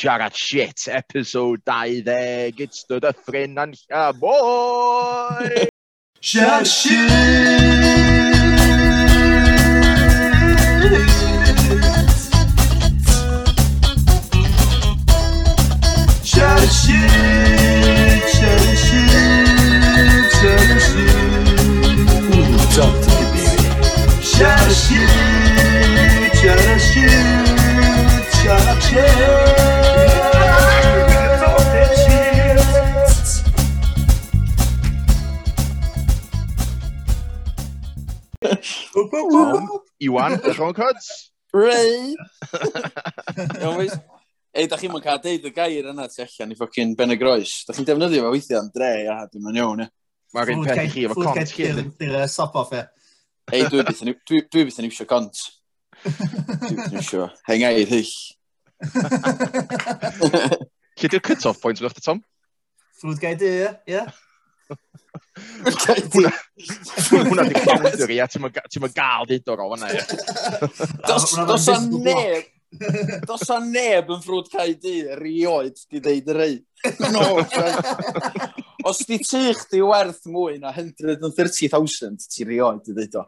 siarad shit, episod 20, gydstod y ffrin a'n siarad boi! Siarad shit! Tom, Iwan, Sean Cuds. Ray! weis? Ei, da chi'n mwyn cael deud y gair yna tu allan i ffocin Ben y Groes. Da chi'n defnyddio fe weithio am dre, a dwi'n mynd iawn, ie. Mae'r un peth i chi efo cont cyn. Dwi'n uh, sop-off, e. Ei, dwi byth yn iwsio cont. Dwi beth yn iwsio hengaid hyll. Lle di'r cut-off point yn o'ch Tom? Ffrwyd gael dy, ie. Hwna di counter a ti'n mynd gael dyd o'r o'na ia. Dos o neb, dos o neb yn ffrwd cael di, rioed di ddeud y rei. No, os di tu chdi werth mwy na 130,000, ti rioed di ddeud o.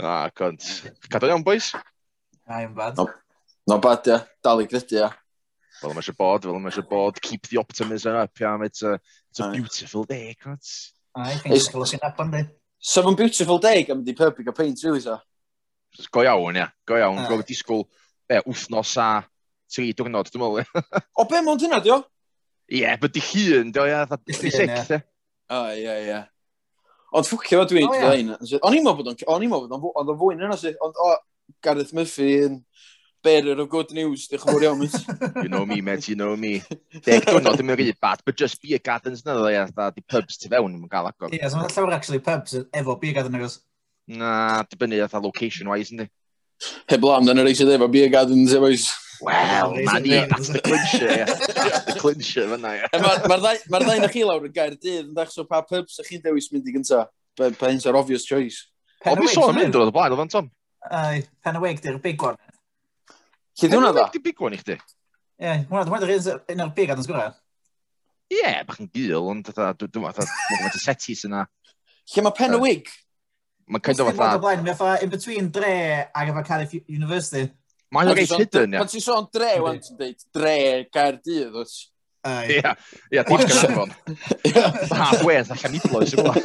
ah, cont. Cadw iawn, boys? Na, i'n bad. No, no bad, ia. Dal i grydu, ia fel yma eisiau bod, fel yma eisiau bod, keep the optimism up, yeah, it's a, it's a beautiful day, God. I think it's going to happen, di. So mae'n beautiful day, gan mynd i purpig gael paint rhyw, so. Go iawn, ia. Go iawn, go disgwyl be, wthnos a tri diwrnod, dwi'n meddwl. o, be mond hynna, dio? Ie, yeah, byddi hun, dio, ia. Byddi sec, ie. O, ie, ie. Ond ffwcio fo dwi'n dweud hyn. O'n i'n meddwl bod o'n... O'n i'n meddwl bod o'n... Oedd o fwy na hynna, Ond o, Gareth Murphy yn bearer of good news, diolch yn fawr iawn, mate. You know me, mate, you know me. Deg dwrnod ddim yn rhywbeth bad, but just beer gardens na, dda, dda, di pubs ti fewn yn gael agor. Ie, yeah, so mae'n llawer actually pubs efo beer garden agos. Na, dibynnu dda location-wise, yndi. Heb lam, dan yr eisiau efo beer gardens efo is. Wel, man i, that's the clincher, yeah. The clincher, fyna, ie. Mae'r ddain o'ch chi lawr yn gair dydd, yn dach, so pa pubs ych chi'n dewis mynd i gynta? Pa hyn's ar obvious choice? O, mi sôn yn mynd o'r blaen, oedd Tom? Pen y wig, di'r big one. Lle dwi'n dda? Dwi'n big one i chdi. Ie, mwna, dwi'n meddwl un o'r big adnod sgwrdd. Ie, bach yn gil, ond dwi'n meddwl, dwi'n meddwl, setis yna. Lle mae pen y wig? Mae'n kind of fatha... Mae'n blaen, mae'n in between dre ac efo Cardiff University. Mae'n reit hidden, ie. Pan ti'n sôn dre, wan ti'n dweud, dre, gair dydd, oes? Ie, ie, dim Half Halfway, allan i bloes y blan.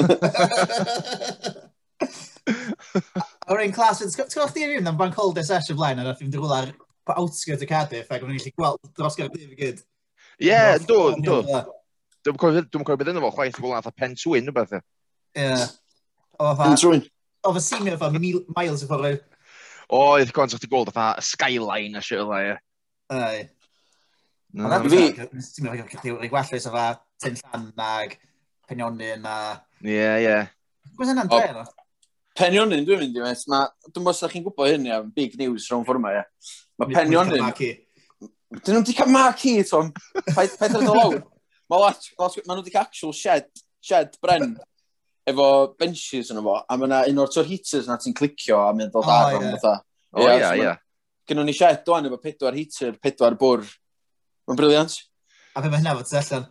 O'r ein clas, ti'n gwybod chdi rhywun am bank holiday sesh session blaen, a rhaid fi'n ar pa outskirt y Cardiff, ac o'n i'n gallu gweld dros Cardiff i gyd. Ie, do, do. Dwi'n cofio bydd yna fo, chwaith gweld nath pen twyn o bethau. Ie. Pen twyn? O, fe sy'n mynd miles i ffordd. Oedd, gwan, sa'ch ti gweld y skyline a shit o dda, ie. Ie. No, no, fi... Ti'n meddwl cael ei gwella sef a Tyn Llan ag Penionyn a... Ie, ie. Gwys yna'n dweud? Penionyn dwi'n mynd i fynd, Ma... dwi'n bod chi'n gwybod hyn, ia, big news rhwng ffwrma, ia. Mae Penionyn... Dyn nhw wedi cael mark i, Tom. Paid ar ddol awr. Mae nhw wedi cael actual shed, shed bren efo benches yn efo, a mae yna un o'r tour heaters na ti'n clicio a mynd ddod ar o'n fatha. O, ia, ia. Gynnon ni shed doan efo pedwar heater, pedwar bwr. Mae'n briliant. A fe mae hynna fod ti allan?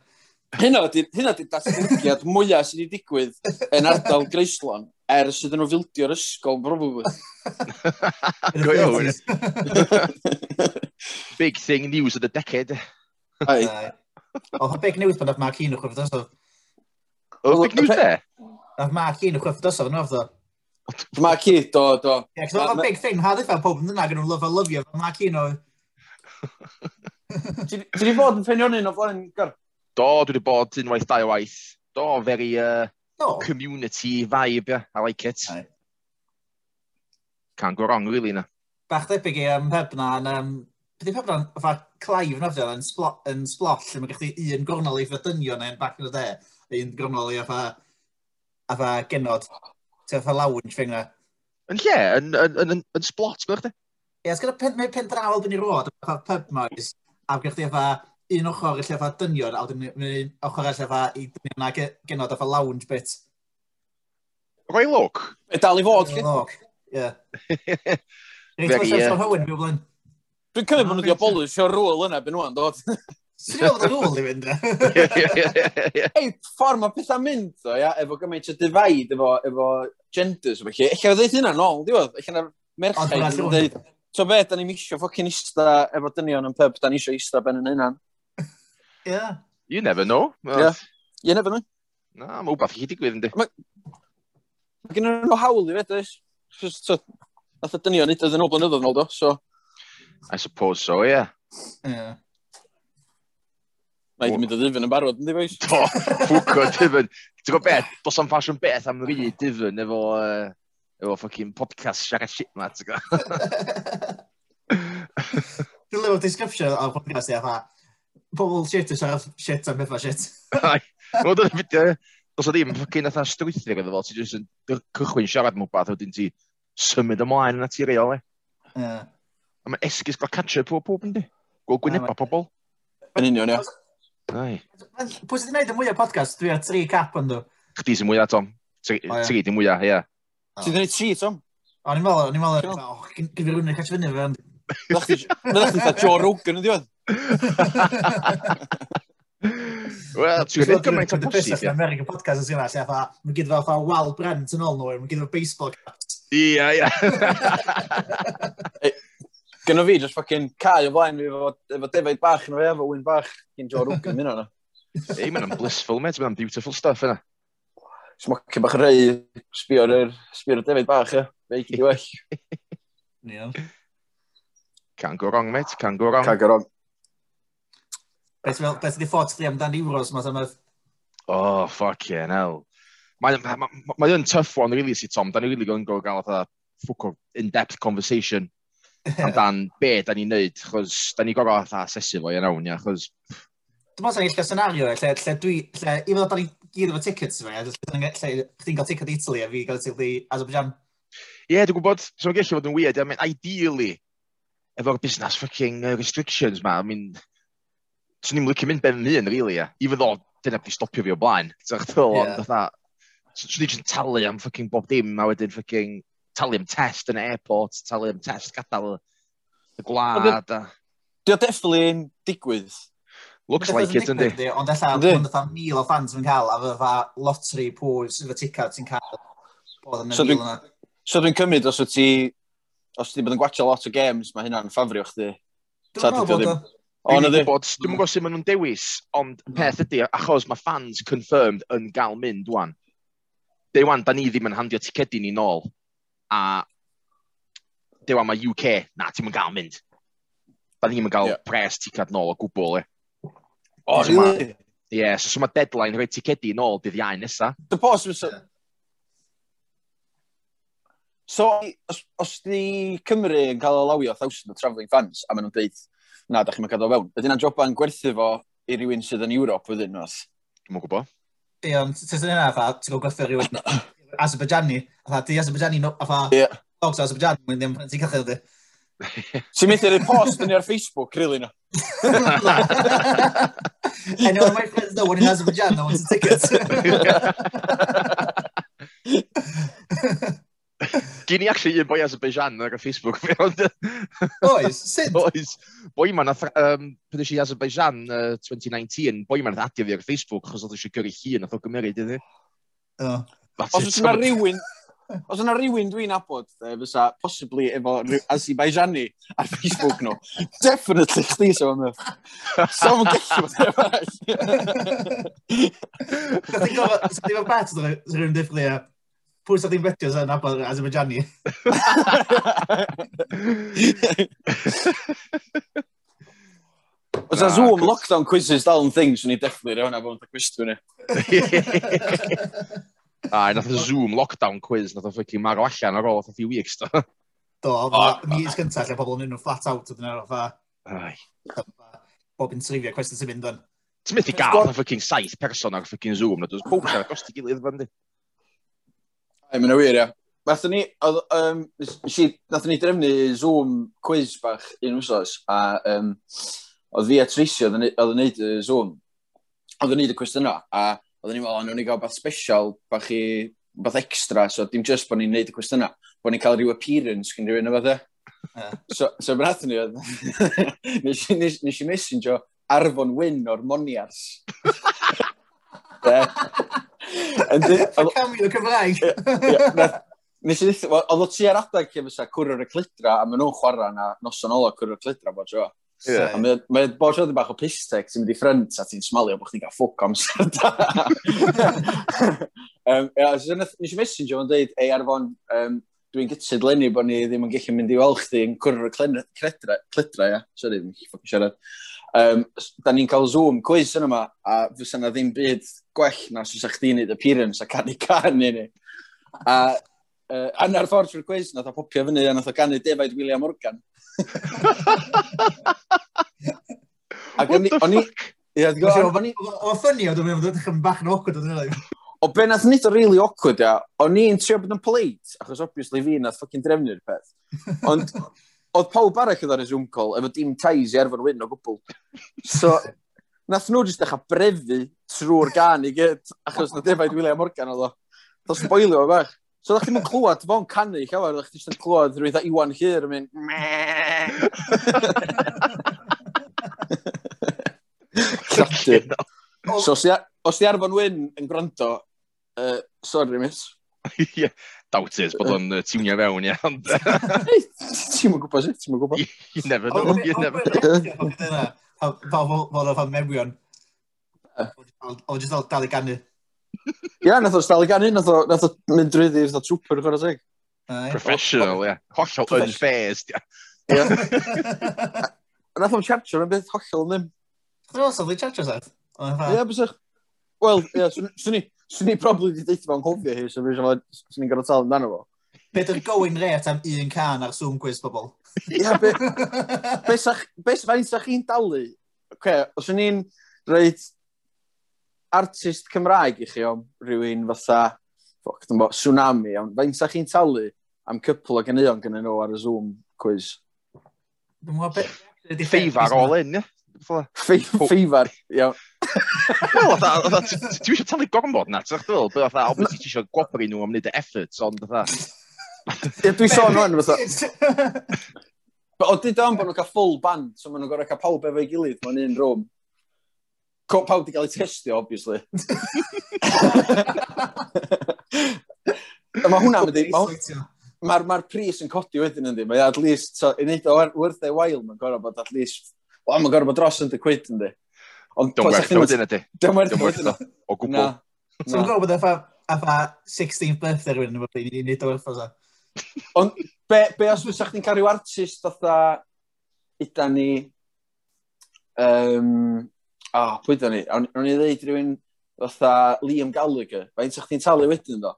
Hynna di, hynna di datblygiad mwyaf sydd wedi digwydd yn ardal Greislon ers iddyn nhw fildio'r ysgol, probably. Go iawn. Big thing news of the decade. Ai. Oedd big news pan oedd Mark Heen yn chwyfdos oedd. Oedd big news e? Oedd Mark Heen yn chwyfdos oedd yn oedd Mark Heen, do, do. Ie, cos oedd big thing, ha ddiffa pob yn dyna gan nhw love a love you, Mark Heen oedd. Ti di bod yn ffeinio'n un o flaen, Gar? Do, dwi wedi bod unwaith, dau o waith. Do, very, uh, no. community vibe, yeah. I like it. Aye. Can't go wrong, really, na. Bach debyg i um, Pebna, yn, um, byddi pub na'n fa Clive yn ofdio, yn, splo, yn splosh, yn gallu un gornol i fydynio neu'n back in the day, un gornol i a fa, a fa genod, ti'n fa lounge fe yna. Yn lle, yn, yn, yn, yn, yn splot, chi? Ie, yeah, sgwrdd pen, pen draw byn i roed, a pub noise, a gwrdd chi a fa un ochr y llefa dynion, a wedyn un ochr y llefa i dynion na genod efo lounge bit. Rhoi look? E dal i fod. Rhoi look, ie. Reit, mae'n sef o'r hywyn, mi o blyn. Dwi'n cymryd bod nhw wedi o bolw, rôl yna, byn nhw'n dod. Swn i'n fawr ôl i fynd, e? Ei, ffordd mae pethau mynd, o, ia, efo gymaint o divide, efo, efo genders, o felly. Eich oedd eith hynna nôl, diwedd. Eich oedd merchaid yn dweud, so be, da ni'n misio ffocin ista efo dynion yn pub, da ni isio ista ben yn hynna. Yeah. You never know. Well, yeah. You never know. Na, mae wbeth i digwydd yn di. Mae gen nhw hawl i fed, oes? Nath y dynion nid ydyn nhw blynyddoedd nôl do, so... I suppose so, yeah. Yeah. Mae wedi mynd o ddifyn yn barod, ynddi, boys? Do, ffwco ddifyn. Ti'n gwybod beth, dos am ffasiwn beth am rhi ddifyn efo, uh, efo fucking podcast siarad shit ma, ti'n gwybod? Dwi'n lyfo description o'r podcast i a pobl shit yn siarad shit am bethau shit. Wel, dyna fideo, dos o ddim, ffocin atha strwythig iddo fo, ti'n jyst yn cychwyn siarad mwy beth, wedyn ti symud ymlaen yn y tir e. Yeah. A mae esgus gael catcher pob pob yn di. Gwyd gwyneba pobl. Yn union, ia. Ai. Pwy sydd wedi gwneud y mwyaf podcast? Dwi ar tri cap yn dwi. Chdi sy'n mwyaf, Tom. Tri di mwyaf, ia. Ti'n gwneud tri, Tom? O'n i'n meddwl, o'n i'n meddwl, o, gyda'r rwy'n catch fyny fe, Mae'n dda Joe Rogan yn diwedd. Wel, ti'n gwneud gymaint o bwysig. Dwi'n American podcast yn sy'n lle fa, mae'n gyda fel wal brent yn ôl nhw, mae'n gyda baseball caps. Ia, ia. Gynno fi, just fucking cael o flaen fi efo, efo defaid bach yn o fe, efo wyn bach, gyn Joe Rogan, mynd o'na. Ei, mae'n blissful, mate, mae'n beautiful stuff yna. Smocio bach rei, sbio'r sbio'r defaid bach, e. Fe i gyd i well. Iawn. Can go wrong, mate. Can go wrong. Can go wrong. Beth ydy thoughts chdi amdan Euros ma tymod? Oh, fucking hell. Mae'n ma, ma, ma tough one, really, si Tom. Da ni really going go gael fatha ffwc o in-depth conversation amdan be da ni'n neud, chos da ni gorau fatha asesu fo i'n awn, ia, chos... Dwi'n meddwl sy'n eich gael senario, lle, lle dwi, lle, i fod da ni gyd efo tickets yma, lle chdi'n cael ticket i Italy a fi gael ticket i Azerbaijan. Ie, yeah, dwi'n gwybod, sy'n gallu fod yn weird, I mean, ideally, efo'r busnes fucking uh, restrictions ma, I mean, swn i'n licio mynd ben yn really, yeah. even though dyna beth stopio fi o blaen. Swn yeah. i'n just talu am fucking bob dim, a wedyn fucking talu am test yn y airport, talu am test gadael y gwlad. A... Dio definitely yn digwydd. Looks like it, yndi. Ond ella, ond ella mil o fans yn cael, a fe lottery pwy sydd y ticket yn cael. So dwi'n cymryd os wyt ti os ti bod yn gwachio lot o games, mae hynna'n ffafrio chdi. Dwi'n meddwl bod o. Dwi'n gwybod, dwi'n gwybod sut maen nhw'n dewis, ond mm. peth ydy, achos mae fans confirmed yn gael mynd dwan. Dewan, da ni ddim yn handio ticedi ni nôl. A dewan, mae UK, na, ti'n yn gael mynd. Da ni ddim yn cael yeah. pres ticad nôl o gwbl, e. O, really? Ie, so mae deadline rhoi ticedi nôl dydd iau nesa. Dy pos, So, os, os di Cymru yn cael o lawio 1000 o travelling fans, a maen nhw'n dweud, na, da chi'n cael o fewn, ydy'n joban gwerthu fo i rywun sydd yn Ewrop wedyn nhw'n Dwi'n mwyn gwybod. Ie, ond ti'n yna, fatha, ti'n gwybod gwerthu rhywun Azerbaijani, a fatha, di Azerbaijani, a fatha, yeah. dogs Azerbaijani, mwyn ddim ti'n cael di. Ti'n mynd i'r post yn ar Facebook, really, no. Anyone of my friends know when in Azerbaijan, no one's a ticket. Gyn i actually un boi Azerbaijan ar y Facebook fi, ond... Oes, sut? Oes. Boi ma'n, um, pan eisiau Azerbaijan uh, 2019, boi ma'n adio fi ar Facebook, chos oedd eisiau gyrru hi yn oedd o gymryd iddi. Oh. Os yna rhywun, os yna rhywun dwi'n abod, e, fysa possibly efo Azerbaijani ar Facebook nhw, definitely chdi sef am yf. Sam yn gallu bod efo all. Ti'n gofod, ti'n gofod bet, rhywun ddifgli, pwy sa'ch ddim betio sy'n nabod Azerbaijani? Os yna Zoom lockdown quizzes dal yn thing, swn i defflu rhaid hwnna bod yn cwestiwn ni. A, nath y Zoom lockdown quiz, nath o ffocin marw allan ar ôl, nath few weeks, do. Do, mis gyntaf lle pobl yn un nhw flat out ydyn nhw, Ai. Bob yn trifio cwestiwn sy'n mynd yn. Ti'n mynd i gael, nath ffocin saith person ar ffocin Zoom, nad oes pob siarad dros ti gilydd, fyndi. Ie, mae'n wir, ia. Nathon ni, oedd, um, si, nathon ni drefnu Zoom quiz bach un wsos, a um, oedd fi a Tracy oedd yn neud y Zoom, oedd yn neud y cwestiynau, a oedd ni'n meddwl, nhw'n ni gael beth special, bach i, beth extra, so dim just bod ni'n neud y cwestiynau, bod ni'n cael rhyw appearance gen rhywun o bethau. So, so mae'n nathon ni oedd, nes i messenger Arfon Wyn o'r Moniars. Camio Cymraeg. Nes i ddweud, oedd o ti ar adag lle fysa cwrwyr y clidra, a maen nhw'n chwarae na noson ola cwrwyr y clidra bod jo. Yeah. Mae bod jo bach o pistec sy'n mynd i ffrynt a ti'n smalio bod chdi'n cael ffwc amser da. um, yeah, nes i messenger o'n dweud, ei arfon, um, dwi'n gytsid lenni bod ni ddim yn gallu mynd i weld chdi yn cwrwyr y clidra, clidra, ia. Sorry, ddim yn siarad. Um, da ni'n cael Zoom quiz yn yma, a fysa na ddim byd gwell na os ydych chi'n neud appearance a canu can i ni. A uh, anna'r ffordd trwy'r quiz, nath o popio fyny a nath o ganu defaid William Morgan. Ac o'n i... What the fuck? Ia, ti'n gwybod? O ffynnu, o dwi'n meddwl, dwi'n bach yn awkward o dwi'n meddwl. O be nath nid o really awkward, ia, o'n i'n trio bod yn polite, achos obviously fi nath ffocin drefnu'r peth. Ond oedd pawb arall oedd ar y Zoom call, efo dim ties i erfyn wyn o gwbl. So, nath nhw jyst eich brefu trwy'r gan i gyd, achos na defaid William Morgan oedd o. Ddo spoilio o bach. So, ddech chi'n clywed, fo'n canu, llawer, ddech chi'n clywed rwy'n dda Iwan Hyr yn mynd, Llaty. So, os di Arfon Wyn yn gwrando, uh, sorry, miss. Ie, doubters bod o'n tiwnio fewn iawn. Ti'n mwyn gwybod ti'n mwyn gwybod. You never know, you never know. Fel o'n mewion. O'n jyst dal i ganu. Ia, nath o'n dal i ganu, nath o'n mynd drwyddi, nath o'n trwper, chwarae teg. Professional, ia. Hollol unfazed, ia. Nath o'n charger yn beth hollol ddim. Dwi'n meddwl, sa'l di charger, sa'th? Ie, bysach. Wel, ie, swn i. Swn i probably wedi deithio fo'n hofio hi, so swn i'n gorau tal amdano fo. Be dy'r going rate am un can ar Zoom quiz, bobl? Ia, be... Be fain sa'ch chi'n dalu? Oce, os o'n i'n reid artist Cymraeg i chi o rhywun fatha, ffoc, bo, tsunami, ond fain sa'ch chi'n talu am cypl o ganeuon gyda nhw ar y Zoom quiz? Dwi'n mwyn be... Feifar all in, ie? Ffeifar, iawn. Wel, fatha, eisiau talu gormod na, ti'n ddweud, beth fatha, obviously ti eisiau gwobri nhw am wneud y efforts, ond fatha... Ie, dwi sôn hwn, fatha. O, di dam bod nhw'n cael full band, so maen nhw'n gorau cael pawb efo'i gilydd mewn un rwm. Pawb wedi cael ei testio, obviously. Mae hwnna'n mynd i mae'r ma pris yn codi wedyn yndi, mae at least, so, i wneud o werth ei wael, mae'n gorau bod at least o, mae'n gorfod dros yn dy cwyd yn di. Ond Dwi'n werth o wedyn ydy. Dwi'n werth o wedyn O gwbl. So mae'n gwybod efo efo 16th birthday rhywun yn fawr ni'n wneud o werth o sa. Ond be, be os fysa chdi'n cael rhyw artist fatha yda ni... Um, o, oh, pwy da ni? Rwy'n i ddeud rhywun fatha Liam Gallagher. Fe'n sa chdi'n talu wedyn do?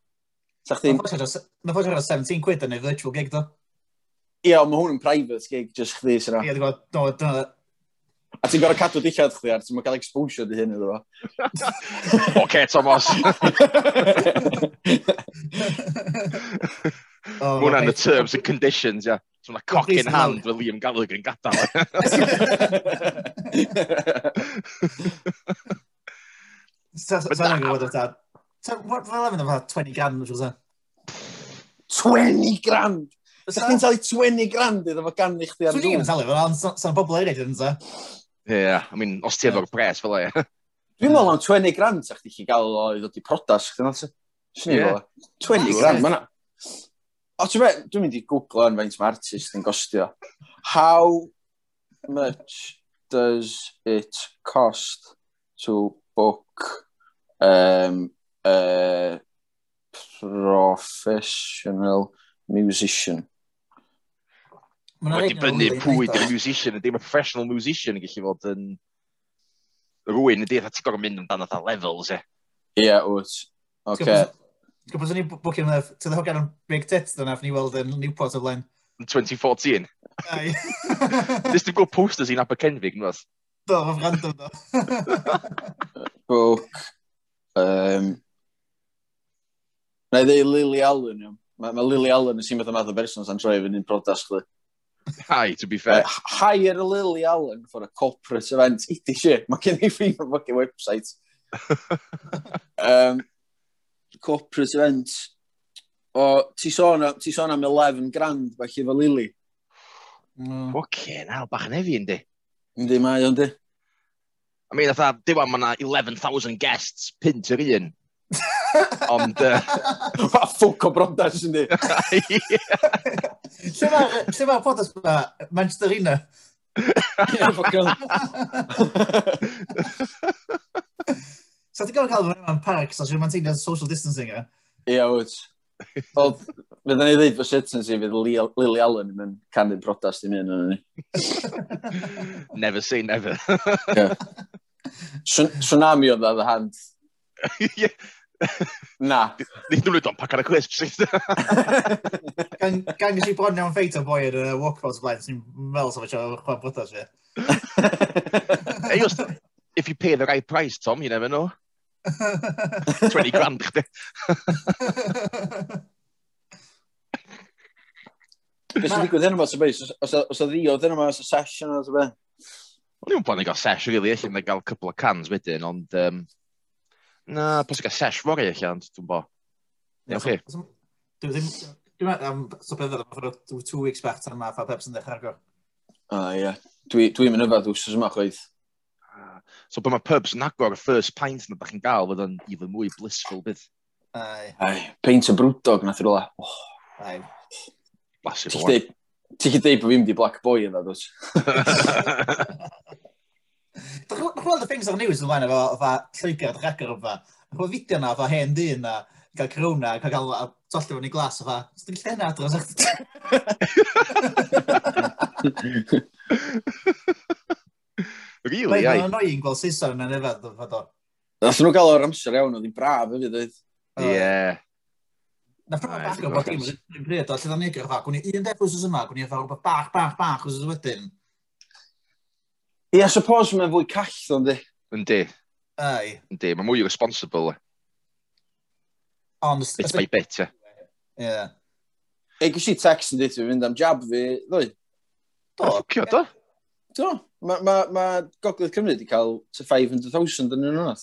Sa chdi'n... Mae ffordd 17 quid yn ei virtual gig do? Ie, ond mae hwn yn private gig, just chdi sy'n Ie, dwi'n gwybod, A ti'n gorau cadw dillad chdi, ar, ti'n cael exposure di hyn iddo fo. Oce, Thomas. oh, Mwna'n the terms and conditions, ia. Yeah. So na cock in hand fel Liam Gallagher yn gadael. Sa'n angen gwybod o tad. Fel efo 20 grand, mwysig o 20 grand! Sa chi'n talu 20 grand iddo fo gan i chdi ar dŵr? Swn i'n talu fo, ond sa'n bobl eraill yn sa. Yeah, I mean, os ti efo'r pres, fel e. Dwi'n meddwl am 20 grand a chdi chi gael o i ddod i prodas, chdi'n 20 grand, mae'na... O, ti'n fe, dwi'n mynd i googlo yn faint mae artist yn gostio. How much does it cost to book um, a professional musician? Mae'n dibynnu pwy di'r musician, ydy mae professional musician yn gallu fod yn rwy'n ydy, ti'n gorau mynd amdano dda levels e. Ie, wyt. Oce. Ti'n gwybod, ni'n bwcio'n meddwl, ti'n ddod gan big tits dyna, ni weld yn Newport o flaen. 2014? Ai. Nes ti'n gwybod posters i'n Abercenfig, nwas? Do, fy random do. Book. Um, Na i ddeu Lily Allen, iawn. Mae ma Lily Allen yn sy'n meddwl math o berson sa'n troi fynd i'n prodas chdi high, to be fair. Uh, hire Lily Allen for a corporate event. Eat shit. Mae gen i fi o'r fucking website. um, corporate event. O, ti sôn, ti sôn am 11 grand, bach efo Lily. Mm. Fucking hell, bach yn hefi, yndi? Yndi, mae, yndi. I mean, atha, diwan mae yna 11,000 guests, pint yr un. Ond... Uh... Fa ffwc o brodas, yndi? Lle mae'r podas ma? Manchester Una? So ti'n gofyn cael fy mewn parc, so mae'n teimlo'n social distancing e? Ia, wyt. Wel, fydden ni ddeud fy sitens i fydd Lily Allen yn mynd canu brodas dim un yn ni. Never say never. yeah. Tsunami oedd that the hand. Na. Nid nhw'n don pac ar y crisps. sydd. Gan gysi bod nhw'n ffeit o boi yn y walkabouts blaen, sy'n fel sef eisiau chwan bwyta fi. Hey, just, if you pay the right price, Tom, you never know. 20 grand, chdi. Beth sy'n digwydd hyn yma, sy'n bwys? Os o ddiodd hyn yma, os o session, os o beth? O'n i'n plan i gael session, really, eich yn gael cwpl o cans wedyn, ond... Um, Na, pas gael sesh fori eich ond, dwi'n bo. Iawn chi? Dwi'n ddim... Dwi'n meddwl am sopedder am ffordd two weeks back tan ma, fa peps yn dechrau argo. O, ie. Dwi'n mynd yfad wsos yma chwaith. So bod mae pubs yn agor y first pint na da chi'n gael, fydd yn even mwy blissful bydd. Ai. Ai, peint o brwdog nath rhywle. Oh. Ai. Blasif o. Ti'n chi dweud bod fi'n di black boy yna, dwi'n? gweld y things ar news ymlaen efo fatha Lloegr a Dragor o'n fa. Efo fideo na, fatha hen dyn na, gael corona, cael gael tollio fo'n ei glas o fa. Dwi'n gallu hynna adros eich... Really, ai? Mae'n annoying gweld Saeson yn efo, fod o. Nath nhw gael o'r amser iawn, oedd hi'n braf hefyd, oedd? Ie. Na ffrwyd bach o'r bod dim yn bryd o, lle dda'n egr o fa, gwni un def wrth yma, gwni efo'r bach, bach, bach wrth wedyn. Ie, yeah, suppose mae'n fwy call, ond di. Yndi. Ai. Yndi, mae'n mwy responsible. Ond... Bit by bit, ie. Ie. E, gysi text yn dit fi fynd am jab fi, ddwy. Do. Ffwcio, do. Do. Mae ma, ma Gogledd Cymru wedi cael to 500,000 yn un o'n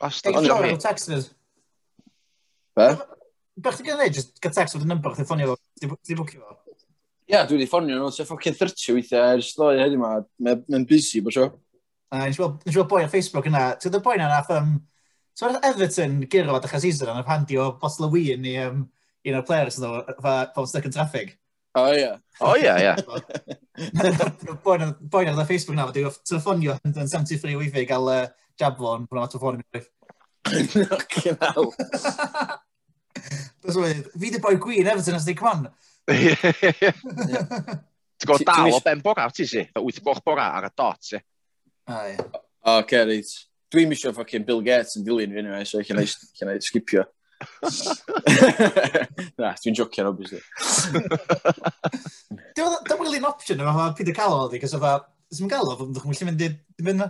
Bastard. Ond o'n text yn Be? Bech ti gyda'n just get text with a number, chdi ffonio fo, ti bwcio fo yeah, dwi wedi ffonio nhw, sef ffocin 30 weithiau ers ddoi heddi ma, mae'n busy, bo sio. Nes i weld boi ar Facebook yna, ti'n dweud boi yna, nath, um, so oedd Everton gyrro at achos Isran yn handi o Bosla Wien i um, un o'r players nhw, pob stuck in traffic. O ie. O ie, ie. Boi yna, ar Facebook na, dwi'n telefonio weithiau i gael uh, jablon, hwnna ma telefonio mi. Fucking hell. Fi di boi gwyn Everton, as di, come on, Ti'n gwybod dal o ben bora, ti si? 8 o'cloch bora ar y dot, si? A, ie. O, okay, reit. Dwi'n misio ffocin Bill Gates yn dilyn fi, anyway, so can I, can I skipio? Na, dwi'n jocian, obviously. Dwi'n wyli'n option yma, mae Peter Callo oedd i, cos oedd ddim gael o, fod chi'n gallu mynd i fynd na?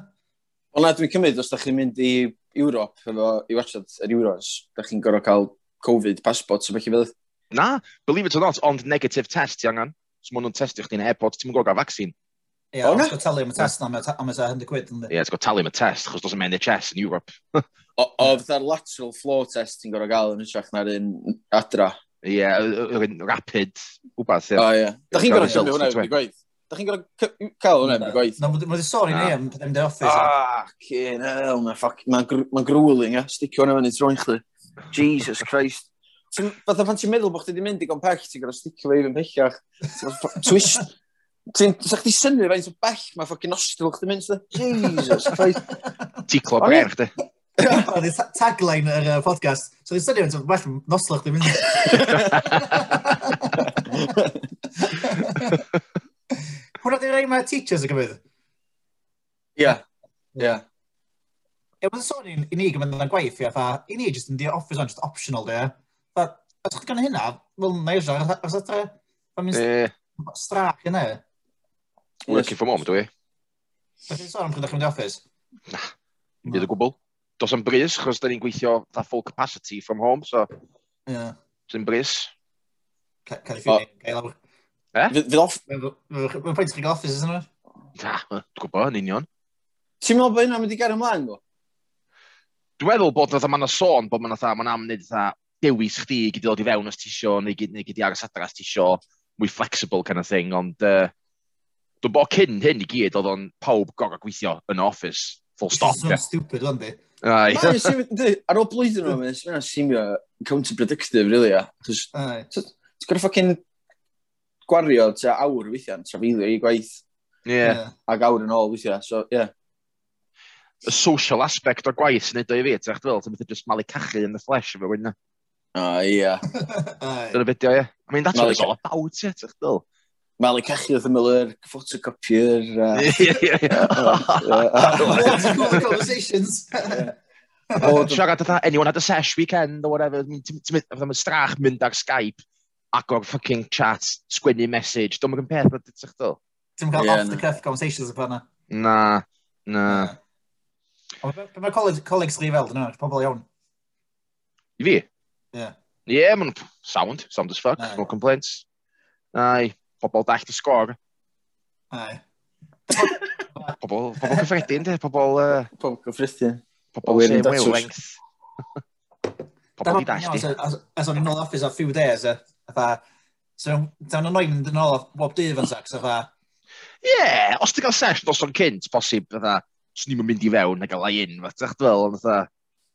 Wel na, dwi'n cymryd, os da chi'n mynd i Ewrop, efo i wachod yr Euros, da chi'n gorfod cael Covid passport, so felly fydd? Na, believe it or not, ond negative test ti angen. So maen nhw'n testio chdi'n airport, ti'n gwybod gael vaccine. Ie, yeah, ti'n talu am y test na, am y sa hynny quid. Ie, yeah, ti'n gwybod talu am y test, chos dos yn NHS yn Europe. o, o fatha'r lateral flow test ti'n gorau gael yn ysach na'r un adra. Ie, yeah, rapid, wbeth. wbath. O, ie. Da chi'n gorau cymryd hwnna wedi gwaith? Da chi'n gorau cael hwnna wedi gwaith? No, mae'n sôn i ni am MD Office. Ah, cyn, hell, mae'n grueling, ia. sticio hwnna fyny troi'n chdi. Jesus Christ fatha pan ti'n meddwl bod chdi wedi mynd i gon pell, ti'n gorau sticio fe i fy'n pellach. Twis, ti'n, sa'ch ti syni faint o bell mae ffocin ostil chdi mynd, sydd. Jesus Christ. Ti clop ger chdi. Oedd tagline yr uh, podcast, so ti'n synnu faint o bell noslach chdi mynd. Hwna di rai mae teachers y gyfydd? Ia, ia. Ie, mae'n sôn i ni gymryd yn gwaith, ia, i ni jyst yn di office on, just optional, de. Os ydych gan hynna, fel meisio, os ydych pan mi'n strach yna? Working from home, dwi. Ydych chi'n sôn am pryd ydych chi'n mynd i office? Na, bydd y gwbl. Dos yn bris, chos da ni'n gweithio that full capacity from home, so... Ie. Sy'n bris. Cael ei ffynu, gael awr. E? Fydd off... Mae'n pwynt chi'n gael office, ysyn nhw? Na, dwi'n gwybod, yn union. Ti'n meddwl bod hynna'n mynd i gael ymlaen, bo? Dwi'n meddwl bod fatha ma'n sôn bod ma'n fatha, ma'n am wneud fatha dewis chdi i gyd i ddod i fewn os ti isio, neu gyd, neu gyd i aros adra os ti isio, mwy flexible kind of thing, ond uh, dwi'n bod cyn hyn i gyd, oedd o'n pawb gorau gweithio yn office, full stop. It's yeah. stupid, ond di. Ar ôl blwyddyn nhw, mae'n sy'n simio counterproductive, really, ia. Ti'n gwrdd ffocin gwario ta awr weithiau yn trafeilio i gwaith. Yeah. Ac awr yn ôl weithiau, so, yeah. Y social aspect o'r gwaith sy'n neud o i fi, ti'n meddwl, ti'n meddwl just malu cachu yn y flesh efo wedyn. O, ia. Dyna beth o, ia. I mean, that's what it's all about, ia, ti'n ddol. Mali cachu oedd ymwyl Miller, photocopier... Ie, ie, ie. Conversations. Siarad oedd anyone had a sesh weekend or whatever, oedd yn strach mynd ar Skype, ac o'r fucking chat, sgwynnu message, dwi'n mynd peth, ti'n ddol. Ti'n cael off the cuff conversations o na? Na, na. Be mae coleg sgri fel, dyn nhw, pobl iawn? I fi? Yeah. Yeah, maen sound, sound as fuck, Aye. no complaints. Aye, pobl dall di sgor. Aye. pobl, pobl cyffredin, de, pobl... Uh, pobl cyffredin. Pobl same wavelength. pobl di dall di. As o'n i'n ôl office a few days, a fatha... So, dawn yn oed yn ôl bob dydd yn sacs, so fatha... Ie, os ti'n cael sesh dos o'n cynt, posib, fatha, swn i'n mynd i fewn a gael ei un, fatha, chdi fel, fatha...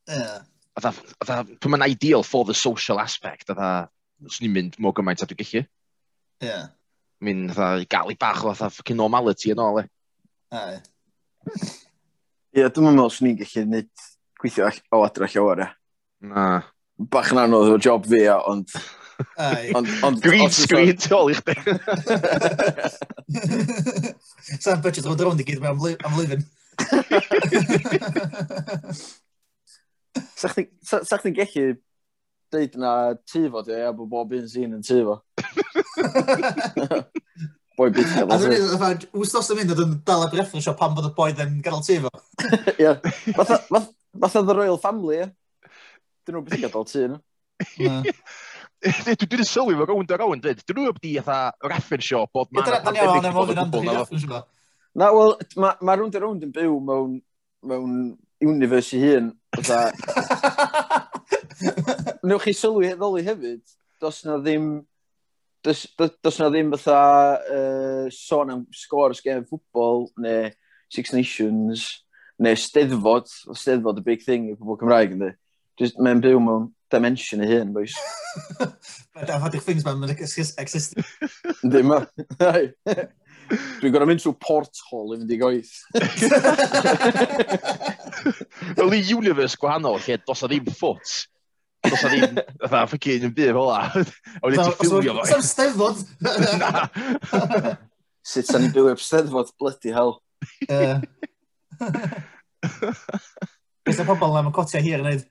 Ie. Oedd pwy mae'n ideal for the social aspect, oedd swn i'n mynd mor gymaint a dwi'n gallu. Ie. Yeah. Mi'n gael i bach o oedd ffucking normality yn ôl e. Ie. Ie, dwi'n meddwl swn i'n gallu gwneud gweithio o adra llawer e. Na. Bach yn anodd o'r job fi, ond... ond, ond, Green screen tu ôl i chdi. Sa'n budget, mae'n drond i gyd am living. Sa'ch chdi'n gallu deud na tu fo, a bod bob un sy'n yn tu fo. boi byd cael. A dwi'n dweud, wsnos yn mynd yn dal y reference o pan bod y boi yn gadael tu fo. Ie. Fatha The Royal Family, ie. Dyn nhw'n beth i gadael tu, no? dwi'n sylwi fo rownd a rownd, dweud. Dyn nhw i eitha reference shop bod man. Dyn nhw wedi reference o. Na, wel, mae rownd a rownd yn byw mewn mewn universe i hun. Newch chi sylwi ddoli hefyd, dos na ddim does, does na ddim fatha uh, sôn am scores gen ffwbol neu Six Nations neu steddfod, steddfod y big thing i pobl Cymraeg ynddi. Just, mae'n byw mewn dimension i hyn, boys. Mae'n dafod i'ch things, mae'n existing. Ddim o. Dwi'n gorau mynd trwy porthol i fynd i goeth. Wel, i universe gwahanol, lle dos a ddim ffwt. Dos a ddim, fatha, ffocin yn byr hola. A wedi ti ffilio fo. Sa'n steddfod. Na. Sut sa'n ni'n byw eb steddfod, bloody hell. Beth y pobl am y cotia hir yn neud?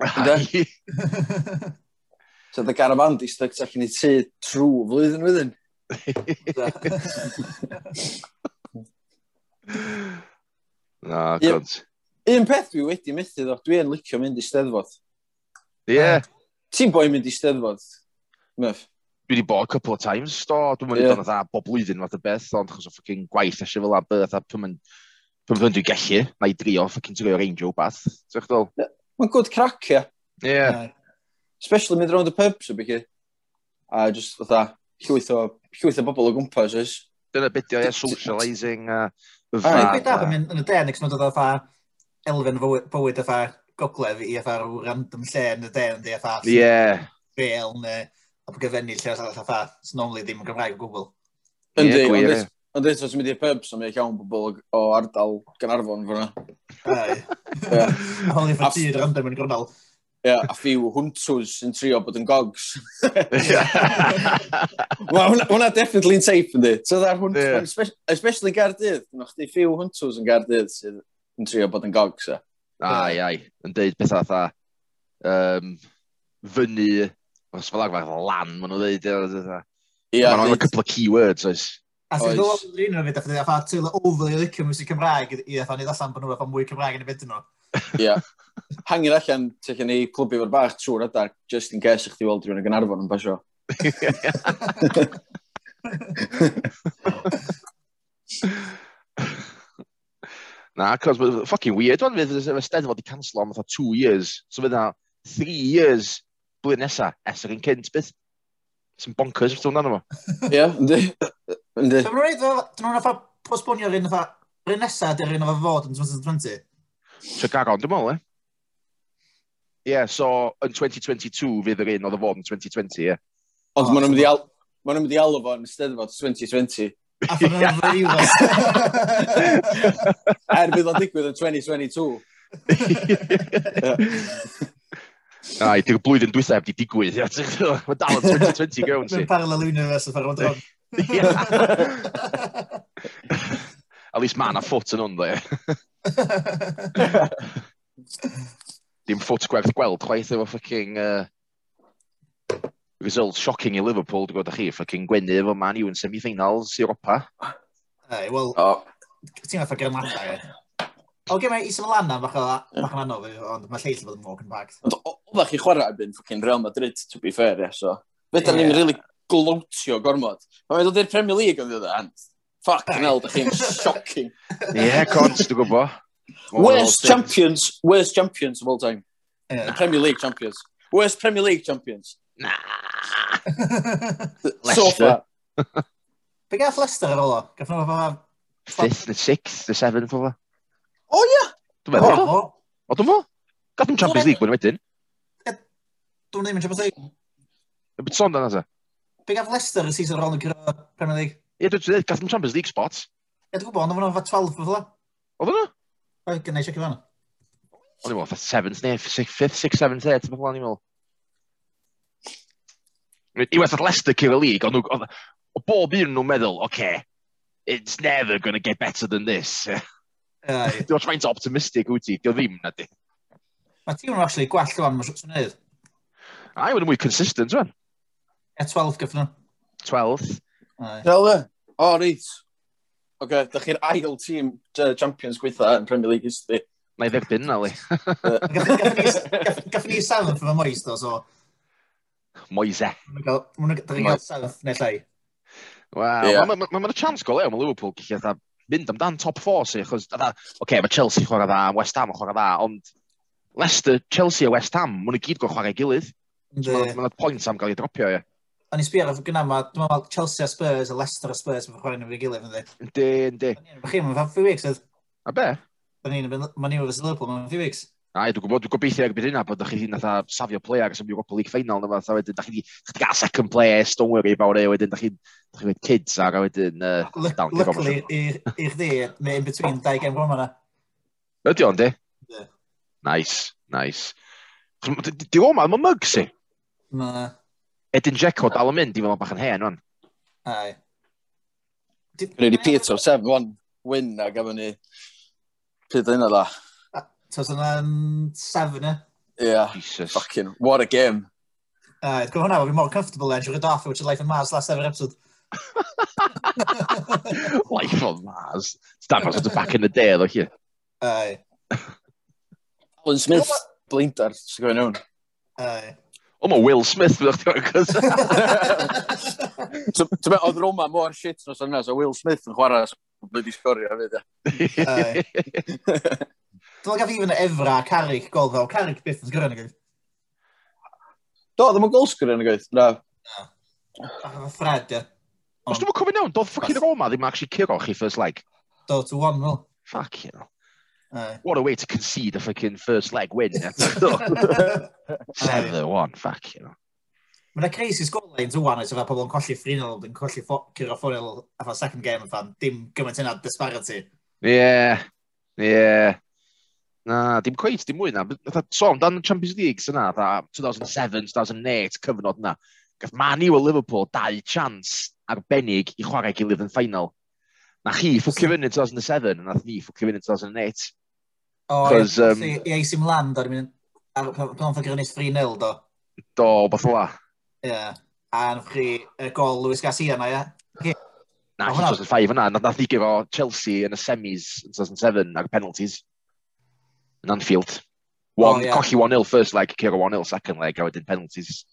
Ynde? So, dy garafan di styg tu allan i tu trwy flwyddyn wedyn. Na, god. Un peth dwi wedi methu ddo, dwi yn licio mynd i steddfod. Ie. Yeah. Ti'n boi mynd i steddfod, Myff? Dwi wedi bod a couple of times, do. Dwi'n mynd yeah. o'n dda bob blwyddyn fath o beth, ond chos o ffocin gwaith eisiau fel a beth, a pwm mynd pwm dwi'n gellu, na i drio, ffocin ti'n gwybod range o bath. Ti'n ddol? Yeah. Mae'n good crack, ie. Yeah. yeah. Especially mynd round y pubs, o byci. A just, fatha, llwyth o llwyth o bobl o gwmpas, oes? Dyna beth o, ie, socialising a... Ai, beth am yn y den, ac mae'n dod o fa elfen bywyd o fa gogledd i fa rhyw random lle yn y den, di a fa... Ie. Fel neu gyfennu lle os arall a normally ddim yn Gymraeg o gwbl. Yndi, ond Ond eto, ti'n mynd i'r pubs, ond mae'n llawn bobl o ardal Ganarfon fyna. Ai. Holi ffa tîr, random yn gwrnal yeah, a few hwntws yn trio bod yn gogs. Wel, hwnna definitely yn teip yn di. So dda'r hwntws, yeah. especially Gardydd. Nwch chdi few hwntws yn Gardydd sydd yn trio bod yn gogs. So. Ai, ai, yn deud pethau atha um, fyny, os fel ag fath lan, maen nhw'n deud. Ia, maen nhw'n a couple of keywords, oes. A sy'n ddod yn un o'r fyd, a fatha teulu overly licio music Cymraeg, i fatha ni ddasan bod nhw'n mwy Cymraeg yn y fyd nhw. Ie. Hangin allan, ti'n ni clwbi fo'r bach trwy'r adar, just in case i chdi weld rhywun yn Gynarfon yn basio. Na, cos fucking weird one fydd y steddfod i cancel am fatha two years. So fydd na three years blwyddyn nesa es yr un cynt bydd. Sy'n bonkers beth hwnna nhw. Ie, yndi. Ynddi. Dwi'n rhaid, dyn nhw'n fatha postponio yr un fatha, yr nesa, dy'r un fatha fod yn 2020. Tregaron, dwi'n meddwl, e? Ie, yeah, so yn 2022 fydd yr un oedd y fod yn 2020, ie. Yeah. Ond maen nhw'n mynd i al... Maen nhw'n mynd i alw fo yn Steddfod 2020. A ffordd yn ddreifo. Er bydd o'n digwydd yn 2022. Ai, i di'r blwyddyn dwythaf di digwydd. Mae dal yn 2020 gawn si. Mae'n parallel universe yn ffordd o'n At least mae yna ffwt yn hwn, dde. Dim ffwt gwerth gweld, chwaith efo ffucking... Uh, result shocking i Liverpool, dwi'n gwybod chi, ffucking gwenu efo Man U yn semi-finals Europa. Ei, wel, oh. ti'n fath o germadau, e? O, gemau i Symlana, fach o anodd, ond mae lleill yn bod yn walk and back. Ond oedd chi chwarae byn ffucking Real Madrid, to be fair, ie, so. Fe da ni'n really glowtio gormod. Mae'n dod i'r Premier League yn ddiwedd, and Fucking hell, da chi'n shocking. Ie, yeah, cons, dwi'n gwybod. Worst champions, worst champions of all time. Yeah. The Premier League champions. Worst Premier League champions. Na. so far. Be gath Leicester ar ôl o? Gath nhw efo... Fifth, the sixth, the seventh, fatha. O, ia! Dwi'n meddwl. O, dwi'n meddwl. Gath nhw'n Champions League, bwyd wedyn. Dwi'n ddim yn Champions League. Dwi'n sôn dan asa. Be gath Leicester y season ar ôl yn cyrraedd Premier League? Ie, dwi'n dweud, gath nhw Champions League spot. Ie, dwi'n gwybod, ond o'n fatha 12 o fydda. Oedd yna? Oedd, gynnau eisiau cyfan. O'n i'n meddwl, 7th neu 5th, 6th, 7th, 8th, beth o'n i'n meddwl. I wethaf Leicester cyf league, ond o bob un nhw'n meddwl, oce, okay, it's never going to get better than this. Dwi'n watch faint optimistic wyt ti, dio ddim na di. Mae tîm nhw'n actually gwell o'n mae'n sy'n neud. A i wedi mwy consistent, rwan. Ie, 12 gyffredin. 12th. Fel e? O, reit. Oce, okay, da chi'r ail tîm uh, champions gweitha yn Premier League ysdi. Mae ddebyn na li. Gaffon ni South fy Moes, do, so. Moise. Mwna gael South neu llai. Wel, mae'n chance go leo, mae Liverpool gallu atha mynd amdan top 4 si, achos, oce, okay, mae Chelsea chwarae dda, West Ham yn chwarae dda, ond Leicester, Chelsea a West Ham, mwna gyd go chwarae gilydd. Mae'n point am gael ei dropio, ie o'n i sbio ar y gyna yma, dwi'n meddwl Chelsea a Spurs a Leicester a Spurs yn chwarae nhw'n gilydd yn dweud. Yndi, Mae Chi, mae'n fath few weeks, oedd? A be? Mae'n un o'n fes Liverpool, mae'n few weeks. A dwi'n gwybod, dwi'n gobeithio ar gyfer hynna bod chi atha safio player sy'n Europa League final na fath, a wedyn da chi wedi gael second place, don't worry about it, wedyn da chi wedi kids ar, a wedyn... Luckily, i chdi, neu in between, dau gen ffordd yna. Ydy o'n di? Nice, nice. Di o'n ma'n mugs i? Na. Edyn Jeco dal yn mynd, i fod bach yn hen, wan. Ai. Gwneud i Peter, sef, wan, win a gafon ni pryd yna dda. 7, e? Yeah, Jesus. fucking, what a game. Ai, gwrdd hwnna, fi'n more comfortable then, siwr off, which is Life on Mars, last ever episode. Life on Mars. Stan sort of back in the day, ddo, chi. Ai. Alan Smith, blindar, sy'n gofyn nhw'n. Ai o, mae Will Smith fydda'ch ti'n gwrs. Ti'n meddwl, oedd Roma mor shit nos yna, so Will Smith yn chwarae, so byddi sgorio hefyd. Dwi'n gael fi fynd Efra, Carrick, gol fel. Carrick byth yn sgwrdd yn y gwyth. Do, ddim yn gol sgwrdd yn y gwyth, na. Fred, ie. Os dwi'n cofio nawr, doedd ffocin Roma ddim actually curo chi first leg. Do, to one, fel. Fuck, you know. Aye. What a way to concede a fucking first leg win. 7-1, fuck, you know. Mae'n y crazy scorelines ywan oes efo pobl yn colli ffrinol, yn colli cyrra ffordd efo second game yn fan. Dim gymaint yna disparity. Ie, yeah. ie. Yeah. Na, dim cweith, dim mwy na. Fytha so, dan y Champions League syna, 2007, 2008, cyfnod na. Gath Man U o Liverpool dau chance arbennig i chwarae gilydd yn ffainal. Na chi ffwcio fyny 2007, a nath ni ffwcio fyny 2008. O, um, i AC Milan, do, ni'n pan ffogio'n nes 3-0, do. Do, beth ola. E? Ie. A nwch chi y gol Lewis Garcia na, ie? Na, 2005 yna, nath ni gyfo Chelsea yn y semis yn 2007 ar penalties. Yn Anfield. One, oh, yeah. Cochi 1-0 first leg, Ciro 1-0 second leg, a wedyn penalties.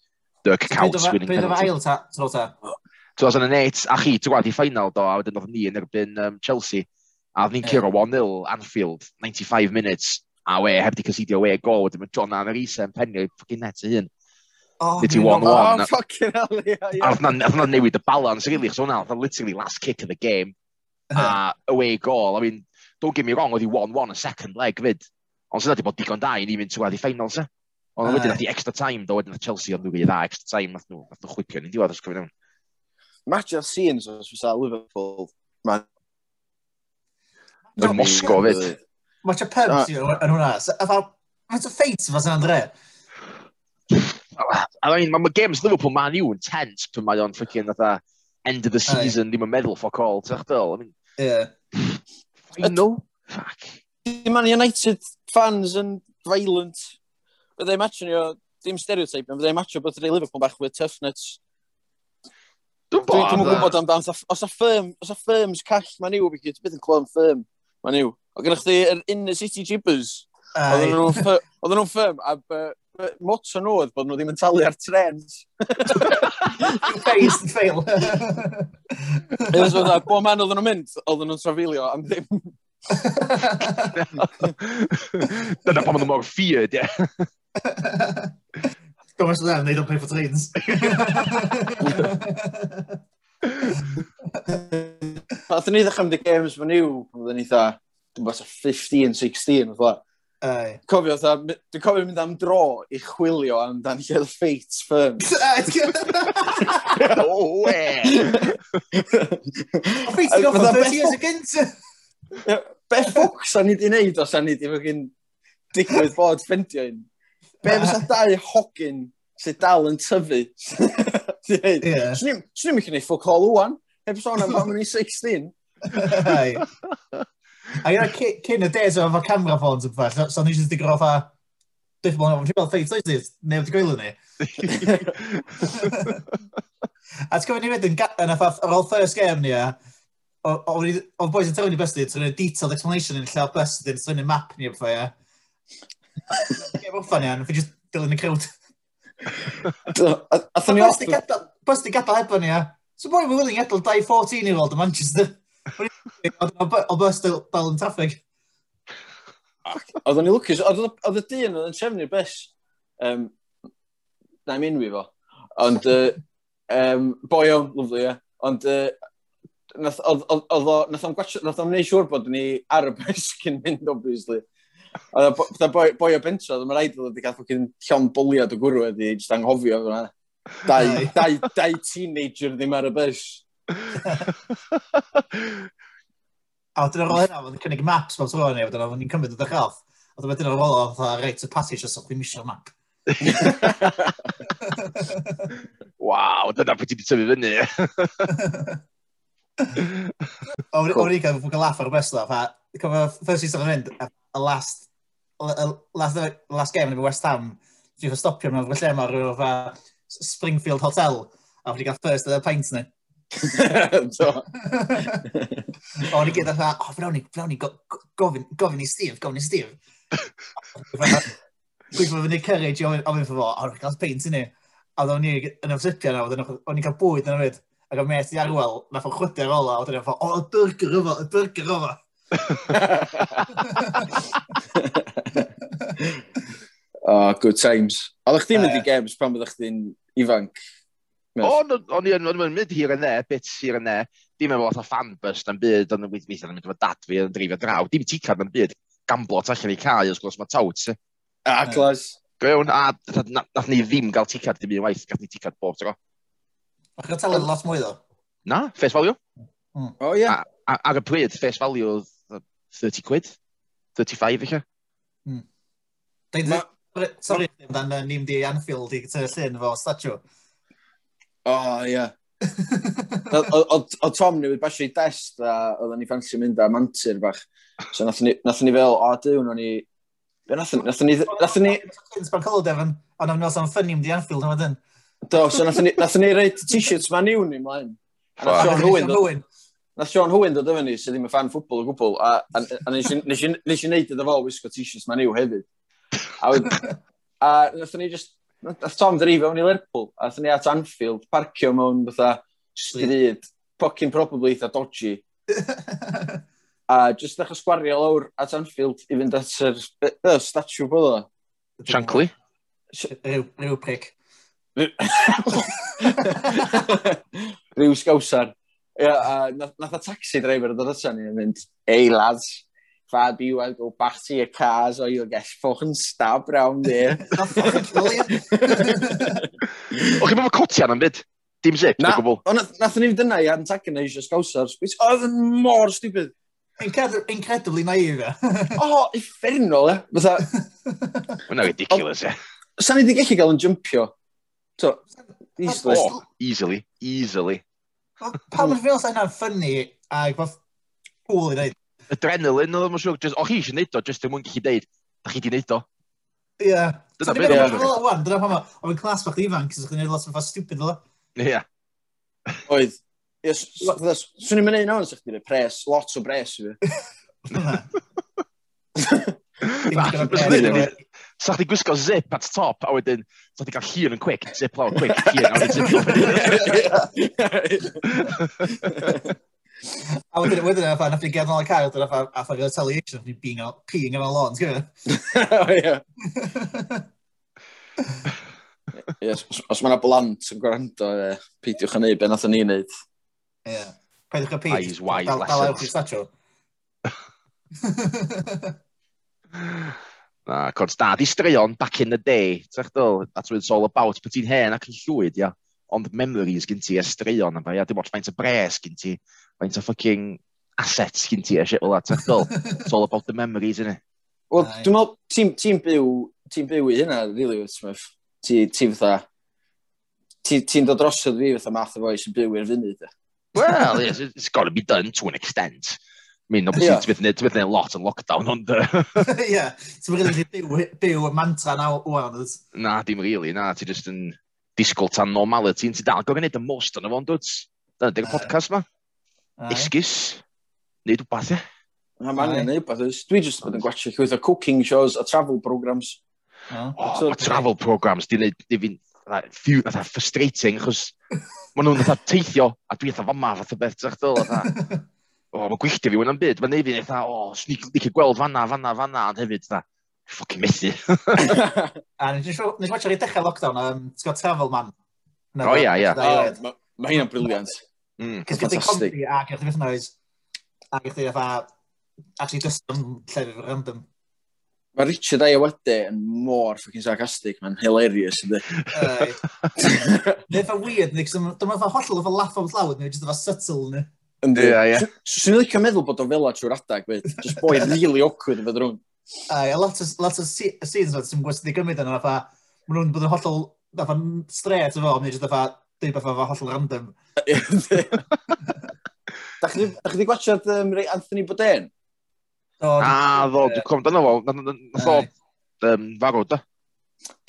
Dirk Counts winning penalty. Pryd o ail, 2008, a chi, ti'n gwybod, i final do, a wedyn oedd ni yn erbyn um, Chelsea. A oedd ni'n yeah. cyrro 1-0 Anfield, 95 minutes, a we, heb di cysidio we gol, wedyn mae John Anna Risa yn penio i ffocin net y hun. Oh, Nid i 1-1. Oh, fucking hell, ie, ie. A oedd na newid y balance, really, chos hwnna, oedd literally last kick of the game. a away goal, I mean, don't get me wrong, oedd hi 1-1 yn second leg fyd. Ond sydd wedi bod digon da i ni fynd tywad i ffeinal, se. Ond wedyn nath i extra time, do wedyn nath Chelsea ond nhw i dda extra time, nath nhw, nath nhw chwipio ni'n diwedd os gofyn iawn. Match of scenes os fysa Liverpool, man, Yn Mosgo fyd. Mae ti'n pubs yn hwnna. Mae'n ti'n ffeit fas yn Andre. I mean, mae games Liverpool Man U yn tense pan mae o'n ffricin fatha end of the season, ddim yn meddwl ffoc all, ti'n chdill? I mean, yeah. Final? Fuck. Di Man United fans yn violent. Fyddai ni o, dim stereotype, fyddai matchyn o bod ydy Liverpool bach with tough nuts. Dwi'n bod. Dwi'n gwybod amdan, os a firm, os a firm's call, mae'n i'w beth yn clon firm. Ma'n niw. O gennych chi yr Inner City Jibbers. Oedden nhw'n ffirm, a uh, motto nhw oedd bod nhw ddim yn talu ar trends. Face faced the fail. Ydyn nhw'n dda, bo man oedden nhw'n mynd, oedden nhw'n trafilio am ddim. Dyna pan maen nhw mor feared, ie. Gofres yna, they don't pay for trains. Nath ni ddechrau mynd i games fan i'w, oedden ni dda, dwi'n bod 15, 16, oedd la. Cofio, dda, dwi'n cofio mynd am dro i chwilio am dan lle ffeit Fates Firm. O, we! Fates i goffa 30 years ago. Be ffwc sa'n ni di wneud os sa'n ni di fygin digwydd bod ffendio un? Be fysa dau hogyn sydd dal yn tyfu? Swn i'n mynd i wneud ffwc hol wwan heb sôn am pan o'n i 16. A yna cyn y days efo camera phones yn ffell, so ni jyst i grof Dwi'n diffyg o'n rhywbeth fel ffeit oes neu wedi gwyl ni. A ti'n gofyn ni wedyn, yn ar ôl first game ni, oedd boys yn tewn i besti, ti'n rhoi detailed explanation yn lle o besti, ti'n rhoi map ni o'r ffeia. Gem off iawn, fi jyst dilyn y crowd. Besti gadael hebon ni, a So bod fi'n willing edrych 14 year old yn Manchester. o bus dal yn traffig. Oedden ni lwcus, oedd y dyn yn trefnu'r bus. Um, na i mynd fo. Ond, uh, um, boi o'n, lyflu, ie. Ond, uh, nath o'n gwneud siŵr bod ni ar y bus cyn mynd, obviously. Oedd y boi o bentra, oedd yma rhaid oedd wedi cael ffocin llon bwliad o gwrw wedi just anghofio. Oedd Dau, dau, dau teenager ddim ar y bus. a wedyn ar ôl hynna, oedd yn cynnig maps fel sôn ni, wedyn oedd ni'n cymryd o ddechoff. A wedyn ar ôl o, oedd reit y passage os oedd chi'n misio map. Waw, dyna pwy ti wedi tyfu fyny. O'r i gael fwy laff ar y bus laff, a cofio first season yn mynd, a last, last, last game yn efo West Ham, dwi'n stopio mewn lle mae'r rhywbeth Springfield Hotel, a wedi cael first oedd y pint ni. Do. O'n i gyd o'n oh, fewn ni, fewn ni, gofyn, gofyn i Steve, gofyn i Steve. Gwyth fod fyny courage i ofyn fo fo, o'n i'n cael paint i ni. A o'n ni yn ymsipio na, o'n ni'n cael bwyd yn ymwyd. Ac o'n met i arwel, na ffo'n chwydu ar ola, o'n ni'n ffo'n, o, y burger yma, y burger yma. Oh, good times. Oeddech chdi'n chi'n mynd i eh. games pan byddech chdi'n ifanc? O'n i yn mynd hir yn ne, bits hir yn ne. Dim efo lot o fanburst yn byd, ond yn weithio yn mynd efo dad fi yn drifio draw. Dim ticad yn byd, gamblo gamblot allan i cael, os gwrs mae tawt. A glas. Gwewn, a nath ni ddim gael ticad dim un waith, gath ni ticad bob tro. O'ch gael talu lot mwy ddo? Na, face value. Mm. O, oh, a, a, Ar y pryd, face value oedd 30 quid, 35 eich. Mm. Sorry, amdan uh, ni'n di Anfield i gyda'r llun fo statue. O, ie. o Tom ni wedi basio i dest a oedden ni ffansi mynd am antur bach. So nath ni, nath ni fel, o dyw, nath ni... Be Nath ni... Nath ni... Nath ni... Ond am nos am ffynnu mynd i Anfield yma dyn. Do, so nath ni, nath ni reid t-shirts ma niw ni mlaen. A nath Sean Hwyn. Nath Sean Hwyn dod efo ni, sydd ddim yn fan ffwbol o gwbl. A, a, a nes i neud iddo fo wisgo t-shirts ma niw hefyd. A, a nath ni just, nath Tom ddri fewn i Lerpwl, a nath ni at Anfield, parcio mewn fatha stryd, pocyn probably eitha dodgy. a just ddech sgwario lawr at Anfield i fynd at yr uh, statue bod o. Shankly? Rhyw pric. Rhyw sgawsar. Ia, yeah, a nath, nath a taxi driver dod ato ni yn mynd, ei lads, Fabio weld go back to your cars or you'll get fucking stabbed round there. O'ch chi'n bod cotian am byd? Dim zip, na gwbl. O, nath ni'n dyna i antagonise antagonisio Scousers. Oedd yn mor stupid. Incredibly, incredibly naive, e. o, effernol, e. Fytha... Wna ridiculous, e. Sa'n ni wedi gallu gael yn jumpio? So, easily. Oh, easily, easily. Pam yn ffynol sa'n hynna'n ffynnu, ac mae'n cool i ddeud adrenaline oedd yma siwr, o chi eisiau neud o, jyst ddim mwyn gallu deud, da chi di neud o. Ie. Dyna beth yw'n wan, dyna pan ma, o'n clas bach ifanc, sydd chi'n neud lot o'r fath stupid fel Ie. Oedd. Swn i'n mynd un o'n sy'ch chi'n pres, lot o bres i fi. Sa chdi gwisgo zip at top, a wedyn, sa chdi cael hir yn quick, zip lawr, quick, hir, a wedyn zip lawr. A wedyn, wedyn a nath ni gerdd yn ôl y car, a nath ni'n retaliation, nath ni'n peeing ar a ar lawns, gyda. O, ie. Os mae'na blant yn gwrando, e, peidiwch yn neud, be nath ni'n neud. Ie. Paidwch yn peid. Eyes wide lessons. Dal awch i statio. Na, cwrs, da, di straeon back in the day. Tech dyl, that's what it's all about. Pwy ti'n hen ac yn llwyd, ia ond memories gyn ti, estraeon yn fai, a dim ots faint o bres gyn ti, faint o fucking assets gyn ti, a shit fel that. It's all about the memories, innit? Wel, dwi'n meddwl, ti'n ti byw, ti'n byw i hynna, really, Smith. Ti, ti fatha, ti'n dod drosodd fi fatha math o foes yn byw i'r funud. Well, yes, it's got to be done to an extent. I mean, obviously, yeah. ti'n byth yn lot yn lockdown, ond... Uh, Ie, ti'n byth wneud byw y mantra naw o'n Na, dim really, na, ti'n just yn disgwyl tan normality, ti dal gofyn neud y most yn y fo'n dwyd. Dyna di'r podcast ma. Esgus. Neud wbath, ie. Na, ma'n ei wneud wbath. Dwi just bod yn gwachio llwyth o cooking shows a travel programs. Oh, so, travel programs, di wneud, di fi'n few, fatha frustrating, achos maen nhw'n fatha teithio, a dwi fatha fama, fatha beth, ti'n dweud, fatha, o, mae gwylltio fi wna'n byd, mae'n neud fi'n fatha, o, swn i'n licio gweld fanna, fanna, fanna, ond hefyd, fatha, ffocin methu. a nes i watch ar ei dechrau lockdown, um, ti'n gwybod Travel Man? O ia, ia. Mae hynna'n briliant. Mm, Cys gyda'i comedy a gyda'i beth noes, a gyda'i fatha, actually just yn llefydd random. Mae Richard Ayawade yn mor ffocin sarcastic, mae'n hilarious ydy. Neu fa weird, neu, dyma fa hollol o fa laugh o'n loud, neu jyst fa subtle neu. Yndi, ie, ie. Swn i'n licio meddwl bod o'n fel trwy'r adag, beth. Just boi'n really awkward yn fod rhwng. Ai, a lot o, lot o scenes oedd sy'n gwestiwn i gymryd yna, fatha, maen nhw'n bod yn hollol, fatha, stret efo, neu jyst fatha, dweud beth fatha hollol random. da chi wedi gwachod um, rei Anthony Bourdain? Do, a, ah, ddo, dwi'n cofn dyna fo, nath o um, farw, da?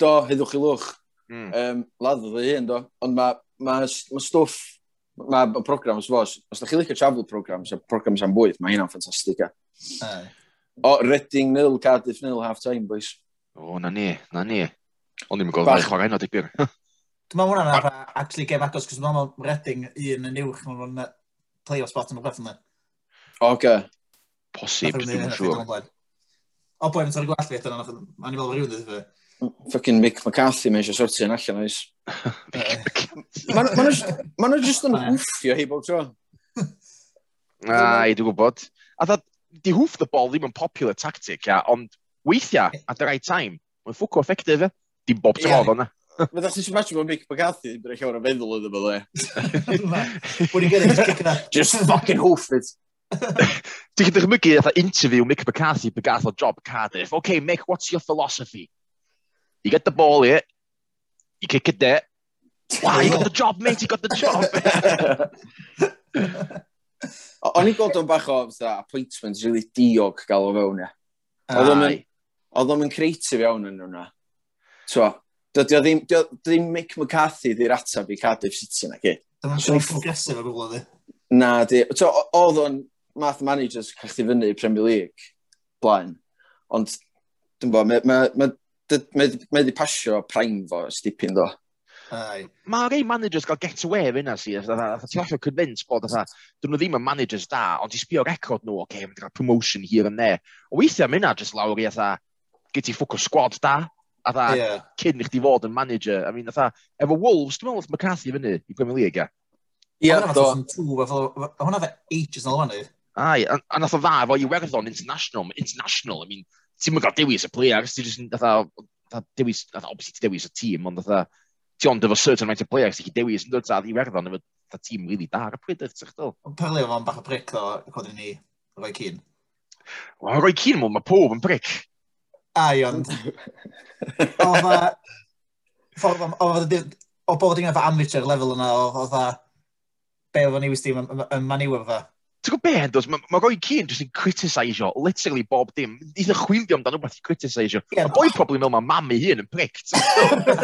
Do, heddwch i lwch. Mm. Um, ladd oedd ei hun, do. Ond mae ma, ma stwff mae ma program, fos, os da chi licio travel programs, a programs am bwyd, mae hynna'n ffantastig. Uh. O, Reading nil, Cardiff nil, half-time, boys. O, na ni, na ni. Ond ni'n gweld chwarae yna dipyn. Dwi'n meddwl hwnna'n arfer, actually, gem agos, cos dwi'n meddwl Reading un yn uwch, mae'n rhan play-off spot yn y beth yna. O, ge. Posib, dwi'n siŵr. O, boi, mae'n torri gwallt fi eto, a i fel rhywun dwi'n dweud. Fucking Mick McCarthy mae eisiau sortio yn allan oes. Mae nhw jyst yn wffio hi bob tro. Ai, dwi'n gwybod. A dda, di hoof the ball ddim yn popular tactic, ia, ond weithiau, at the right time, mae'n ffwco effective, ia. Dim bob ti'n oedd o'na. Mae ddech chi'n match mae'n Mick McCarthy, bydd eich awr yn feddwl iddo fo dde. Just fucking hoof it. Ti'n chi'n dychmygu eitha interview Mick McCarthy pe gath o job Cardiff. Okay, Mick, what's your philosophy? You get the ball here, you kick it there. Wow, you got the job, mate, you got the job. O'n i'n gweld o'n bach o fatha, appointment really diog gael o fewn, ia. Oedd o'n mynd creative iawn yn hwnna. Twa, dydy o ddim, dy ddim Mick McCarthy ddi'r atab i Cardiff City na ki. Dyna sôn ffwrgesif ar gwbl oedd Na, di. Oedd o'n math managers cachdi fyny i Premier League blaen. Ond, dwi'n bod, mae wedi pasio prime fo stipyn do. Mae rei managers gael get away ar hynna sydd. Ti'n allan convince bod dyn nhw ddim yn managers da, ond ti'n sbio record nhw, oce, okay, mae'n cael promotion here and there. O weithiau am hynna jyst lawr i atha, gyd i ffwc o squad da, a dda, yeah. cyn i chdi fod yn manager. I mean, atha, efo Wolves, dwi'n meddwl McCarthy fyny i Premier League, ia? Ie, do. Hwna fe ages yn olwanu. Ai, a nath o dda efo werddon International, International, I mean, ti'n mynd gael dewis y player, ti'n just, nath dewis, nath obviously ti dewis y tîm, ond nath ti ond efo certain amount of players ti'n chi dewis yn dod ar Iwerddon efo da tîm rili really da ar y pryd eich ti'ch dol. Ond Perlio mae'n bach o bric ddo, codyn ni, roi cyn. Wel, roi cyn mwyn, mae pob yn bric. Ai, ond... Oedd O bod yn efo amateur level yna, oedd a... Be oedd o'n iwis dim yn maniw efo. Ti'n gwybod be, dos? Mae ma goi cyn jyst yn criticisio literally bob dim. Eitha chwilio amdano beth i criticisio. Yeah. Y boi probably mewn mae mam ei hun yn pric.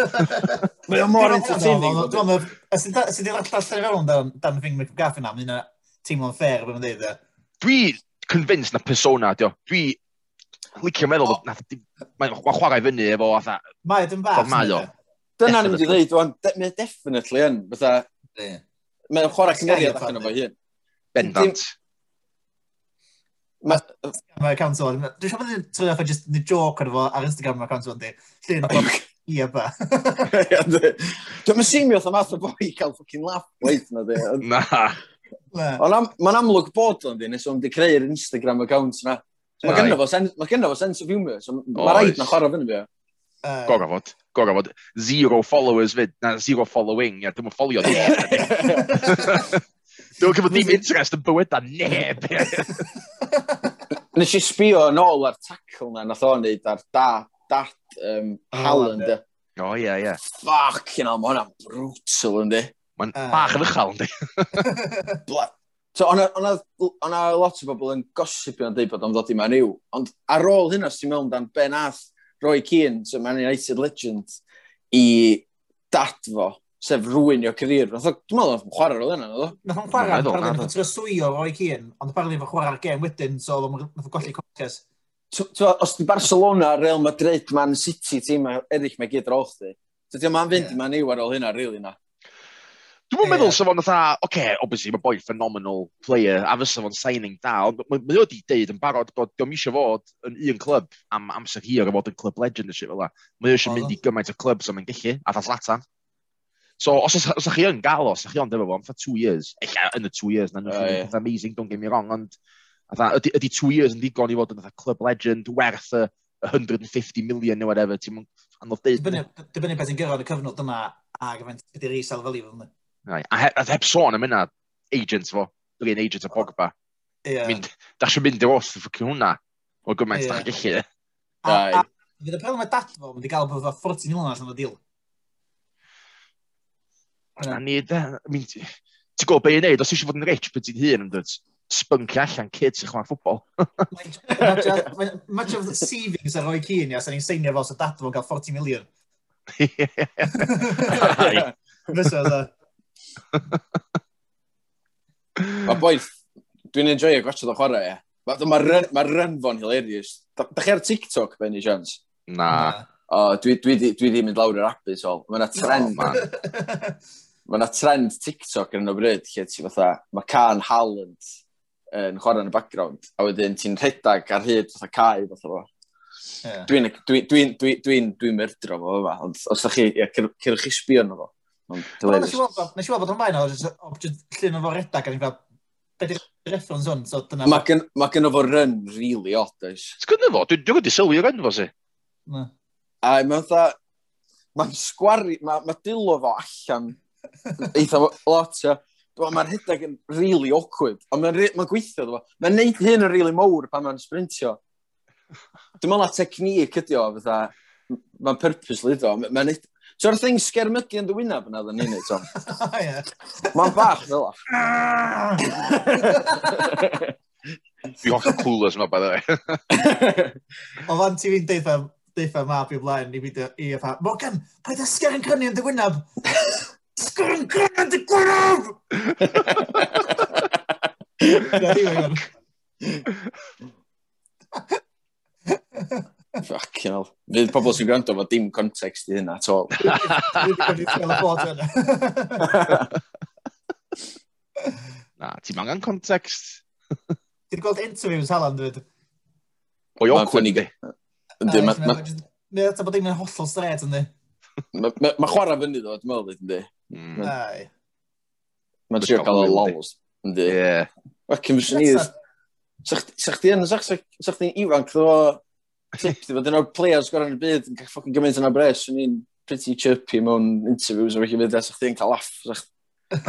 Mae o'n mor entertaining. Os ydy'n sydd wedi allan fewn dan Fing McGaffin am hynna teimlo'n fair beth mae'n dweud. Dwi convinced na persona, dio. Dwi licio meddwl, mae'n chwarae fyny efo atha. Mae, dyn bach. Mae o. Dyna'n mynd i ddweud, definitely yn, fatha, mae'n chwarae cymeriad allan o fo hun. Bendant. Mae account o'n... Dwi'n siarad bod trwy efo just ni joke ar efo ar Instagram mae account o'n di. Llyn o'n i eba. Dwi'n mysimio oedd y math o boi cael ffocin laff weith na di. Na. Mae'n amlwg bod o'n di nes o'n di creu'r Instagram account na. Mae gynnu fo sense of humour. So mae rhaid na chwarae fyny fi. Gorau fod. Gorau fod. Zero followers fyd. Na, zero following. Ia, dim yn ffolio di. Dwi'n cyfod ddim interest yn bywyd a neb. Nes i sbio yn ôl ar tackle na, nath o'n neud ar da, dat um, Halland. O, ie, ie. Fuck, yna, mae hwnna'n brutal, yndi. Mae'n bach yn uchel, yndi. So, o'na lot o bobl yn gosipio yn dweud bod o'n ddod i mewn i'w. Ond ar ôl hynna, sy'n mewn dan Ben Ath, Roy Keane, so Man United Legend, i dat fo, sef rwy'n your career. Dwi'n meddwl, nath o'n chwarae roedd yna, nath? Nath o'n chwarae, no, parlen, nath o'n tryswyo o'i cyn, ond parlen fo chwarae'r gêm wedyn, so nath o'n golli coches. Os di Barcelona, Real Madrid, Man City, tîm e- eraill mae gyd roch di. So ti'n ma'n fynd i ma'n iwer ôl hynna, rili na. Dwi'n yeah. meddwl sef o'n dda, oce, okay, obviously mae boi phenomenal player, a fysa fo'n signing da, ond mae ma wedi deud yn barod bod diolch eisiau fod yn un clwb am amser hir o fod yn clwb legend ysio fel la. Mae eisiau mynd i gymaint o clwb sy'n mynd gallu, a dda Zlatan. So, os, os, os chi yn gael, os chi ond efo fo, am two years, eich yn y two years, na'n oh, yeah. amazing, don't get me wrong, ond ydy, ydy two years yn ddigon i fod yn club legend, werth y 150 million neu whatever, ti'n anodd dweud. Dibynnu beth yn gyrraedd y cyfnod yna a yfent ydy'r i'r isel fel i fod yna. A heb, sôn am yna, agents fo, yr agent o Pogba. Yeah. Mynd, da eisiau mynd i os y ffocin hwnna, o gymaint yeah. da chi gallu. Fydd y problem y dat fo, mynd i gael bod 40 miliwn allan o dil. A ni, da, I ti'n gwybod beth i wneud, os eisiau fod yn rich beth ti'n hun, ynddo, spyncio allan kids sy'ch chwarae ffwbol. Much of the savings ar roi cyn, ia, sa'n ni'n seinio fel sy'n dadfod cael 40 miliwn. Fysa, dda. Mae boi, dwi'n enjoy gwachod o chwarae, ia. Mae ryn, ma rynfo'n hilarious. Da, da chi ar TikTok, Benny Jones? Na. O, dwi, dwi, dwi, dwi di mynd lawr yr apus o. Mae'n a trend, man. mae yna trend TikTok yn y bryd lle ti fatha, mae can Halland yn chwarae yn y background, a wedyn ti'n rhedag ar hyd fatha cae fatha fo. Dwi'n dwi, dwi, dwi, dwi, dwi myrdro fo yma, ond os da chi, ia, cyrwch chi sbio yn fo. Nes i weld bod o'n fain o llun o fo redag, a ni'n fel, beth yw'r reference hwn? So, mae gen, ma gen fo run really odd, oes. Sgwyd fo, dwi'n dwi wedi sylwi o run fo si. A mae'n dda, mae'n sgwari, mae ma dilo fo allan Eitha lot, ia. Mae'r hydag yn really awkward, ond mae'n ma mae gweithio dwi. Mae'n neud hyn yn really mowr pan mae'n sprintio. Dwi'n meddwl na technique ydi o, fatha, mae'n purposely do. Mae'n neud... So ar thing sgermygu yn dywynaf yna ddyn ni'n Tom. Mae'n bach fel o. Fi holl coolers yma, by the way. O fan ti fi'n deitha, deitha mab i blaen, i fi i a fa, Morgan, pa'i ddysgu yn cynnu yn dywynaf? Oscar yn gwrdd y gwrdd! Fucking hell. Fydd pobl sy'n gwrando fod dim context i hynna at all. Na, ti'n angen context. Ti'n gweld interviews Helen, dwi'n Pwy o'n cwnig. Ynddi, mae... Mae bod un yn hollol stret, ynddi. Mae chwarae fyny ddo, dwi'n meddwl, ynddi. Mm. Mae'n trio cael y lols. Ynddi. Ie. Ac yn fysyn ni... Sa'ch chdi yn, sa'ch chdi'n ifanc, ddo... Tip, ddo dyn o'r players gorau yn y byd yn cael ffocin gymaint yna bres, Swn i'n pretty chirpy mewn interviews o'r hyn fyd, sa'ch chdi'n cael laff.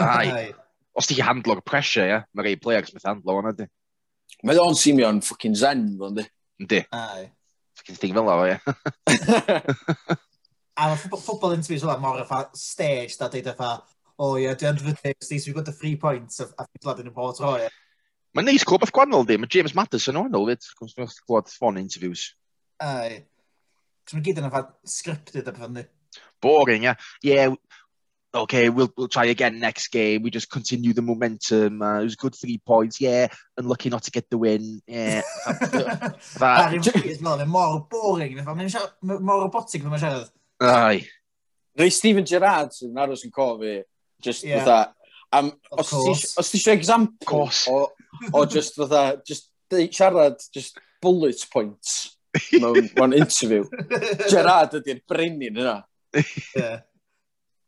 Ai. Os ti'n handlo'r pressure, ie. Mae rei players beth handlo o'n ydy. Mae o'n simio'n ffocin zen, fo'n ynddi? Yndi. Ai. Ffucking thing fel o, ie. A mae ffwbl, interviews yn mor efo stage, da dweud efo, o oh, yeah, dwi yn rhywbeth, we've got the three points, a fi'n glad yn ymwneud roi. Mae'n neis clwb o'r gwannol di, mae James Madison o'n ôl fyd, gwrs dwi'n glod ffon interviews. Ai. Cos mae gyd yn efo scripted a pethau Boring, yeah. Yeah, okay, we'll, we'll try again next game. We just continue the momentum. Uh, it was good three points. Yeah, unlucky not to get the win. Yeah. that. Ar mae'n mor boring. Mae'n mor robotic fel mae'n siarad. Ai. Rei Steven Gerrard sy'n aros yn cofi, just yeah. fatha, am, os ti eisiau example o, o just fatha, just siarad, just bullet points mewn, mewn interview. Gerrard ydy'r brenin yna. Yeah.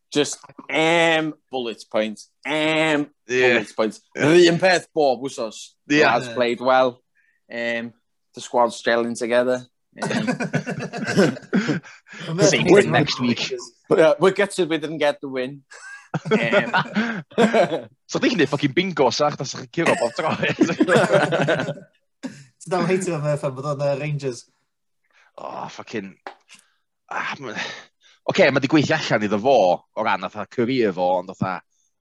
Just am bullet points, am yeah. bullet points. Yeah. Yr un peth bob wsos. Yeah. Has played well. Um, the squad's gelling together we're, next week. Yeah, we're gutted we didn't get the win. so ti'n gwneud ffocin bingo sach, da nes chi'n curo bob tro. Ti'n dal heitio fe FM, bod o'n Rangers. Oh, ffocin... Ah, ma... Oce, okay, mae di gweithio allan iddo fo o ran atha career fo, ond atha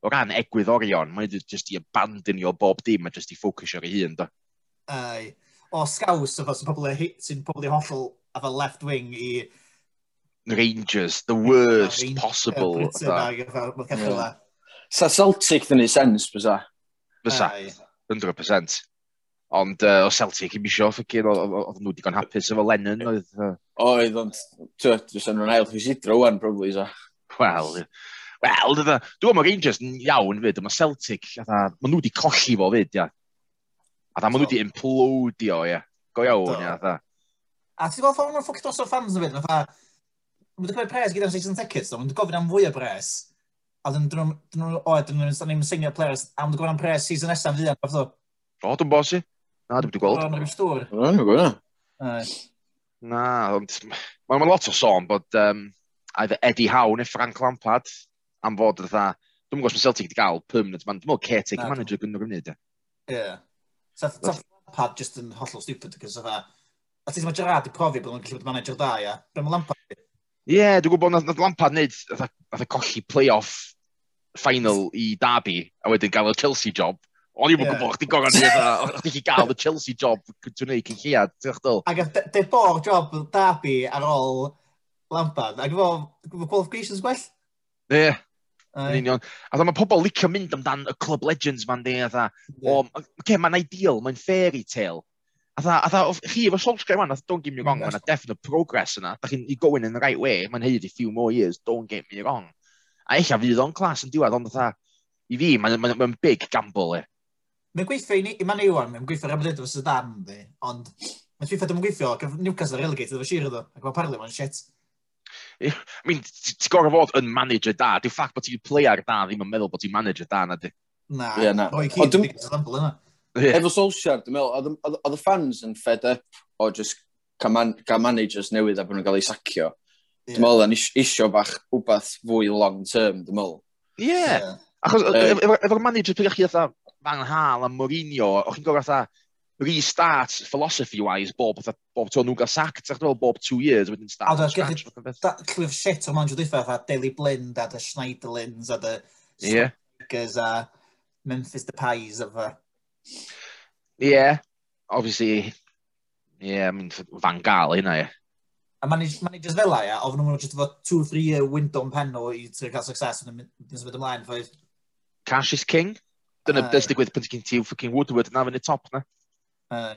o ran egwyddorion, mae just i abandonio bob dim a just i ffocysio ar ei hun, da. Ai o scaws efo sy'n pobl sy'n pobl i hollol efo left wing i Rangers, the worst Rangers, possible. Yeah. Sa Celtic dyn ni sens, bysa? Bysa, 100%. Ond uh, o Celtic i mi sio, ffocin, oedd nhw digon hapus efo Lennon. Oedd, uh... oedd, ond, ti'n dwi'n rhan ail ffisidro wan, probably, sa. Wel, wel, dwi'n meddwl, Rangers yn iawn fyd, mae Celtic, mae nhw wedi colli fo fyd, ia. A da maen nhw wedi implodio, ie. Go iawn, ie, dda. A ti'n gweld ffordd mae'n ffwcio dros o fans o fydd, fatha, mae'n wedi cymryd pres gyda'r season tickets, ond mae'n gofyn am fwy o pres. A dyn nhw'n oed, dyn nhw'n ddim senior players, a mae'n gofyn am pres season nesaf fyddi, a fatha. O, dwi'n bosi. Na, dwi'n wedi gweld. O, mae'n rhywbeth stwr. Na, dwi'n gweld. Na, mae'n lot o sôn bod um, either Eddie Howe neu Frank Lampard am fod fatha, dwi'n gwybod os mae Celtic wedi cael permanent man, dwi'n meddwl caretaker manager gyda'r gwmnyd. Ie. So, so Lampard just yn hollol stupid, cos o fa, a ti'n meddwl Gerard i profi bod nhw'n gallu bod manager da, ia? Be mae Lampard. Ie, yeah, dwi'n gwybod nath Lampard wneud, nath y e colli play-off final i Derby, a wedyn gael y Chelsea job. O'n i'n yeah. gwybod chdi gogon ni, o'ch chi gael y Chelsea job dwi'n neud cyn lliad, ti'n chdol? Ac de bo'r job Derby ar ôl Lampard, ac efo qualifications gwell? Ie. Yeah. Yn union. A mae pobl licio mynd amdan y Club Legends ma'n de, a dda, o, okay, mae'n ideal, mae'n fairy tale. A dda, a dda, chi efo Solskjaer man, don't get me wrong, mae'n definite progress yna. Da chi'n i going in the right way, mae'n heud i few more years, don't get me wrong. A eich a fydd o'n clas yn diwedd, ond dda, i fi, mae'n ma, ma big gamble e. Mae'n gweithio i ni, mae'n iwan, mae'n gweithio rhaid Aberdeen fy Sudan, di, ond mae'n gweithio, dwi'n gweithio, Newcastle relegated efo Shearer, ac mae mae'n shit. I mean, ti'n gorau fod yn manager da. di'r ffac bod ti'n player da ddim yn meddwl bod ti'n manager da na di. Na, yeah, na. o'i cyd, dwi'n example yna. Efo Solskjaer, dwi'n meddwl, oedd y fans yn fed up o just cael, man, cael managers newydd a bod nhw'n cael ei sacio. Yeah. Dwi'n meddwl, yn isio bach wbeth fwy long term, dwi'n meddwl. Ie. Yeah. Yeah. Achos, efo'r manager, pwyrwch chi atha Van Hal a Mourinho, o'ch chi'n gorau atha, restart philosophy-wise bob, bob to nhw'n cael sacked, sa'ch dwi'n bob two years wedyn start. A dwi'n gallu cliff shit o'r manjo Jwdiffa, a Daily Blind, a the Schneiderlins, a the yeah. Strikers, a Memphis Depais, a fa. Yeah, obviously, yeah, I mean, fan gael hynna, ie. A managers fel a, ia, ofn nhw'n just efo two or three year window yn pen nhw i ti'n cael success yn ymwneud ymlaen, ffaith. Cash is king. Dyna uh, digwydd pan ti'n ti fucking Woodward yn afyn y top na. Uh,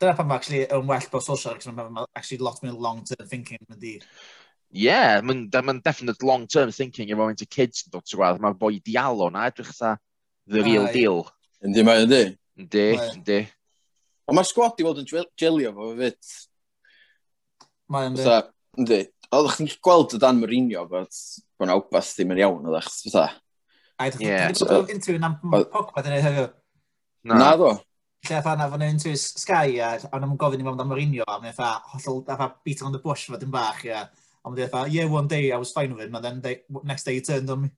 dyna pan mae actually yn well bod social, because mae'n actually lot mwy long-term thinking yn di. Yeah, mae'n ma definite long-term thinking efo mynd i kids yn dod trwy gwaith. Mae'n boi dialo na edrych sa the real uh, deal. Yndi mae, yndi. Yndi, yndi. Ond mae'r sgwad i fod yn gelio fo fe fit. Mae, yndi. Yndi. Oeddech chi'n gweld y Dan Mourinho bod bod na wbath ddim yn iawn, oeddech, fatha. A ydych chi'n gweld interview am Pogba dyn nhw hefyd? Na, ddo lle fatha na fan hyn Sky a ond am gofyn i mewn am Mourinho a mae'n e fatha hollol fatha beat on the bush fod yn bach ia. A mae'n e fatha, yeah, one day I was fine with him and then they, next day he turned on me.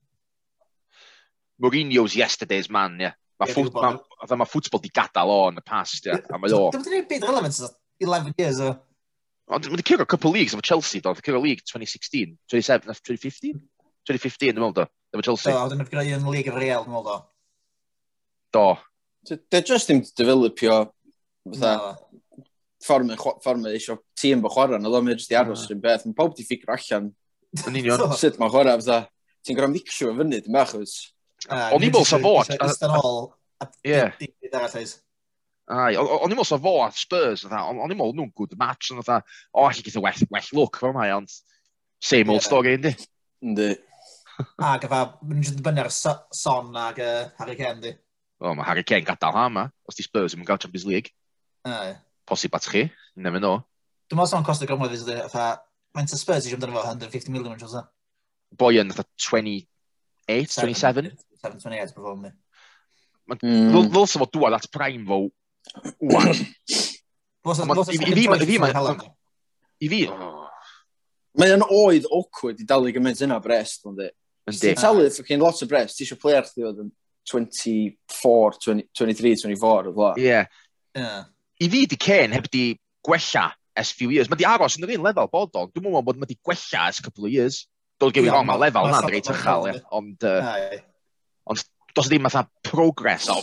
Mourinho's yesterday's man, yeah. Mae yeah, ma, ma, ma ffwtbol di gadael o yn y past, ia. A mae o... Dim ddim byd relevant 11 years, o. Ond mae'n cyrra couple leagues efo Chelsea, do. Mae'n cyrra league 2016, 27, 2015? 2015, dwi'n meddwl, do. Efo Chelsea. Do, a wedyn yn greu yn league efo Real, dwi'n meddwl, do. Do, Dwi just ddim developio fatha ffordd mae eisiau tîm bo chwarae, na ddo mae jyst i aros rhywun beth. Mae pob di ffigur allan Yn union. Sut mae'n chwarae, fatha, ti'n gorau mixio fyny, dim achos. O'n i'n meddwl sa fo... Ai, o'n i'n meddwl sa fo at Spurs, o'n i'n meddwl nhw'n good match, o'n fatha, o, allu gyda well, well look, fel mai, ond same old story, yndi? Yndi. Ac, mae'n jyst yn dibynnu ar son ac Harry Kane, di o, mae Harry Kane gadael ha yma, os di Spurs yn gael Champions League. Uh, Posib at chi, never know. Dwi'n meddwl o'n costio gymryd fydd ydy, mae'n ta Spurs eisiau amdano fo 150 million yn trwy'n Boi yn fatha 28, 27? 7, 28, bro, mi. Ddylsa fo dŵad at prime fo, wwan. I fi, i fi, i fi, oh. Mae o'n oed awkward i dalu gymaint yna brest, ond di. Yndi. Ti'n talu ffocin lot o brest, ti eisiau player chdi fod yn 24, 20, 23, 24, o fla. Ie. I fi di Cain heb di gwella es few years. Mae di aros yn yr un lefel bod o. Dwi'n meddwl bod mae di gwella es couple of years. Dwi'n gywi yeah, wrong, mae lefel na'n reit ychel, ond... Uh, ond dos ddim fatha progress o...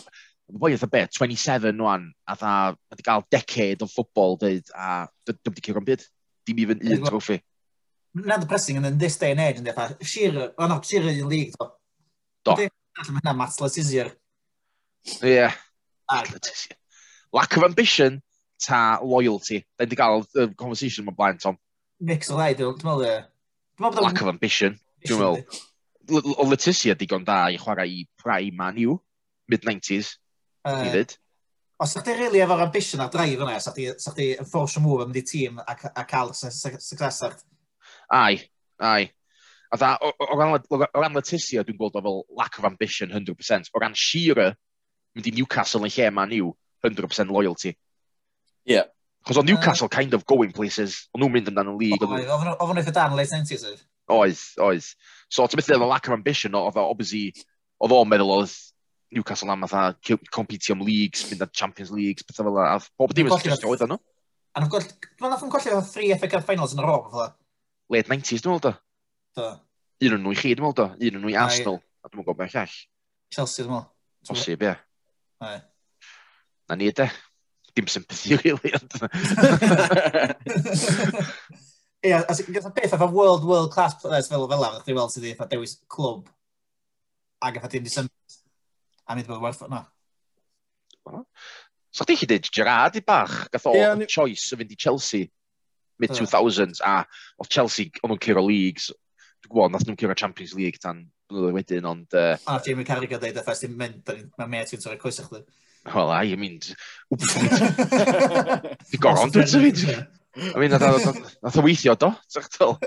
Boi eitha beth, 27 nwan, a dda, mae di gael decade o ffwbol dweud, a dwi'n wedi cyrra'n byd. Dim even un trofi. Mae'n depressing yn this day and age, yn dweud, Shearer, o no, Shearer yn league, do. Do. Mae hynna Matt Letizia. Ie. Letizia. Lack of ambition ta loyalty. Da wedi gael y conversation yma blaen, Tom. Mix o ddau, dwi'n meddwl. Lack of ambition, dwi'n meddwl. O Letizia digon da i chwarae i Prime Man U, mid-90s, uh, i ddyd. Os ydych chi'n rili really efo'r ambition ar draif yna, sa chdi yn ffordd move am di tîm a, a cael success ar... Ai, ai. A dda, o, o, ran, o ran Leticia, dwi'n gweld o fel lack of ambition 100%. O ran Shearer, mynd i Newcastle yn lle man yw, 100% loyalty. Ie. Yeah. Chos o Newcastle uh, kind of going places, o'n nhw'n mynd amdano'n league. Oedd o'n eitha dan late 90s oedd? Oedd, oedd. So, ti'n meddwl, lack of ambition, oedd o, obviously, oedd o'n meddwl oedd Newcastle am fatha compete am leagues, mynd at Champions Leagues, bethau fel yna. Bob dim yn sgriffio oedd yno. And of course, mae'n nath yn colli o 3 FA Cup finals yn y rob, fatha. Late 90s, dwi'n meddwl, da. Do. Un o'n nhw i chi, dwi'n meddwl do. Un o'n nhw i Arsenal. A dwi'n gwybod beth all. Chelsea, dwi'n meddwl. Posib, ie. Ai. Na ni, de. Dim sympathy, really. Ie, a gyda beth efo world, world class players fel o fel awr, chdi weld sydd efo dewis clwb Ag efo dim sympathy. A mi ddweud werth o'na. So chdi chi dweud Gerard i bach, gath o yeah, choice o fynd i Chelsea mid-2000s, a oedd Chelsea, o'n nhw'n curo leagues, gwybod, nath nhw'n cyrra Champions League tan blwyddyn wedyn, ond... Uh, a Jamie Carragher dweud, efallai sy'n mynd, mae met yn torri coes chdi. Wel, ai, I mean... Di goron, dwi'n tyfyd. I mean, nath o weithio, do? Tactyl.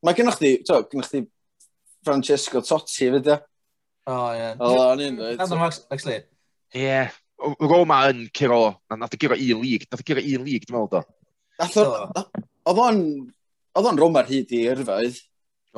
Mae gennych chi, to, gennych chi Francesco Totti, fyd e? O, ie. O, o'n i'n dweud. Actually. Ie. Roma yn cyrro, nath o gyrra i lig, nath o gyrra i lig, dwi'n meddwl, do. Nath o, oedd o'n Oedd o'n Roma hyd i yrfaidd.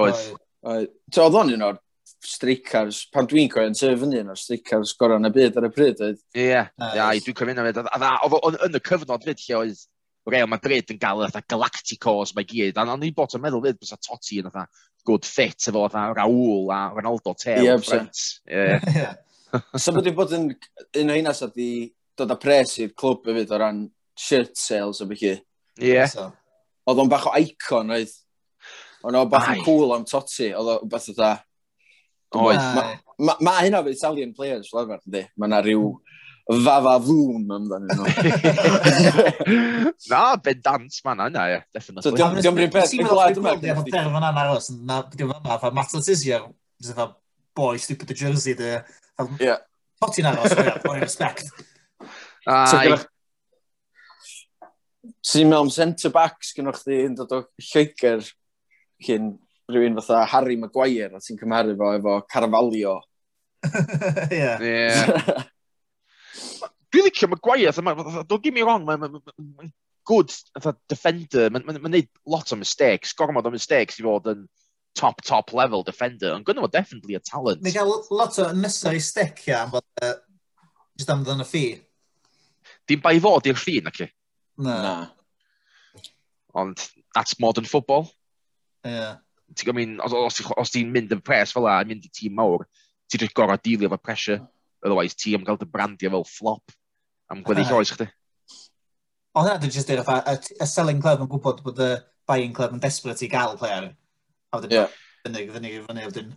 Oedd. Oedd o'n un o'r stricars, pan dwi'n coen, yn sef yn un o'r stricars gorau yn y byd ar y pryd. Ie, yeah, yeah, dwi'n cyfyn am Oedd yn y cyfnod fyd lle oedd Real Madrid yn gael ytha Galacticos mae gyd. A ni bod yn meddwl fyd bys a Totti yn ytha good fit efo ytha Raúl a Ronaldo Teo. Ie, ie. So bod wedi bod yn un o hynna sydd wedi dod â pres i'r clwb hefyd o ran shirt sales o bych chi. Ie. Yeah. So, oedd o'n bach o icon, oedd. Oedd o'n bach yn cool am Totti, oedd o'n beth oedd Oedd. Mae ma, ma hynna fydd Italian players, fel arfer ydy. Mae yna rhyw fafa fwn amdano nhw. Na, bedant ma'n yna ie. Definitely. Diolch yn beth, beth gwlad yma. Diolch yn terf yna'n aros, na, diolch yma, fa Matt Letizia Tizio, fa boy stupid o jersey, dy. Ie. Totti aros, boi respect. Ai. Sy'n mewn centre-backs gynnwch chi yn dod o Lloegr cyn rhywun fatha Harry Maguire a ti'n cymharu fo efo Carvalho. Ie. Ie. Dwi'n licio Maguire, don't get me wrong, mae'n good defender, mae'n ma, ma, lot o mistakes, gormod o mistakes i fod yn top, top level defender, ond gynnu fo definitely a talent. Mae'n cael lot o unnecessary stick ia, am bod, uh, just am ddyn y ffi. Dim bai fod i'r ffin, ac. Na. na. Ond, that's modern football. Ie. Yeah. Ti'n gwybod, os, os os ti'n mynd yn pres fel la, yn mynd i tîm mawr, ti'n just gorau dilio efo pressure. Otherwise, ti am gael dy brandio fel flop am gweddill oes chdi. Ond na, dwi'n just dweud, y selling club yn gwybod bod y buying club yn desperate i gael player. A wedyn, yeah. fyny, fyny, fyny, wedyn.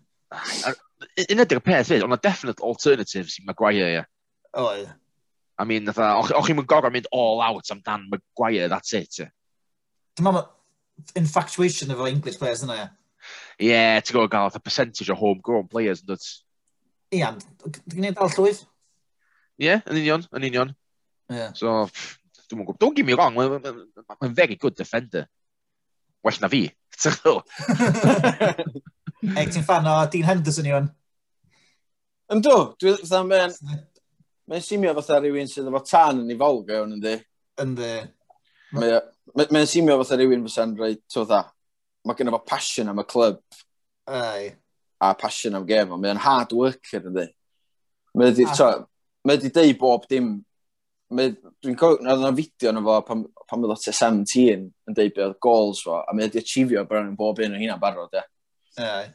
Un ydy'r peth fyd, ond a definite alternatives i Maguire, ie. O, ie. I mean, fatha, o'ch chi'n gorau mynd all out amdan Maguire, that's it. Dyma infatuation efo English players yna, ie. Ie, ti'n gwybod gael, a percentage o homegrown players, yn dod. Ie, dwi'n gwneud dal llwyth. Ie, yeah, yn union, yn union. Yeah. So, dwi'n mwyn gwybod, don't get me wrong, mae'n ma, ma, ma very good defender. Well na fi, ti'n gwybod? Eg, ti'n fan o Dean Henderson i o'n? Yndw, dwi'n Mae'n simio fatha rhywun sydd efo tan yn ei fawr gawn, Yn Ynddi. Mae'n simio fatha rhywun fysa'n rhaid, to dda, mae gen efo passion am y clwb. Ai. A passion am gem, mae'n hard worker, ynddi? Mae wedi, ah. mae wedi deud bob dim. Dwi'n cofio, na yna fideo yna fo pan pam oedd o 17 yn deud beth oedd goals fo, a mae wedi achifio bron yn bob un o hynna'n barod, e. Ai.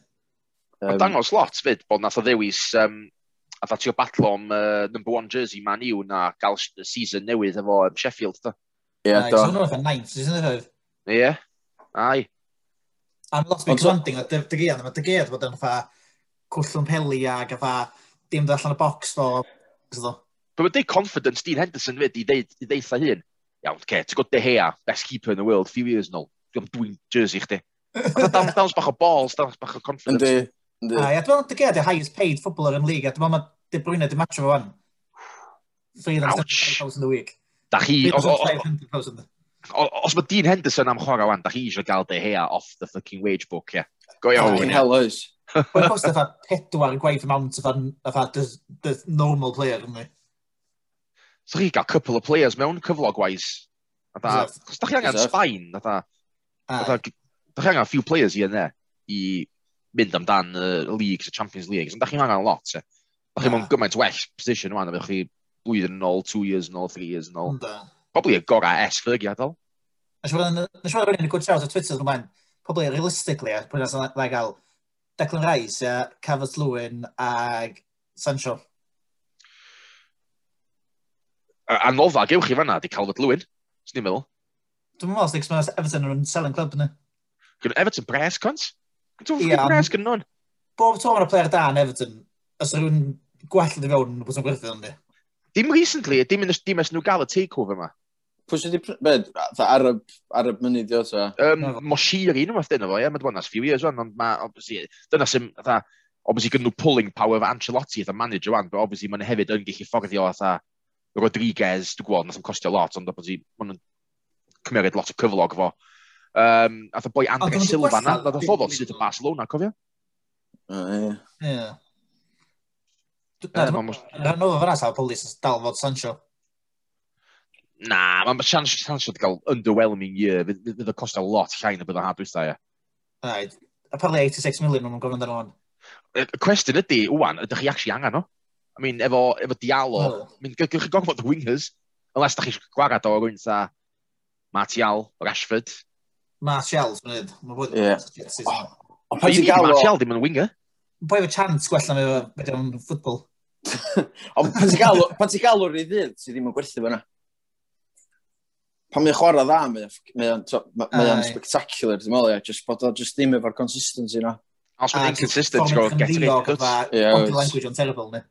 Um, dangos lot fyd bod nath o ddewis um, a dda ti o batlo am uh, number one jersey man i'w na gael season newydd efo um, Sheffield, da. Ie, yeah, do. Ie, do. Ie, do. Ie, ai. Am lot big commanding, o dy geir, mae dy geir bod yn fa cwllwn peli ag a fa dim dod allan y box fo. But mae dy confidence Dean Henderson fyd i ddeitha hun. Iawn, ce, ti'n gwybod De Gea, best keeper in the world, few years nôl. Dwi'n dwi'n jersey chdi. Dawns bach o balls, dawns bach o confidence. Yndi, A ia, dwi'n meddwl, dy Gea, the highest paid footballer yn league, a dwi'n meddwl, De Bruyne, di match o fan. 375,000 a week. Da chi... Os mae Dean Henderson am chwarae wan, da chi eisiau gael De Gea off the fucking wage book, ie. Go iawn. Fucking hell oes. Mae'n costa fa pedwar gwaith amount of fa the normal player, ynddi. So chi gael couple of players mewn cyflog-wise. Os da chi angen Spain, Sbaen, ah. da chi angen a few players i yna i mynd amdan y uh, leagues, y Champions League, da chi'n angen lot, e. Da chi'n mewn gymaint well position yma, da chi blwyddyn yn ôl, two years yn ôl, three years yn ôl. Probably y gorau es Fergie adol. Nes fawr rwy'n gwrdd siarad o Twitter yn ymlaen, probably realistically, a pwynt o'n rhaid gael Declan Rice, uh, Cavett Lewin ag Sancho. Anodda, gewch chi fanna, di Calvert Lewin, sy'n ni'n meddwl. Dwi'n meddwl, sy'n Everton yn selling club, yna. Gwn Everton Bres, cont? Dwi'n yeah, gwres nhw'n. Bob tom yn y player da yn Everton, os rhywun gwell yn fewn bod yn gwerthu gwerthu hynny. Dim recently, dim yn dim ys nhw gael y takeover yma. Pwys ydi, bed, ar Arab, ar y mynydd o, ta? Um, Moshir un yma ddyn nhw, ie, mae dyna'n few years o'n, ond mae, obviously, dyna sy'n, fatha, obviously, gynnu pulling power of Ancelotti, fatha manager o'n, but obviously, mae'n hefyd yn gallu fforddio, fatha, Rodriguez, dwi'n gwybod, nath o'n costio lot, ond obviously, mae'n cymeriad lot o cyflog fo. Um, ath y boi Andre Silva na, nad o ffordd sydd y Barcelona, cofio? Ie. Ie. Rhan o fyna sa'r polis dal fod Sancho. Na, mae chance Sancho wedi cael underwhelming year. Fydd y costa lot llai na bydd y hadwys da, ie. Right. Apparently 86 million o'n gofyn dan o'n. Y cwestiwn ydy, wwan, ydych chi actually angen o? I mean, efo, efo Diallo, oh. I mean, gwych chi gofod wingers, unless da chi gwarad o rwy'n sa Martial, Rashford, Marshalls, mae'n dweud. Mae'n bod yn Jetsis. Ond pa i'n gael o... Marshall ddim yn winger. Boi efo chance na mewn beth o'n ffwtbol. Ond pan ti'n gael o'r ei ddydd, ti ddim yn gwerthu fyna. Pan mae'n chwarae dda, mae o'n spectacular, ti'n meddwl, just bod o just ddim efo'r consistency na. Os mae'n inconsistent, ti'n gwybod, get it. Yeah, body language on terrible, ne?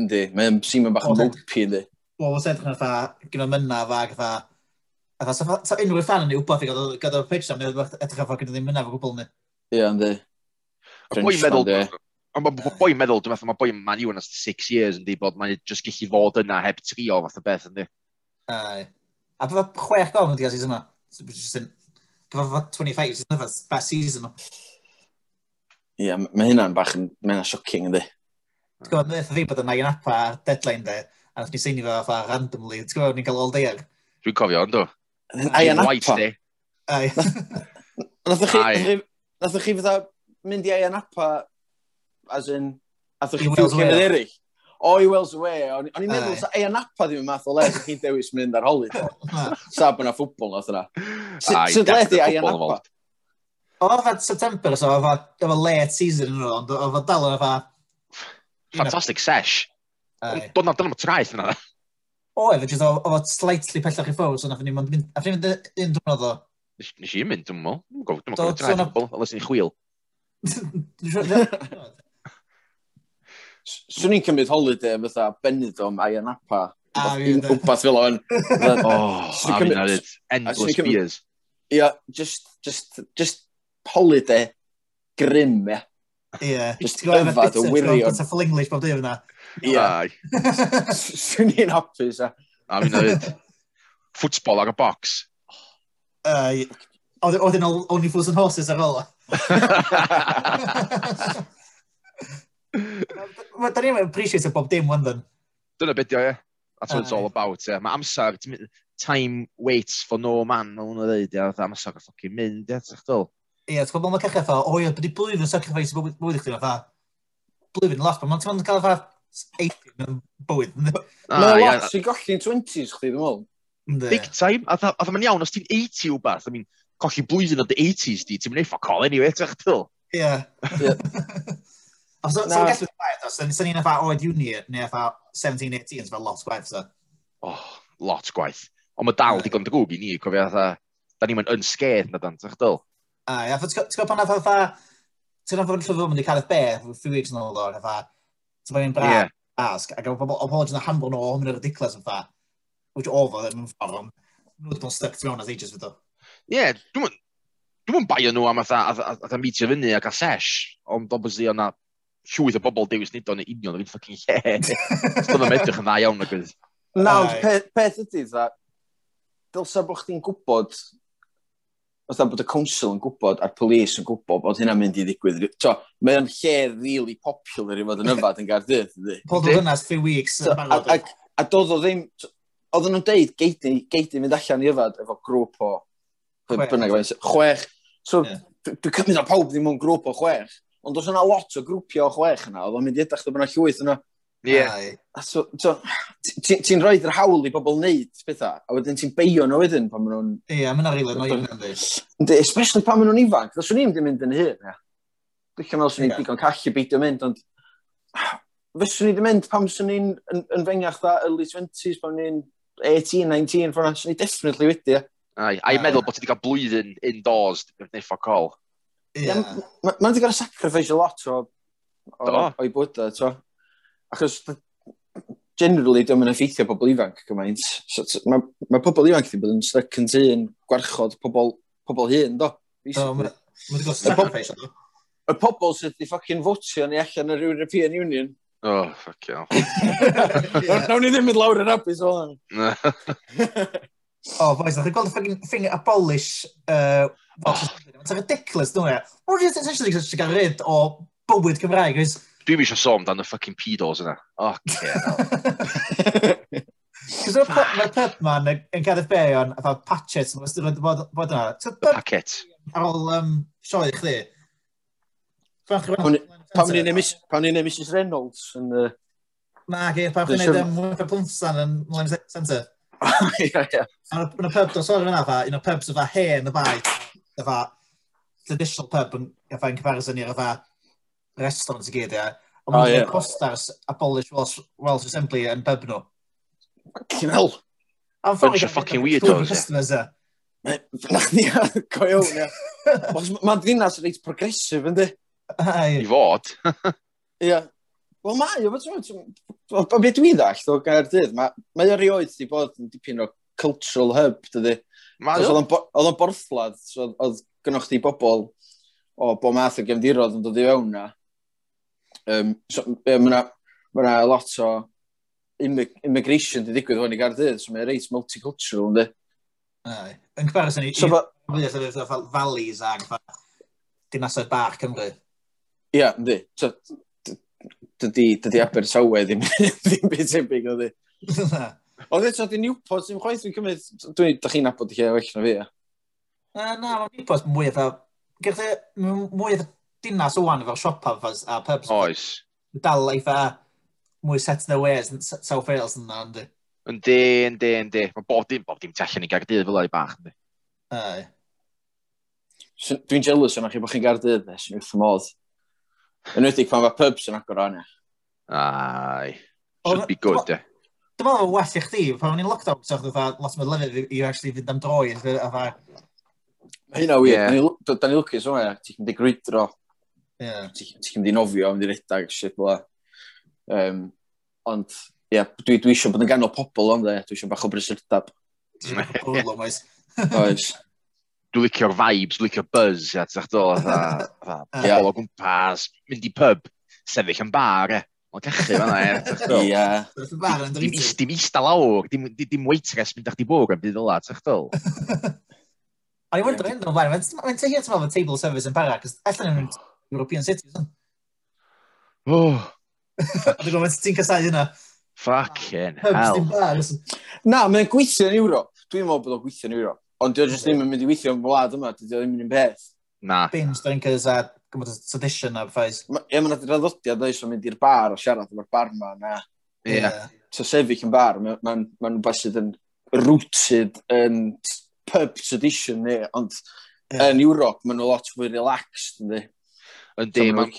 Yndi, mae'n sîm yn bach yn mopey, yndi. Wel, wrth edrych yn fatha, gyda mynna, fa, fatha, Fatha, sa unrhyw fan yn ei wybod i gada o'r pitch am edrych o ffogin ddim yn efo gwbl ni. Ie, ynddi. Y boi meddwl, ond mae boi meddwl, dwi'n meddwl, mae boi man i yn six years yn di bod mae'n just gallu fod yna heb trio fath o beth ynddi. Ai. A bydd chwech gol yn di a season yma. Bydd o 25 season yma, best season yma. Ie, mae hynna'n bach yn, mae hynna'n shocking ynddi. Ti'n gwybod, wnaeth fi bod yna i napa deadline de, a wnaeth ni seini fo fa randomly, ti'n gwybod, ni'n cael all day ag. Dwi'n cofio, ond. Ai yn apa? Ai. Nath chi, nath chi fatha mynd i ai yn apa, as in, nath chi ffil cymryd eraill? O, i Wales Away. O'n i'n meddwl, sa ei anapa ddim yn math o le, sa chi'n dewis mynd ar holi. Sa byna ffwbol nath yna. Sut le di ei anapa? Oedd o'n fad September, so oedd o'n late season yn ond oedd o'n dal o'n Fantastic sesh. Dwi'n nad dyna'n traeth yna. Oedd, oedd o slightly pellach i ffwrs, ond nath ni'n mynd, un dwrnod o. Nes i'n mynd, dwi'n meddwl. dwi'n mynd, dwi'n mynd, dwi'n mynd, dwi'n mynd, dwi'n Swn i'n cymryd holiday fatha Benidorm a Ianapa. Wbeth fel o'n. Oh, a fi'n added endless beers. Ia, just, just, just holiday grim, ia. Ie. Just yfad o wirion. Ti'n full English bob dim yna. Ie. Swn i'n hapus. A mi'n dweud, ffutsbol ag y box. Oedd yn Only Fools and Horses ar ôl. Da ni'n appreciate bob dim, London. Dyna beth o, ie. That's what it's all about, ie. Mae amser, time waits for no man, mae hwnna dweud, ie. Amser yn ffocin mynd, ie. Ti'n ie, ti'n gwybod, mae'n cael fatha, o ie, byddu blwyddyn sacrifice i bywyd i chdi, fatha, blwyddyn lot, mae'n ti'n cael fatha 18 yn bywyd. Mae'n lot sy'n golli'n 20s chdi, dwi'n meddwl. Big time, a dda mae'n iawn, os ti'n 80 wbeth, I mean, colli blwyddyn o dy 80s di, ti'n mynd i ffoc all anyway, ti'n chdi'l. Ie. Os o'n gallu gwaith, os o'n ni'n efo oed uni, neu efo 17-18, fel lot gwaith, so. Oh, lot gwaith. Ond mae dal digon dy gwb i ni, cofio, da ni'n mynd yn sgedd, na dan, ti'n chdi'l. A ia, ti'n gwybod pan oedd fatha, ti'n gwybod pan yn llyfr mynd i cael eich beth, few weeks yn ôl o'r fatha, ti'n gwybod bra, yeah. asg, ac oedd pobl, oedd yn hambl nhw, hwn yn ridiculous yn fatha, which over yn ffordd, ond nhw bod yn stuck, ti'n gwybod, as ages fydd. Ie, dwi'n dwi'n baio nhw am atha meetio fyny ac a sesh, ond obviously o'na llwyth o bobl dewis nid o'n union o'r un ffocin ie. Stodd am edrych yn dda iawn o gwyd. Nawr, peth ydy, dda, dylsa bod chdi'n gwybod fatha bod y council yn gwybod a'r polis yn gwybod bod hynna'n mynd i ddigwydd. So, mae o'n lle really popular i fod yn yfad yn gardydd. Pob o hynna, three weeks. So, a, a, a doedd o ddim... Oedden nhw'n deud, geidi geiti mynd allan i yfad efo grŵp o... Chwech. chwech. So, yeah. dwi'n cymryd o pawb ddim yn grŵp o chwech. Ond os yna lot o grwpio o chwech yna, oedd o'n mynd i edrych, bod yna llwyth yna. Ie. So, so ti'n ti rhoi'r hawl i bobl wneud pethau, a wedyn ti'n beio nhw wedyn pan maen nhw'n... Ie, yeah, mae'n arilen o i'n ynddi. Especially pan maen nhw'n ifanc, ddys o'n i'n mynd yn hyn, ia. Dwi'n cael meddwl swn i'n digon callu beidio mynd, ond... Fyswn i'n mynd pam swn i'n yn, yn fengach dda early 20s, pan i'n 18, 19, ffwrna, swn i'n definitely wedi, ia. Ai, a'i meddwl bod ti wedi cael blwyddyn indoors, neu ffoc ol. Ie. Mae'n wedi cael sacrifice a lot o, o, o'i bwyda, to. Achos generally, dyma'n effeithio pobl ifanc gymaint. So, mae ma pobl ifanc ddim bod yn stuck yn tu yn gwarchod pobl, pobl hyn, do? Mae'n gwybod sacrifice, do? Y pobl sydd wedi ffocin fotio ni allan yr European Union. Oh, ffuck iawn. Nawn ni ddim mynd lawr yn abys o hwn. Oh, boys, ddech i gweld y ffocin thing abolish uh, It's like ridiculous, dwi'n meddwl. We're just essentially just to get rid o bywyd Cymraeg. It's dwi'n eisiau sôn dan y ffucking pedos yna. Oh, yeah. Cos mae'r pub, ma'n yn Gareth Bay o'n fatha patchet, mae'n ystod wedi bod, yna. So, packet. Ar ôl um, sioe chdi. Pam ni'n ei Mrs Reynolds yn... Na, ge, pam chi'n neud am Wimper Plunsan yn Mlaen Centre. Ie, ie. Yn y pub, dwi'n sôn yna, un o'r pubs yfa hen y bai, yfa traditional pub yn gyfa'n comparison i'r yfa restaurant i gyd, ia. Ond mae'n oh, costars Costas abolish Welsh, Welsh Assembly yn pub nhw. Cyn hel. Bunch of fucking weirdos. Customers, ia. Lach ni ar go iawn, ia. Mae'n ddinas reit progresif, ynddi? I fod. Ia. Wel mae, o beth dwi ddall o gair dydd, mae o rioed di bod yn dipyn o cultural hub, dydy. Oedd o'n borthladd, oedd gynnwch chi bobl o bo math o gefndirodd yn dod i fewn na. Um, so, yeah, mae yna ma, lot o immigration di ddigwydd hwn i Gardydd, so mae'n reit multicultural, ynddi? Yn comparison i so, byddeith yn fel valleys ag dinasoedd bach Cymru. Ia, ynddi. So, dydy dydy Abertawe ddim ddim byd tebyg, ynddi? Oedd eto di Newport, ddim chwaith dwi'n cymryd, dwi'n da chi'n nabod i lle well na fi, ia? Na, mae Newport mwy o fel, gyda mwy o dinas o'n fel siopa a pubs. Oes. Dal eitha mwy set the ways yn South Wales yna, ynddi. Yndi, yndi, yndi. Mae bob dim, bob dim tellen i Gaerdydd fel ei bach, yndi. Ai. So, Dwi'n jealous yna chi bod chi'n Gaerdydd, nes yn wrth y modd. Yn wedi pan mae pubs yn agor o'n e. Ai. Should be good, e. Dwi'n meddwl well i chdi, pan o'n i'n lockdown, so chdi lot mwy lefydd i actually fynd am droi, a Mae hynna wir. Yeah. Da ni lwcus o'n e, ti'n digrwydro Yeah. Ti'n ti mynd i nofio, mynd i redag, shit, bla. Um, ond, ie, yeah, dwi, dwi eisiau bod yn ganol pobl, ond e, dwi eisiau bach o brysurdab. Oes. Oes. Dwi licio'r vibes, dwi'n licio'r buzz, ia, ti'n do, pobl o gwmpas, mynd i pub, sefyll yn bar, e. Mae'n cachu fan'na, e, Ia. Dim ista lawr, dim, waitress mynd a'ch di bwg yn byd ola, ti'n do. O'n i'n wyndro hyn, dwi'n blaen, mae'n teimlo fel table service yn para, cos allan yn European citizen. Oh. Dwi'n gwybod, ti'n casau hynna. Fucking hell. Na, mae'n gweithio yn Ewrop. Dwi'n meddwl bod o'n gweithio yn Ewrop. Ond dwi'n just ddim yn mynd i weithio yn gwlad yma, dwi'n ddim yn un peth. Na. Bins, dwi'n a gymryd y tradition ar ffais. Ie, mae'n adnod addodiad oes o'n mynd i'r bar a siarad efo'r bar yma, na. Ie. So sefyll yn bar, mae'n rhywbeth sydd yn rooted yn pub tradition, ni. Ond yn Ewrop, mae'n a lot fwy relaxed, ynddi. Yn de, mae'n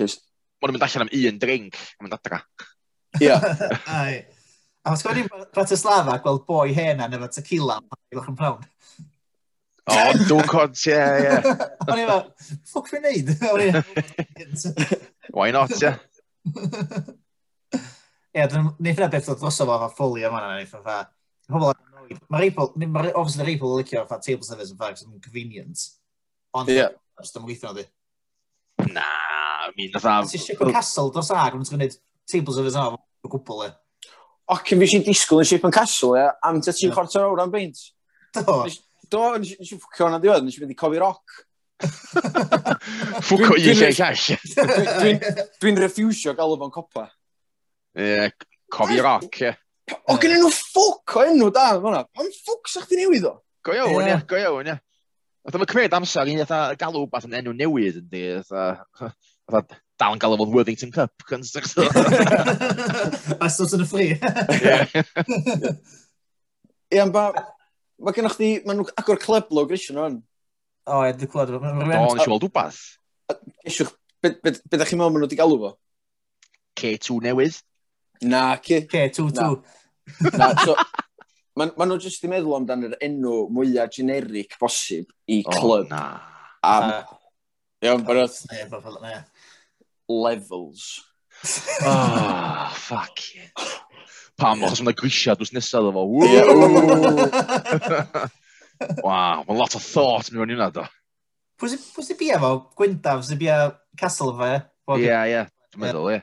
mynd allan am un drink, yn mynd adra. Ia. A mae'n sgwrdd i'n Bratislava gweld boi hen yn efo tequila pan i'n prawn. O, dwi'n cod, ie, ie. O'n i'n meddwl, ffwc fi'n neud? Why not, ie. Ie, wneud yna beth o drosodd o'r ffoli yma na, wneud fatha. Pobl yn annoyed. Mae rei obviously rei pobl yn licio fatha table service yn fact, yn convenience. Ond, yeah. just yn weithio, na di. Na, I mean, fatha... Ti Ship yn castle dros ag, ond ti'n gwneud tables of his arm, o gwbl e. O, cyn fi eisiau disgwyl yn Ship yn castle, e, am ti ti'n chwarter awr am beint. Do. Do, nes i ffwcio hwnna diwedd, nes i fynd i cofi roc. Ffwcio i lle llall. Dwi'n refusio galw fo'n copa. Ie, cofi roc, ie. O, gennyn nhw ffwc o enw da, fan'na. Pam ffwc sa'ch ti newid o? Go iawn, ie, go iawn, ie. Oedd yma cymryd amser i eitha galw wbeth yn enw newydd yn di, fatha dal yn galw fo'n Worthington Cup. A sort yn y ffri. Ie, ba, ma gennych chi, maen nhw agor cleblog rysio nhw'n. O, ie, dwi'n clywed. Do, nes i weld wbath. Esiwch, beth ydych chi'n meddwl maen nhw wedi galw fo? K2 newydd? Na, K... K22. Na, so, Maen ma nhw jyst i meddwl amdan yr enw mwyaf generic bosib i clwb. Oh, na. A, iawn, barod. Levels. oh, fuck yeah. Pam, achos mae'n grisiad wrth nesaf efo. Waw, mae'n lot o thought mewn mynd i do. Pwy sy'n bia efo? Gwyndaf, sy'n bia Castle fe? Ie, ie, dwi'n meddwl, ie.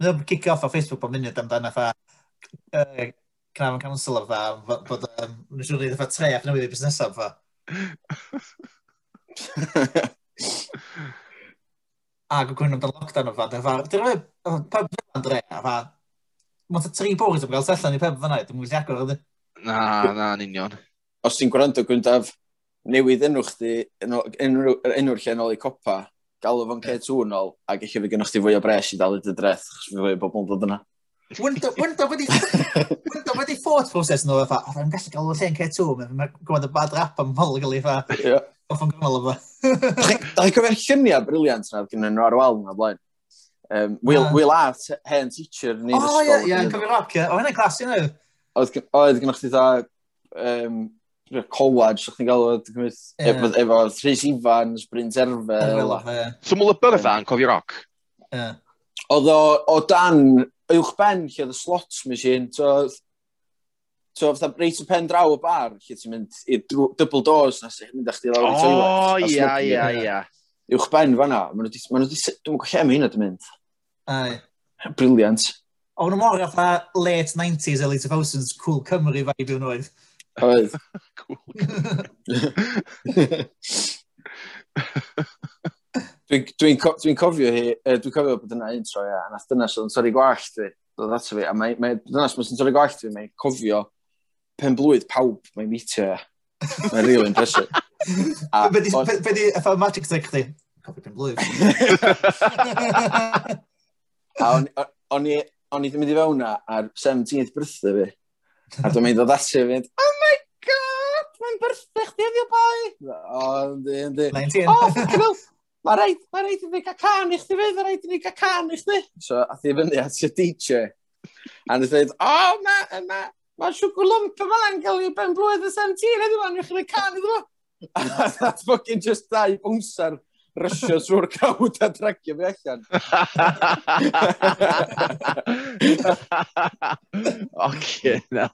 Mae'n kick off o Facebook bod munud amdano fa Cynafon Council ar fa, bod um, nhw'n siŵr i ddeffa tre a newydd i busnes ar fa. a gwyn amdano lockdown o fa, dyna fa, dyfa, dyfa, peb fyna dre, a fa, mae'n tri bwrs am gael sellan i peb fyna, dim wedi agor, ydy. Na, na, yn union. Os ti'n gwrando, gwyntaf newydd enw chdi, enw'r lle nôl i copa, galw fo'n C2 yn ôl, a gallu fi gynnwch chi fwy o bres i dal i dy dreth, chos fi fwy o bobl yn dod yna. Wouldn't the, wouldn't the, wouldn't the, wouldn't thought process nhw, fatha, oedd yn gallu gael o lle'n cair tŵm, mae'n gwybod y bad rap am pobl gael cael ei fatha, off yn gymal o fa. Da chi cofio'r lluniau briliant na, gyda nhw ar wal yna blaen. Um, Will. Ah. Will Art, hen teacher ni ysgol. O, ie, ie, cofio'r rock, ie. O, hynna'n clas i. Oedd gynnwch chi dda, um, college, o'ch chi'n gael o, efo, efo Rhys Ifans, Bryn Terfel. So, mwyn lybyr y yn cofio roc? Ie. Oedd o, o dan uwch ben lle oedd y slots machine, so, so fatha reit y pen draw y bar, lle ti'n mynd i double doors na sy'n mynd â chdi lawr i toilet. O, ia, ia, ia. Uwch ben fanna, maen nhw wedi, wedi, dwi'n gwybod lle mae hynna di mynd. Ai. Briliant. O, nhw mor fatha late 90s, early 2000s, cool Cymru vibe yw'n oedd. Oedd. cool Cymru. Dwi'n dwi co dwi cofio hi, uh, dwi'n cofio bod yna un tro, ia, a nath dynas oedd yn torri gwallt fi, dod ato fi, a mae, mae dynas mae'n torri gwallt fi, mae'n cofio pen blwydd pawb mae'n meetio, ia. Mae'n rili impressive. a, be di, on... be di, efo magic trick chdi? Cofio pen blwydd. a o'n, o'n i, o'n i ddim mynd i fewn na ar 17th birthday fi, a dwi'n mynd o ddasio fi, oh my god, mae'n birthday chdi, heddiw boi! O, yndi, yndi. 19. Oh, Mae rhaid, mae rhaid i fi gael can i chdi fydd, mae rhaid i fi gael can i chdi. So, a thi fyny at y DJ. A ni dweud, o, mae, mae, mae siwgr lwmp yma lan gael i ben blwydd y 17, edrych ma'n rhaid i'n can iddo fo. A that's fucking just dau bwmsar rysio trwy'r cawd a dragio fi allan. Oce, na.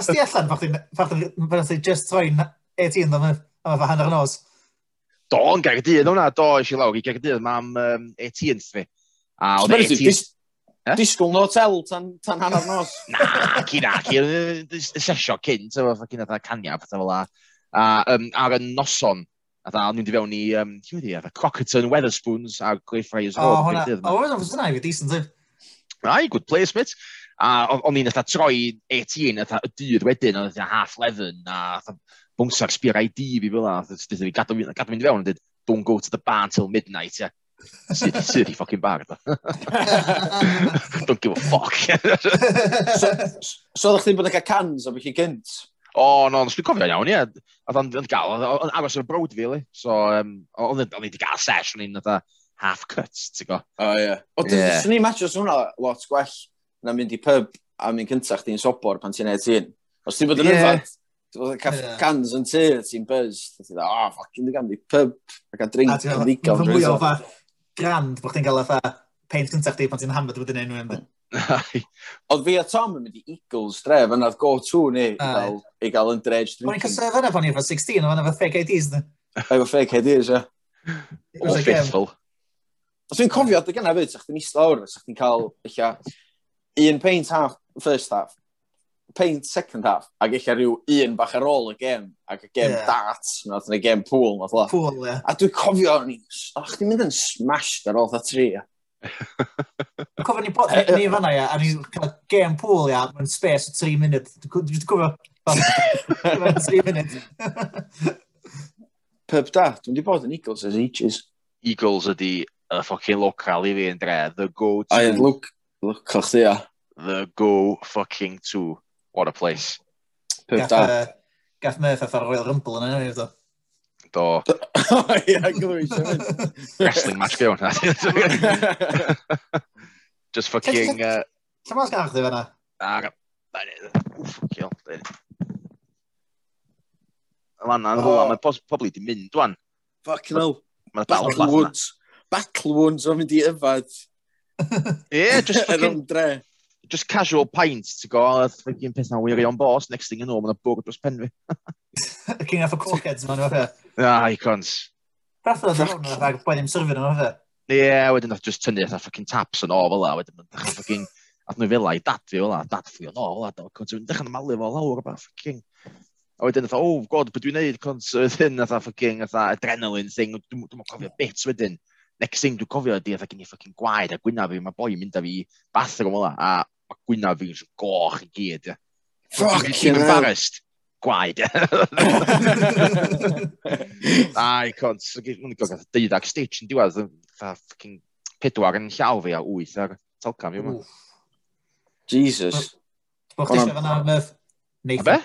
Os di allan, fach ti'n just troi'n 18 am y hanner nos? Do, yn Gaerdydd hwnna, do, eisiau lawr i Gaerdydd, mam um, 18th fi. A oedd 18th... Disgwyl no hotel tan, tan hanner nos. na, ci na, ci, y sesio cyn, tyfo, ffocin atha caniaf, tyfo fel la. A um, ar y noson, atha, o'n i'n di fewn i, um, ti'n wedi, e? atha, Crockerton, Weatherspoons, a Greyfriars Road. O, hwnna, o, hwnna, hwnna, hwnna, decent, Rai, good place, mate. A o'n i'n atha troi 18, atha, y dydd wedyn, oedd i'n half 11, a bwngsa'r sbir ID fi fel la, dydyn ni gadw, gadw mynd fewn yn dweud, don't go to the bar till midnight, ia. Sydd i ffocin bar, da. Don't give a fuck. so, so oeddech chi'n bod yn cael cans o bych i gynt? O, oh, no, nes dwi'n cofio iawn, ie. Oedd o'n gael, o'n aros o'r brod fi, li. So, um, oedd o'n wedi gael sesh, o'n i'n half cut, ti'n go. O, ie. O, dwi'n ni matchos hwnna lot gwell na mynd i pub a mynd cyntaf chdi'n sobor pan ti'n ei ti'n. Os ti'n bod yn yeah. yfad, Oedd y caff yeah. cans yn tu, ti'n buzz. Ti'n dweud, oh, ffocin, dwi'n ganddi pub. Ac a drink yn ddigon. Fy mwy o fa grand bod chdi'n cael fatha paint cyntaf chdi pan ti'n hamod wedyn enw yn Oedd fi a Tom yn mynd i Eagles dref oedd go to ni i gael, i gael yn dredge drinking. O'n i'n cysaf yna pan i'n 16, o'n efo fake IDs. Efo fake IDs, ie. O, ffithful. Os dwi'n cofio, dy gynnaf fyd, sa'ch chi'n islawr, sa'ch chi'n cael, eich un paint half, first half, paint second half, ac eich rhyw un bach ar ôl y gem, ac y gem yeah. darts, nath yn y gem pool, nath la. Pool, ie. Yeah. A dwi'n cofio, ni, ach, ni'n mynd yn smashed ar ôl dda tri, ie. Cofio ni bod ni, ni fanna, ia, a ni'n cael gem pool, ia, mewn space o 3 munud. Dwi'n cofio, mewn 3 munud. Pub da, dwi'n di bod yn Eagles as ages. Eagles ydi y ffocin local i fi yn dre, the go-to. A look, look, chdi, ia. The go-fucking-to what a place. Gath, uh, gath Murph a Royal Rumble yn enw iddo. Do. Ie, glwyso. Wrestling match go Just fucking... Uh, lle ma'n gael chdi fanna? Ah, Ffwc i oldi. Fanna, hwla, oh. mae pobl i di mynd, dwan. Fuck no. Mae Battle Woods. Battle Woods o'n mynd i yfad. Ie, just fucking... Yn dre just casual pint, ti'n go, a ffigin peth na pethau wirio'n bos, next thing you know, mae'n bwrdd dros pen fi. King of a cockheads, ma'n fe. Ah, icons. Rath oedd yn hwnna, ag boedd i'n syrfyn o'n fe. Ie, wedyn oedd just tynnu eitha ffocin taps yn ôl, fel la, wedyn mae'n dechrau ffocin... Ath nhw fel i dad fi fel la, dad fi yn ôl, fel la, dwi'n dechrau'n malu fo lawr ba, ffocin. A wedyn oedd, oh god, beth dwi'n neud, cons, wedyn oedd ffocin, oedd adrenaline thing, dwi'n cofio bits wedyn next thing dwi'n cofio ydy oedd gen i ffocin gwaed a gwyna fi, mae boi yn mynd â fi bathroom ola, a mae gwynaf fi'n goch i gyd. Fuck, chi'n embarrassed. Gwaed. Ai, cont, mae'n gwybod gath deuddag stitch yn diwedd, Fucking pedwar yn llaw fi a wyth ar talcam fi yma. Jesus. Bwch ti sefyn am ydd? Be?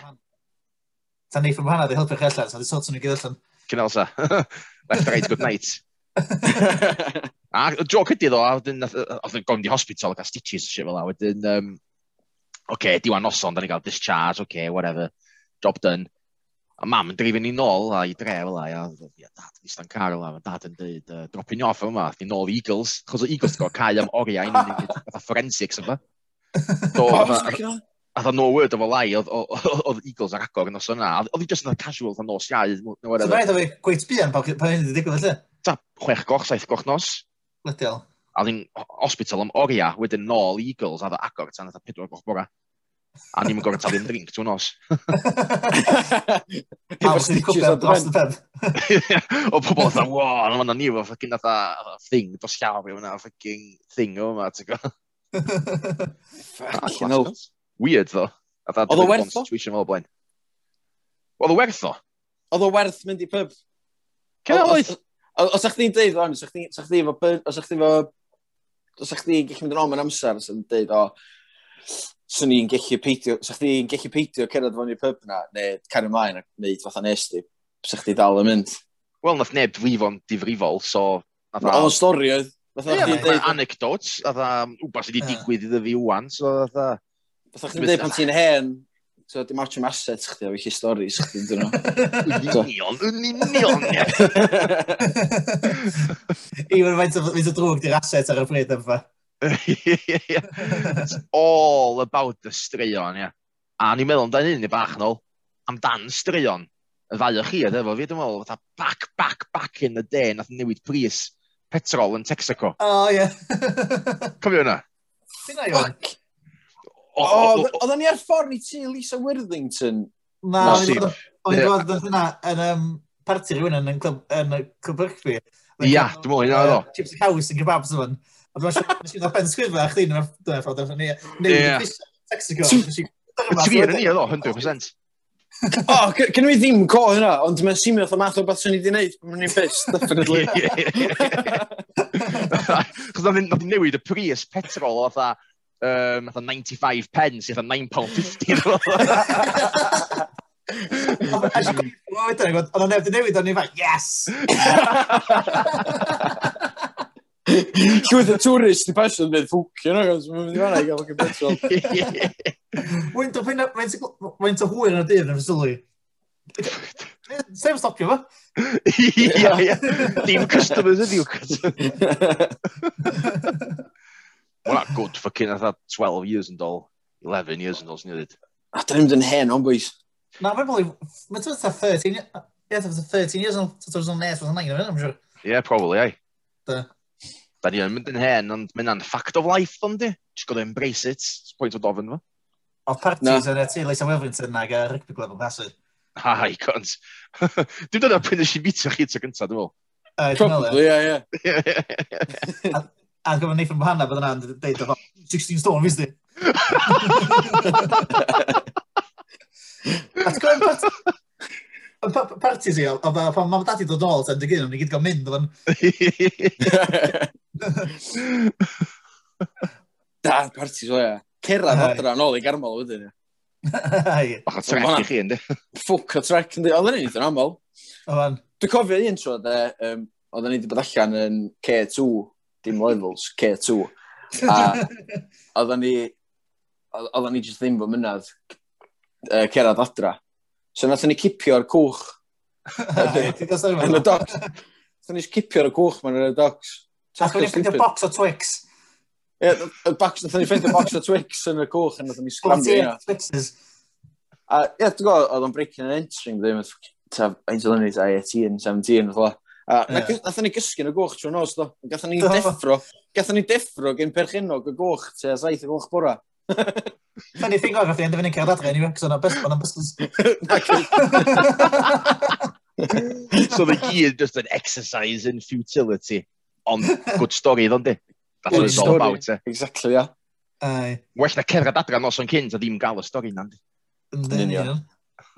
Ta Nathan Hanna, di helpu chi allan, so di sort nhw'n gyd allan. Cynelsa. Left right, good night. a joc ydy ddo, a wedyn, oedd yn gofyn i hospital, a stitches a shit fel la, wedyn, um, oce, okay, diwan noson, da ni gael discharge, oce, okay, whatever, job done. A mam yn drifyn ni nôl, a i dre fel la, a dad yn stan car fel la, a dad yn dweud, uh, dropping off yma, ni nôl i Eagles, chos o Eagles go cael am oriau, fatha forensics yma. Do, a dda no word efo lai, oedd Eagles ar agor yn os yna, oedd hi just yn casual, dda nos iau. So fe, dda fi, gweith bian pa hyn wedi digwydd felly? ta chwech goch, saith goch nos. Lydiol. A ni'n hospital am oria, wedyn nôl Eagles a dda agor tan eitha pedwar goch bora. A ni'n gorau talu'n drink trwy nos. Pawb sy'n ni'n cwpio dros y peb. O pobl oedd wow, ond fanna ni efo ffocin atha thing dros llawr yw yna, ffocin thing o yma, ti'n gwybod. Ffocin hell. Weird ddo. Oedd o werth o? Situation fel blaen. Oedd o werth o? Oedd o werth mynd i pub? Cyn oedd? Os ych chi'n deud o'n, os ych di, os efo, os ych di efo, os ych chi'n gallu mynd yn ôl mewn amser, os ych deud, o, swn i'n gallu peidio, os ych chi'n gallu peidio cerdded fo'n i'r pub na, neu cario mlaen a wneud fatha nes di, os ych di dal yn mynd. Wel, nath neb dwyfo'n difrifol, so... Oedd o'n stori oedd. Ie, anecdotes, oedd o'n wbeth sydd wedi digwydd iddo fi wwan, so oedd o'n... Fatha chdi'n dweud pan ti'n hen, So, dim ots am assets chdi, o eich storys chdi, dyn nhw. Union, yn union, ie. Even faint o drwg di'r asset ar y bryd yn fa. It's all about the straeon, ie. A ni'n meddwl amdano un i bach nôl, amdan straeon. Y ddau o chi, ydw efo fi, dwi'n meddwl, fatha back, back, back in the day, nath newid pris petrol yn Texaco. O, ie. Cofio hwnna? Dyna, i Oedden ni ar ffordd i ti Lisa Worthington? Na, oedd yn dod yna yn um, parti rhywun yn, yn y Cwbyrchfi. Ia, dwi'n mwyn, oedd o. Chips and Cows yn kebabs yma. A dwi'n siŵr na ben a chdi yn y ffordd o'n ni. Neu, Texaco. yn ni, oedd o, 100%. O, gen i ddim co hynna, ond mae'n simio oedd y math o beth sy'n i wedi gwneud, mae'n ni'n pissed, definitely. Chos oedd ni'n newid y pris petrol oedd um, 95 pence, eitha 9 pound 50. Ond o'n efo newid, o'n i'n fath, yes! Llywyd y tourist i pasio yn dweud ffwcio nhw, ond mae'n mynd i fanna i gael ffwcio petrol. Mae'n to ffynna, mae'n hwyr yn y dydd yn sylwi. Sef stopio fo? Ia, ia. Dim customers ydi'w customers. Wel, na, good fucking atha 12 years yn dol, 11 years yn dol, sy'n edrych. A dyn ni'n hen o'n bwys. Na, mae'n probably, mae'n tyfu 13, yeah, 13 years on 2008, 2009, I'm sure. Yeah, probably, ai. Da. Da ni yn mynd yn hen, ond mynd yn fact of life, ond di. Just gotta embrace it, it's point of ofyn fo. Oedd parties yn y tu, Lysa Wilfrington ag y rygbi glwb yn pasu. Ha, i cont. Dwi'n dod o'r pryn ysg i mitio chi to gyntaf, dwi'n meddwl. Probably, ie, ie. A gyfer Nathan Bohanna, bydd yna'n dweud, 16 stone, fes di? Ac o'n parti si, o fa, pan mam dati dod ôl, ta'n digyn, o'n i gyd gael mynd, o'n... Da, parti so, ia. Cerrad adra yn ôl i garmol, wedyn, ia. Bach o trec i chi, ynddi? Ffwc o trec, ynddi. Oedden ni'n eitha'n aml. Oedden. Dwi'n cofio un tro, de, um, oedden ni wedi bod allan yn K2 dim levels, K2. A oedden ni, oedden ni jyst ddim fy mynad uh, cerad adra. So nath ni cipio'r cwch yn y docs. Nath ni cipio'r cwch ma'n y docs. Nathon ni ffeindio box o Twix. Ie, y box, nath ni ffeindio box o Twix yn y cwch a nath ni scrambio yna. Twixes. A ie, dwi'n gwybod, oedd o'n breaking and entering ddim, ta, ein dylun ni, ta, 18, 17, oedd A yeah. na, nath ni gysgu yn y gwch trwy'n nos, do. Gath ni deffro, gath ni deffro gen perchenog y gwch, te a saith y gwch bora. Funny thing oedd, gath ni'n dyfynu cael adre, anyway, cos o'na best one am so the gear just an exercise in futility. Ond good story, ddod di. That's what it's all about, eh? Exactly, yeah. Aye. Well na cerdded adre nos o'n cynt a ddim gael y stori, nandi. Yn union.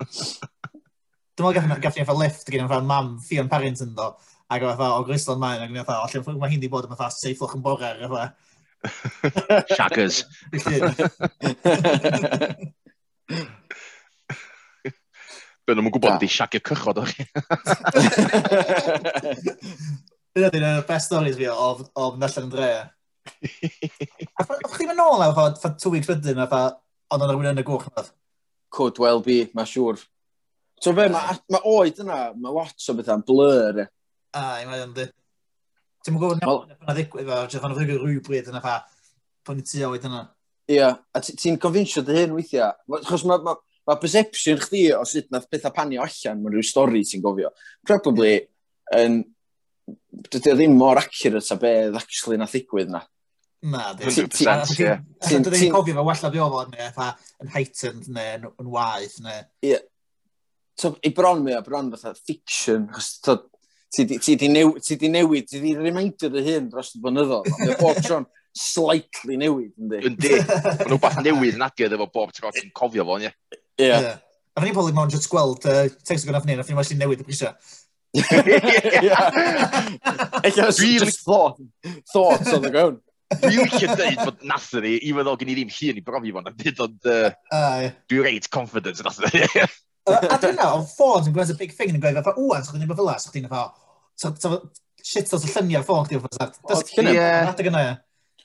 Dwi'n meddwl gath gath ni efo lift gyda'n fath mam Fion Parrington parent ddo, ac efo o Grislon Maen, ac efo, o lle mae hi'n di bod yn fath seiflwch yn bore, ac efo. Shaggers. Bydd nhw'n gwybod di siagio cychod o'ch chi. Dyna dyn nhw'r best stories fi o Nallan Dre. A chi'n mynd nôl a fa two weeks wedyn a fa ond o'n rhywun yn y gwch nad? Could well be, mae siŵr. So fe, mae ma oed yna, mae lot o bethau'n blur. Ai, mae o'n di. Ti'n mwyn gwybod na ddigwydd fel, ti'n fawr ddigwydd rhywbryd yna fa, pan i ti oed yna. Ia, a ti'n confinsio dy hyn weithiau. Chos mae ma, ma perception chdi o sut nath bethau panio allan mewn rhyw stori ti'n gofio. Probably, yn, dydy o ddim mor accurate a beth actually nath ddigwydd na. Na, dwi'n cofio fe wella fi ofod neu yn heightened neu yn waith neu... Ie, so, i bron mi o, bron fatha fiction, chos ti di newid, ti di newid, ti di reminder dy hyn dros y blynyddoedd, mae bob tron slightly newid, yndi? Yndi, mae nhw bach newydd yn adio efo bob tro ti'n cofio fo, e? ie? Ie. A rhaid i bobl mewn jyst gweld uh, text gynnaf ni, a ffyn i'n newid y bwysau. Ella, just thought, thoughts on the ground. Dwi'n eisiau dweud bod nath ni, i fod o gen i ddim hun i brofi fo'n, ond dwi'n reit confident nath ni. A dwi'n na, o'n ffôn yn gwneud y big thing yn gweud, o, a sa'ch chi'n efo fel as, sa'ch chi'n efo, shit os y lluniau ffôn chdi o'r ffasad.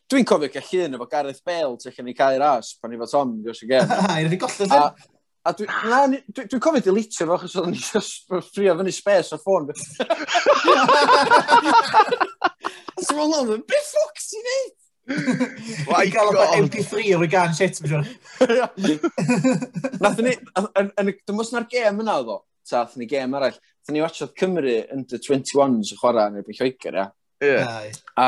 Dwi'n cofio cael llun efo Gareth Bale tu allan i cael i'r as pan i fod Tom yn gwrs i gen. Ha, i'n gollodd hyn. A dwi'n dwi, dwi cofio delitio fo, achos oedden ni ffrio fyny spes o'r ffôn. Os yma'n lawr, be ffwc ti'n neud? I gael o'r MP3 o'r gan shit, mi Nath ni, dim os na'r gêm yna oedd o, ta, nath ni gêm arall, nath ni watchodd Cymru under 21s y chwarae yn erbyn Lloegr, ia. Yeah. A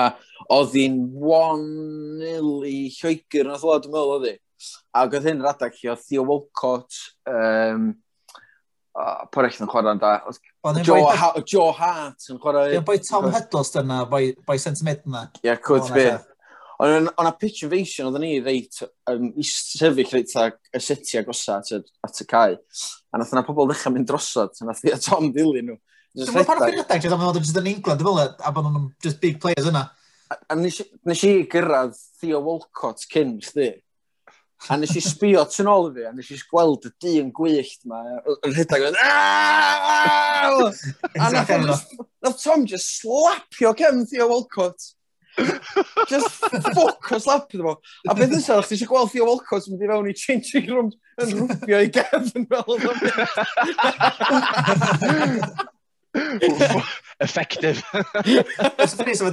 oedd hi'n 1-0 i Lloegr, yn o, dwi'n meddwl oedd hi. Ac oedd hyn yr adag chi, oedd Theo Walcott, um, Oh, Porech yn chwarae'n da. Joe, ha Joe Hart yn chwarae... Ie, boi Tom Huddleston na, boi, boi sentiment na. Ie, yeah, could be. Ond o'n a pitch invasion oedden ni reit, um, i sefyll reit ag y seti agosa at, at y cae. A nath yna pobl ddechrau mynd drosod, a nath i a Tom ddilyn nhw. Dwi'n meddwl pan o'ch chi'n rhedeg, dwi'n meddwl yn England, dwi'n meddwl, a bod nhw'n just big players yna. A, a nes, nes i gyrraedd Theo Walcott cyn chdi. A nes i sbio tu ôl i fi, a nes i gweld y di yn gwyllt ma, yn rhedeg yn... A nath Tom just slapio cefn Theo Walcott. Just ffocws lap iddo fo. A beth yn sarach, ti eisiau gweld Theo Walcott yn mynd i fewn i changing room yn rwbio i gef yn fel o'n Effective.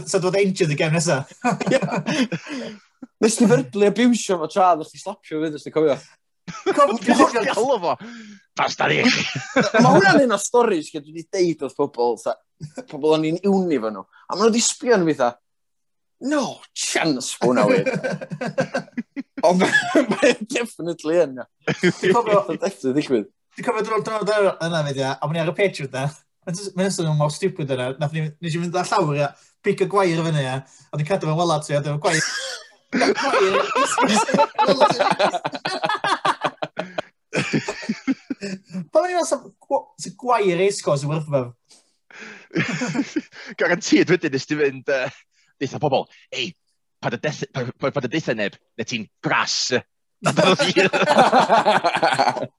so dod engine y gem nesaf. Nes ti fyrdlu abusio fo tra, ddech chi slapio fyd, ysdi cofio. Cofio galw fo. Basta ni. Mae hwnna'n un o storys gyda dwi wedi deud wrth pobl, pobl o'n i'n iwni fo nhw. A maen nhw wedi sbio yn fi, no chance hwnna wyn. Ond mae'n definitely yn. Ti'n cofio, definitely ddigwydd. Ti'n cofio drwy'r dod yna fe ddia, a mwyn i ar y Patreon yna. mae'n ystod yn mor stupid yna, nath ni, nes i fynd â llawr ia, pic y gwair fyny ia, a ni'n cadw fe'n welad ti, a dyma gwair. Pan ni'n meddwl sy'n gwair eisgo sy'n yn fe? Garantid wedyn nes ti fynd, uh, deitha pobl, ei, pa dy deitha neb, ne ti'n gras.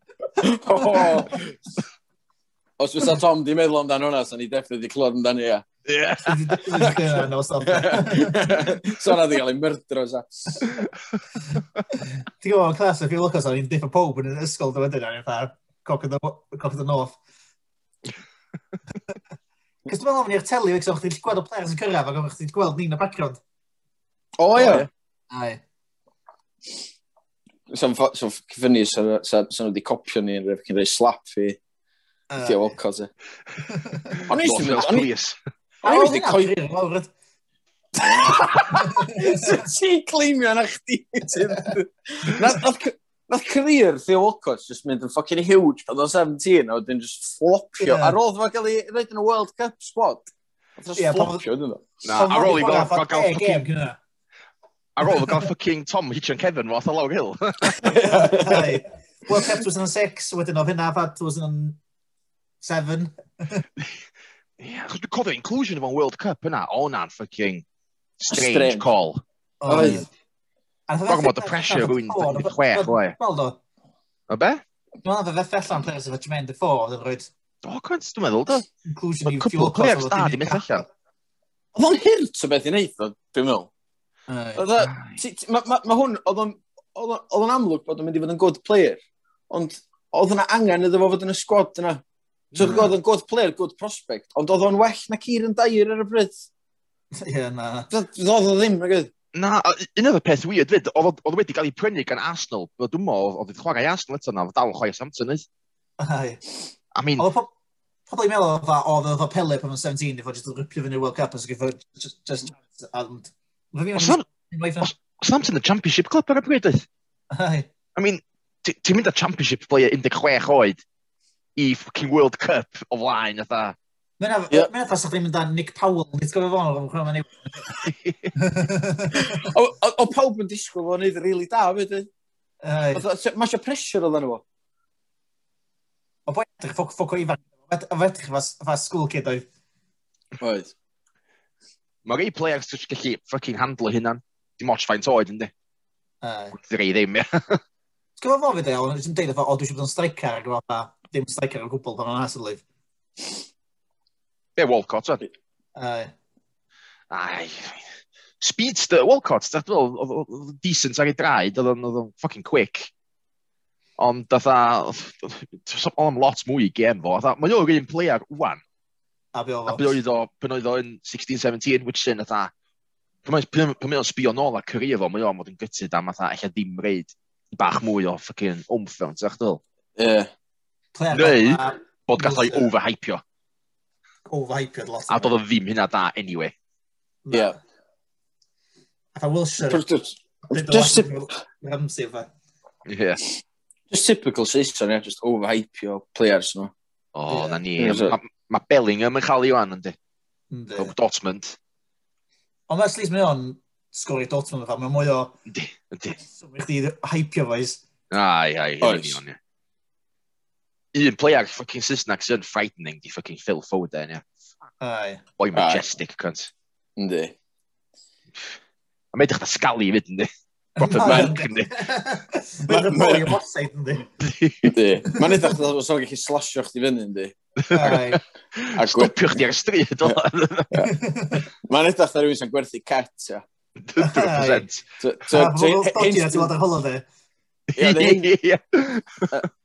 Os fysa Tom di meddwl amdano hwnna, sa'n ni definitely di clod amdano ia. Ie. So na di gael ei myrdro sa. Ti'n gwybod, clas, if you look us, o'n i'n diffo pob yn yr ysgol dy wedyn, o'n i'n ffa'r cock of the north. Cos dwi'n meddwl am ni'r teli, fes o'ch ti'n gweld o players yn cyrraedd, ac o'ch ti'n gweld ni'n y background. O, ia. Ai. Sa'n ffynnu, sa'n wedi copio ni yn rhaid cyn rhoi slap i Theo Walcott. O'n i ddim yn... O'n i ddim yn coelio. Ti'n gleimio na chdi nath career Theo Walcott just mynd yn fucking huge pan o'n 17 a wedyn just flopio. Yeah. Ar oedd fe gael ei reid yn y World Cup squad. Just yeah, flopio, dyn nhw. Na, ar ôl i gael fucking... Ar ôl i gael fucking Tom Hitch and Kevin fath o lawr hill. World Cup 2006, wedyn oedd hynna fad 2007. Ie, achos dwi'n cofio inclusion efo'n World Cup yna, o na'n fucking strange, strange. call. Oedd. Oh, Talking about the e- pressure of e rwy'n chwech, o'i. Wel do. O be? Dwi'n meddwl fe feth allan e players efo Jermaine Defoe, oedd yn rhoi... O, cwrs, dwi'n meddwl, do. Inclusion i fuel cost. Cwpl o di mynd allan. Oedd o'n hirt o beth i'n eith, dwi'n meddwl. Mae hwn, oedd o'n amlwg bod o'n mynd i fod yn good player, ond oedd yna angen iddo fo fod yn y sgwad yna. So mm. oedd yn good player, good prospect, ond oedd o'n well na Cyr yn dair ar y bryd. Ie, na. Oedd o ddim, na gyd. Na, un o'r peth weird fyd, oedd wedi cael ei prynu gan Arsenal, bod dwi'n meddwl, oedd wedi chwarae Arsenal eto na, dal yn chwarae Samson oedd. I mean... Oedd pobl i'n meddwl fa, oedd oedd Pele pan o'n 17, efo jyst yn ripio fyny World Cup, os gyfo just... And... Samson y Championship Club ar y bryd oedd. I mean, ti'n mynd â Championship player 16 oed i fucking World Cup o flaen, oedd Mae'n yeah. athas o'ch ddim yn dan Nick Powell, nid gofio fo'n o'n chwrdd ma'n ei O pawb yn disgwyl fo'n neud rili da, fyd? Mae eisiau pressure oedden nhw. O boi edrych ffoc o ifanc, o edrych fa school kid oedd. Oed. Mae rei players sy'n gallu fucking handle hynna'n. Dim ots faint oed, ynddi? Rei ddim, ia. Gofio fo fyd, ia, ond dwi'n deud o, o, dwi'n siŵr bod yn striker, ac o, ddim striker o gwbl pan o'n asylif. Be, Walcott, oedd? Ai. Ai. Speedster, Walcott, oedd decent ar ei draed, oedd o'n fucking quick. Ond, oedd o'n am lot mwy i gem fo. Mae o'r un player wwan. A be oedd o? A be oedd o, pan oedd o'n 16-17, which sy'n, oedd Pan mae'n sbio nôl a cyrraedd fo, mae o'n mod yn gytid am atha, eich ddim reid bach mwy o ffucking omffewn, ti'n achdyl? Ie. Neu, bod gathau overhypio overhypio'r lot. A doedd o ddim hynna da, anyway. Yeah. A Wilshire... Just... Ramsey, fa. Yeah. Just typical season, yeah, just overhypio players no? O, oh, yeah. na ni. Mae ma Bellingham yn cael ei wan, ynddi. Dortmund. Ond mae least mae o'n sgori Dortmund, fa. Mae mwy o... Yndi, yndi. So, mae chdi hypio foes. Ai, ai, ai, ai, ai, un player fucking Saesneg sy'n frightening di fucking Phil Foden, ia. Yeah. Boi majestic, cunt. Yndi. A mae ddech da sgali i fyd, yndi. Proper merc, yndi. Mae'n rhoi yn bosaid, yndi. Yndi. Mae'n edrych da os gallu slasio chdi fyny, yndi. Stopio chdi ar y stryd, o. Mae'n edrych da rhywun sy'n gwerthu cat, ia. 100%. Mae'n dod o'r stodiad i fod yn holo. Ie,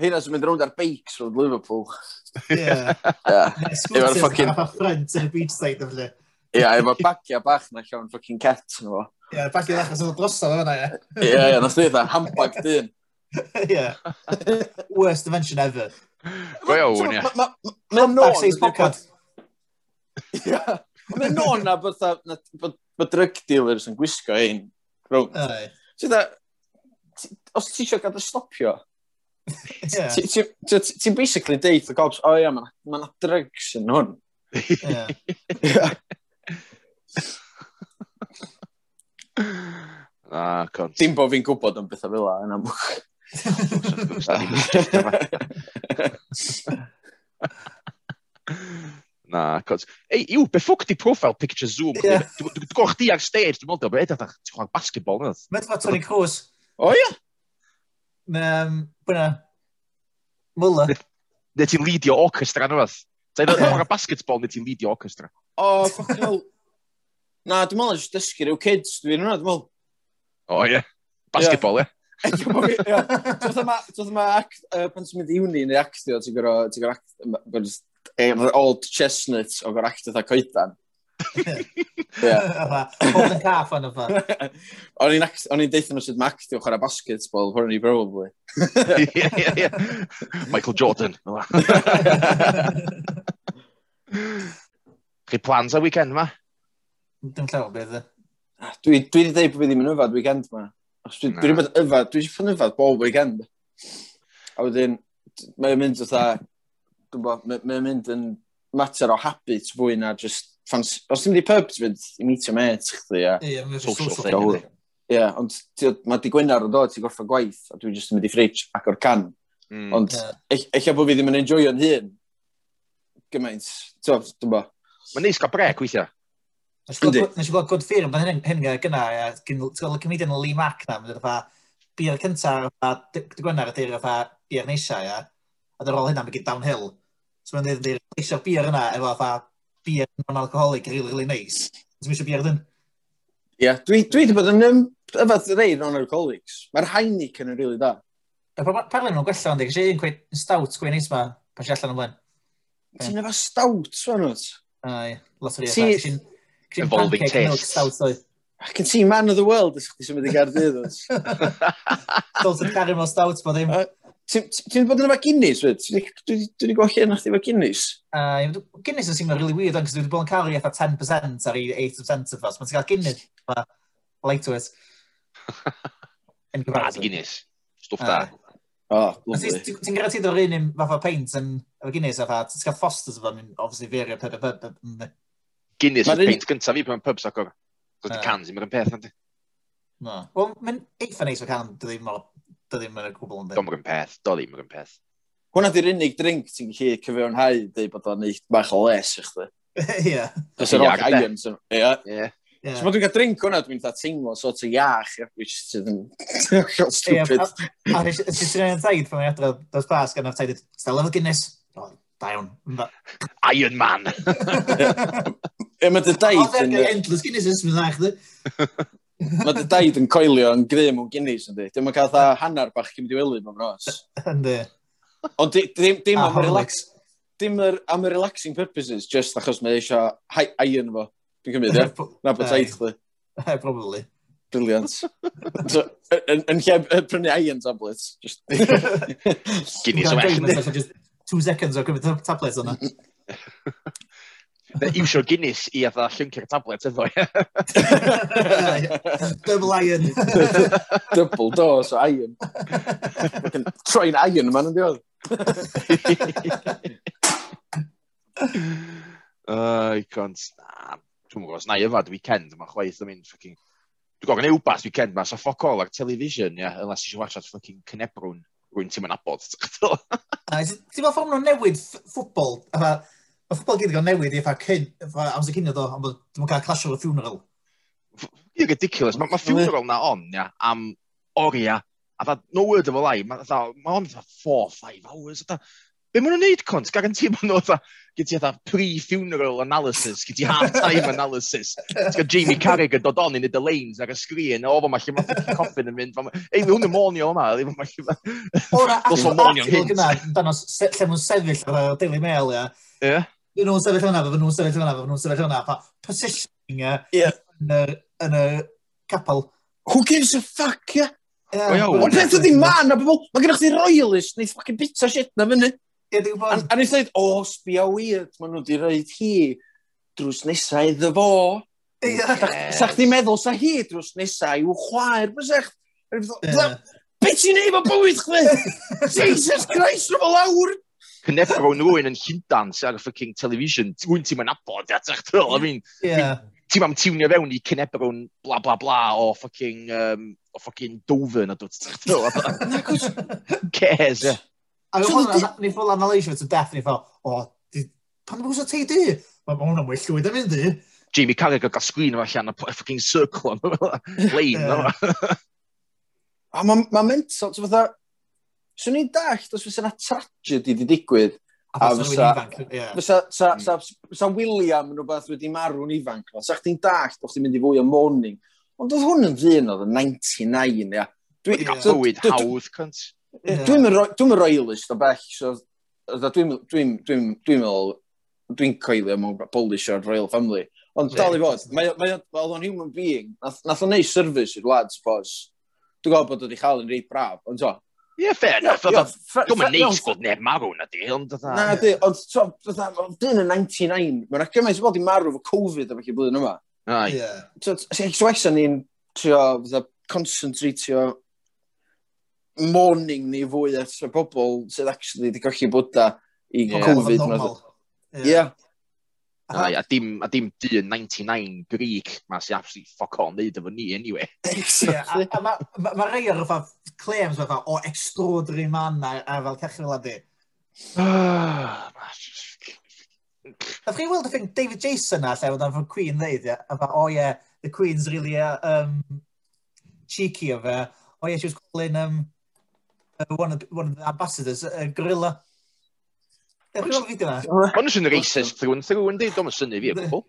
Hynna sy'n mynd rownd ar beics rownd Liverpool. Ie. Efo'r ffocin... Efo'r ffrind yn beachside efo. Ie, efo'r bagia bach na llawn ffocin cat yn fo. Ie, bagia bach yn drosodd efo na, ie. Ie, ie, nath ni dda, handbag dyn. Ie. Worst invention ever. Go iawn, ie. Mae'n non... seis popad. Ie. Mae'n non na bod drug dealers yn gwisgo ein. Rwy'n. Os ti eisiau gadw stopio, Ti'n basically deith y gobs, o ia, mae yna drugs yn hwn. Na, cont. Dim bod fi'n gwybod am bethau fel yna. Na, cont. Ei, yw, be ffwc di profile picture zoom? Dwi'n gwrdd chdi ar stage, dwi'n meddwl, beth ydych chi'n chwarae basketball? Meddwl Tony Cruz. O ia? Um, Bwna. Mwla. Ne ti'n lidio orchestra yn rhywbeth? Ta i'n rhywbeth basketball ne ti'n lidio orchestra? O, ffocin hell. Na, dwi'n meddwl eisiau dysgu rhyw kids, dwi'n meddwl, dwi'n meddwl. O, ie. Basketball, ie. Doedd yma, pan ti'n mynd i uni neu actio, ti'n gwrdd, ti'n gorfod, old chestnuts o gorfod actio dda coedan. Hold yn caff on y fan. O'n i'n deithio nhw sydd mac, diolch ar y basketball, hwn i probably. yeah. Michael Jordan. Chi plans a weekend ma? Dim llaw beth e. Dwi wedi dweud bod fi ddim yn yfad weekend ma. Dwi wedi bod yfad, dwi wedi bod yn yfad bob weekend. A wedyn, mae'n mynd o dda, mae'n mynd yn mater o habit fwy na just ffans, os ddim di pubs fydd i meetio met chdi, ia. Ie, mae'n social thing. Ie, ond mae di gwynar yn dod, ti'n gorffa gwaith, a dwi'n just yn mynd i ffridge ac o'r can. Mm. Ond, yeah. eich bod fi ddim yn enjoyo'n hun, gymaint, ti'n bo. Mae'n neis gael brec weithio. Nes i gweld good fear, ond hyn hyn gyna, ti'n gweld y comedian Lee Mac na, mae'n dweud bier cyntaf, a dy gwynar y dyr fatha bier neisiau, a dyn ar ôl hynna, mae'n gyd downhill. So mae'n dweud, pleisio bier yna, efo fatha beer non-alcoholic really, really nice. Ti'n eisiau bier dyn? Ie, yeah, dwi, dwi wedi bod yn yfad rei non-alcoholics. Mae'r Heineken yn rili da. Parlen nhw'n gwella ond, eisiau un gweud stout gwein neis ma, pan si allan ymlaen. Ti'n efo stout, swan nhw? Ai, lot o rhywbeth. Ti'n pancake milk stout oedd. Ac yn ti man of the world, ysgrifennu symud i gardydd. Dod yn carimel stout, bod ddim. Ti'n bod yn efo Guinness, wyt? Dwi wedi gweld lle chdi efo Guinness? Uh, Guinness yn sîmlo really weird, ond dwi wedi bod yn cael ei eitha 10% ar ei 8% of us. Mae'n cael Guinness, ma, light to it. Yn Bad Guinness. Stwff da. Oh, lovely. Ti'n gyrra ddod o'r un fath o paint yn efo Guinness, a ti'n cael Foster's efo fo'n obviously ferio pub a pub. Guinness yw'r peint gyntaf fi pan mae'n pubs ac o'r. Dwi'n cans, mae'n peth, ynddi? No. Wel, mae'n eitha neis o can, dwi ddim mor da ddim yn y cwbl yn ddim. yn peth, do ddim yn peth. Hwna di'r unig drink ti'n gallu cyfeirnhau dweud bod o'n neud bach o les i chdi. Ie. Os yr o'r aien. Ie. Ie. Yeah. So, dwi'n cael drink hwnna, dwi'n dda teimlo sort o iach, which sydd yn stupid. A nes i sy'n ei taid pan mae'n adrodd dos bas gan o'r taid, da lefel Guinness? O, da iawn. Iron Man! E, mae dy daid yn... Endless Guinness yn dda, chdi. Mae dy daid yn coelio yn grym o'n gynnis, ynddi. Dwi'n mynd cael dda hanner bach cym mynd i mewn nos. Ynddi. Ond dim, dim, am relax, dim yr, am y relaxing purposes, just achos mae eisiau iron fo. Dwi'n cymryd, ie? Na bod taith chdi. Probably. Brilliant. so, yn, yn lle prynu iron tablets. Just... Guinness o well. Two seconds o cymryd tablets o'na iwsio Guinness i atha llyncu'r tablet efo. Double iron. Double dose o iron. Troi'n iron man yn diolch. Ai, cont. Dwi'n gwybod, na i yfad weekend, mae chwaith yn mynd ffocin... Dwi'n gofyn ei wbath weekend ma, so ffoc all ar television, ia, yeah, unless eisiau watchat ffocin Cynebrwn, rwy'n ti'n mynd abod. Ti'n meddwl ffordd nhw'n newid ffwbol, Mae ffwbol gyd yn cael newid i effa cyn, effa amser cyn iddo, ond ddim yn cael clasio o'r funeral. Ie, ridiculous. Mae ma funeral na on, ia, am oria. A dda, no word of a lie, mae ma on dda 4-5 hours. Dda, be maen nhw'n neud, cont? Garanti maen nhw, dda, gyd ti dda pre-funeral analysis, gyd ti half-time analysis. Ti'n gael Jamie Carragher dod on yn y lanes ar y sgrin, o, mae lle mae coffin yn mynd. Ei, mae hwn yn monio yma. O'r article gyna, dan o'n lle mwyn sefyll ar y Daily Mail, ia. Ie. Fy nhw'n sefyll fyna, fy nhw'n sefyll fyna, fy nhw'n sefyll fyna. Pa positioning yeah. yn, y, yn y capel. Who gives a fuck, yeah? Ond peth ydi man a bobl, mae gennych chi royalist neith fucking pizza shit na fyny. A neith dweud, o, sbio weird, maen nhw wedi rhaid hi drws nesau iddo fo. Sa chdi meddwl sa hi drws nesau i'w chwaer, bysa chdi. Be ti'n neud o bywyd chdi? Jesus Christ, rhywbeth lawr! cynefro nhw yn yn llundan sy'n ar y ffucking television. Wyn ti'n mynd abod, ia, ti'n chdi'n I mean, yeah. ti'n mam tiwnio fewn i cynebro'n bla bla bla o ffucking, um, o ffucking Dover na dwi, ti'n chdi'n Cares, ie. A ni ffwl analysio to death, ni ffwl, o, pan ddim yn gwsio tei di? Mae hwnna'n well llwyd am mynd i. Jamie Carragher gael sgrin o allan a ffucking circle am lane. A mae'n mental, ti'n fatha, Swn i'n dallt os fysa yna tragedy wedi digwydd, a fysa, fysa, fysa, fysa, fysa William yn rhywbeth wedi marw'n ifanc. Sa chdi'n dallt os ti'n mynd i fwy o morning. Ond oedd hwn yn ddyn oedd yn 99, ia. Dwi'n gael bywyd hawdd, cynt. Dwi'n roelus o bell, so dwi'n dwi'n dwi'n dwi'n dwi'n coelio mewn Polish o'r Royal Family. Ond dal i fod, oedd o'n human being, nath, nath o'n neud service i'r lads, bos. Dwi'n gwybod bod oedd i chael yn reit braf, ond to, Ie, fair enough. Dwi'n mynd neis gweld neb marw na di, ond dda... Na di, ond dyn yn 99, mae'n gymaint o bod i marw fo Covid efo chi blwyddyn yma. Ie. Ti'n wesa ni'n trio, dda, concentratio morning ni fwy at y bobl sydd actually wedi colli bwyta i Covid. Ie. Right, a dim, a dim dyn 99 Greek ma sy'n absolutely fuck on neud efo ni anyway. yeah, a, a mae ma, ma rei o'r fath claims fath o extraordinary man a, a fel cachryl adi. Nath chi weld y ffing David Jason na lle oedd o'n Queen ddeud, ia? A fa, oh yeah, the Queen's really uh, um, cheeky o fe. Oh yeah, she was calling um, uh, one, of the, one of the ambassadors a uh, gorilla. Ond yn racist rhywun, sy'n and through, dom Dwi'n syni fi e gwbl.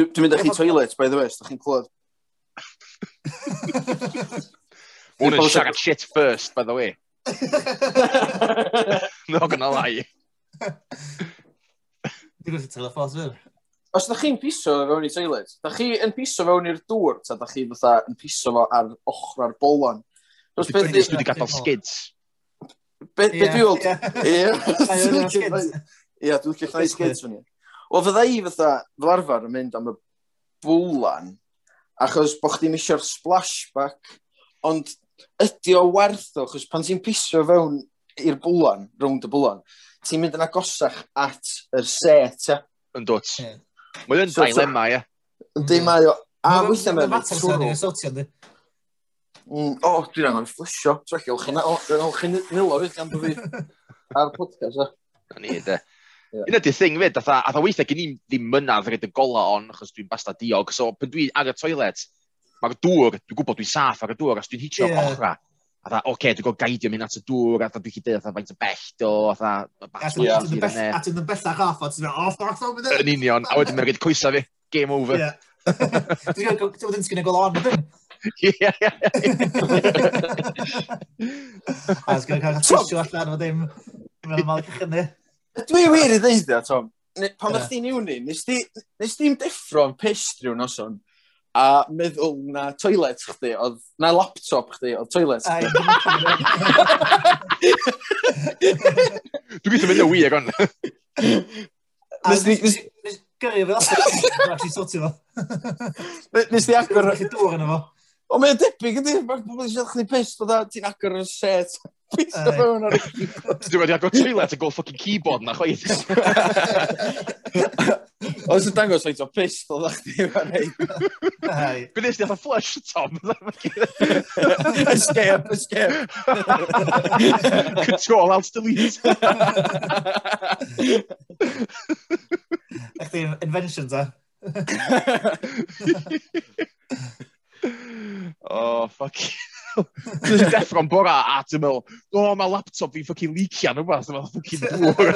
Dwi'n mynd â chi toilet, by the way, ydych chi'n clywed. Mwyn yn siarad shit first, by the way. Not gonna lie. Dwi'n gallu telefos fyr. Os ydych chi'n piso fewn i toilet, ydych chi yn piso fewn i'r dŵr, ta ydych chi fatha yn piso fo ar ochr ar bolan. Dwi wedi gadael skids. Be, be dwi weld? Ie, dwi'n llych llai skids fan i. Wel, fydda i fatha, fel arfer, yn mynd am y bwlan, achos bod chdi'n eisiau'r splashback, ond ydy o werth o, achos pan ti'n pisio fewn i'r bwlan, rownd y bwlan, ti'n mynd yn agosach at yr set, ia. Yn dwt. Mae o'n dilemma, ia. Yndi, mae o. A weithiau mae'n mynd. Sy'n ei sotio. Mm, o, oh, dwi'n angen fflysio. Dwi'n olch chi'n nilo fydd gan fi ar y podcast. Na ni, de. Yeah. Un ydy'r thing fyd, atha, atha weithiau gen i ddim mynadd rhaid y gola on, achos dwi'n basta diog, so pan dwi ar y toilet, mae'r dŵr, dwi'n gwybod dwi'n saff ar y dŵr, os dwi'n hitio yeah. ochra, a dda, oce, okay, dwi'n gwybod gaidio mynd at y dŵr, a dda dwi'n chydau, a faint y bell do, a dda, a dwi'n mynd bellach off, a dwi'n mynd, oh, fuck, dwi'n mynd. Yn union, a wedyn mae'n rhaid coesa fi, game over. Dwi'n gwybod, dwi'n sgynnu gol on, Ie, ie, ie. A sgan cael tisio allan o ddim. Mae'n mal cychynnu. Dwi wir i ddeud e, Tom. Pan ddech chi'n iwni, nes ti'n deffro'n pist o'n oson a meddwl na toilet chdi, oedd na laptop chdi, oedd toilet chdi. Dwi'n gwybod mynd o wy ag on. Nes di... Nes gyrru fe allan, actually sortio fo. Nes di agor... Nes di dŵr yna fo. O, mae'n debyg ydy, Mae pobl eisiau chdi pist, oedd ti'n agor yn set. Pist o fewn ar y keyboard. Dwi'n wedi agor toilet a go fucking keyboard na chwaith. Oes yn dangos faint o pissed oedd chdi fan hei. Gwyd eisiau fatha flush, Tom. Escape, escape. Control, alt, delete. Ech di inventions, a? oh, fuck Dwi'n deffro'n bora a ti'n meddwl, o, oh, mae laptop fi'n ffocin leakian o bas, mae'n ffocin bwr.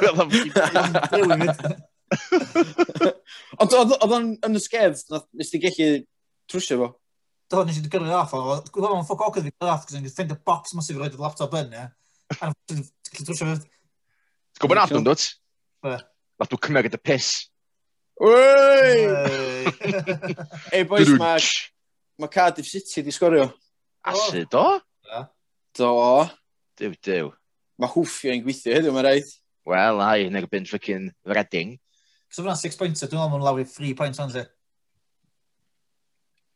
Ond oedd o'n yn y sgedd, nes ti gallu trwsio fo? Do, nes i'n gyrru off, oedd o'n ffoc ogydd fi'n gyrru off, cos o'n ffend y box mas i'n roed y laptop yn, e? A gallu trwsio fo. Ti'n gwybod nath o'n dod? Be? Nath o'n cymryd y piss. Wey! Ei, boys, mae mae Cardiff City di sgorio. Asu, do? Do. Dyw, dyw. Mae hwffio yn gweithio heddiw, mae'n rhaid. Wel, ai, yn erbyn frickin' Redding. Cos yna 6 points, dwi'n meddwl mae'n lawr i 3 points, ond e.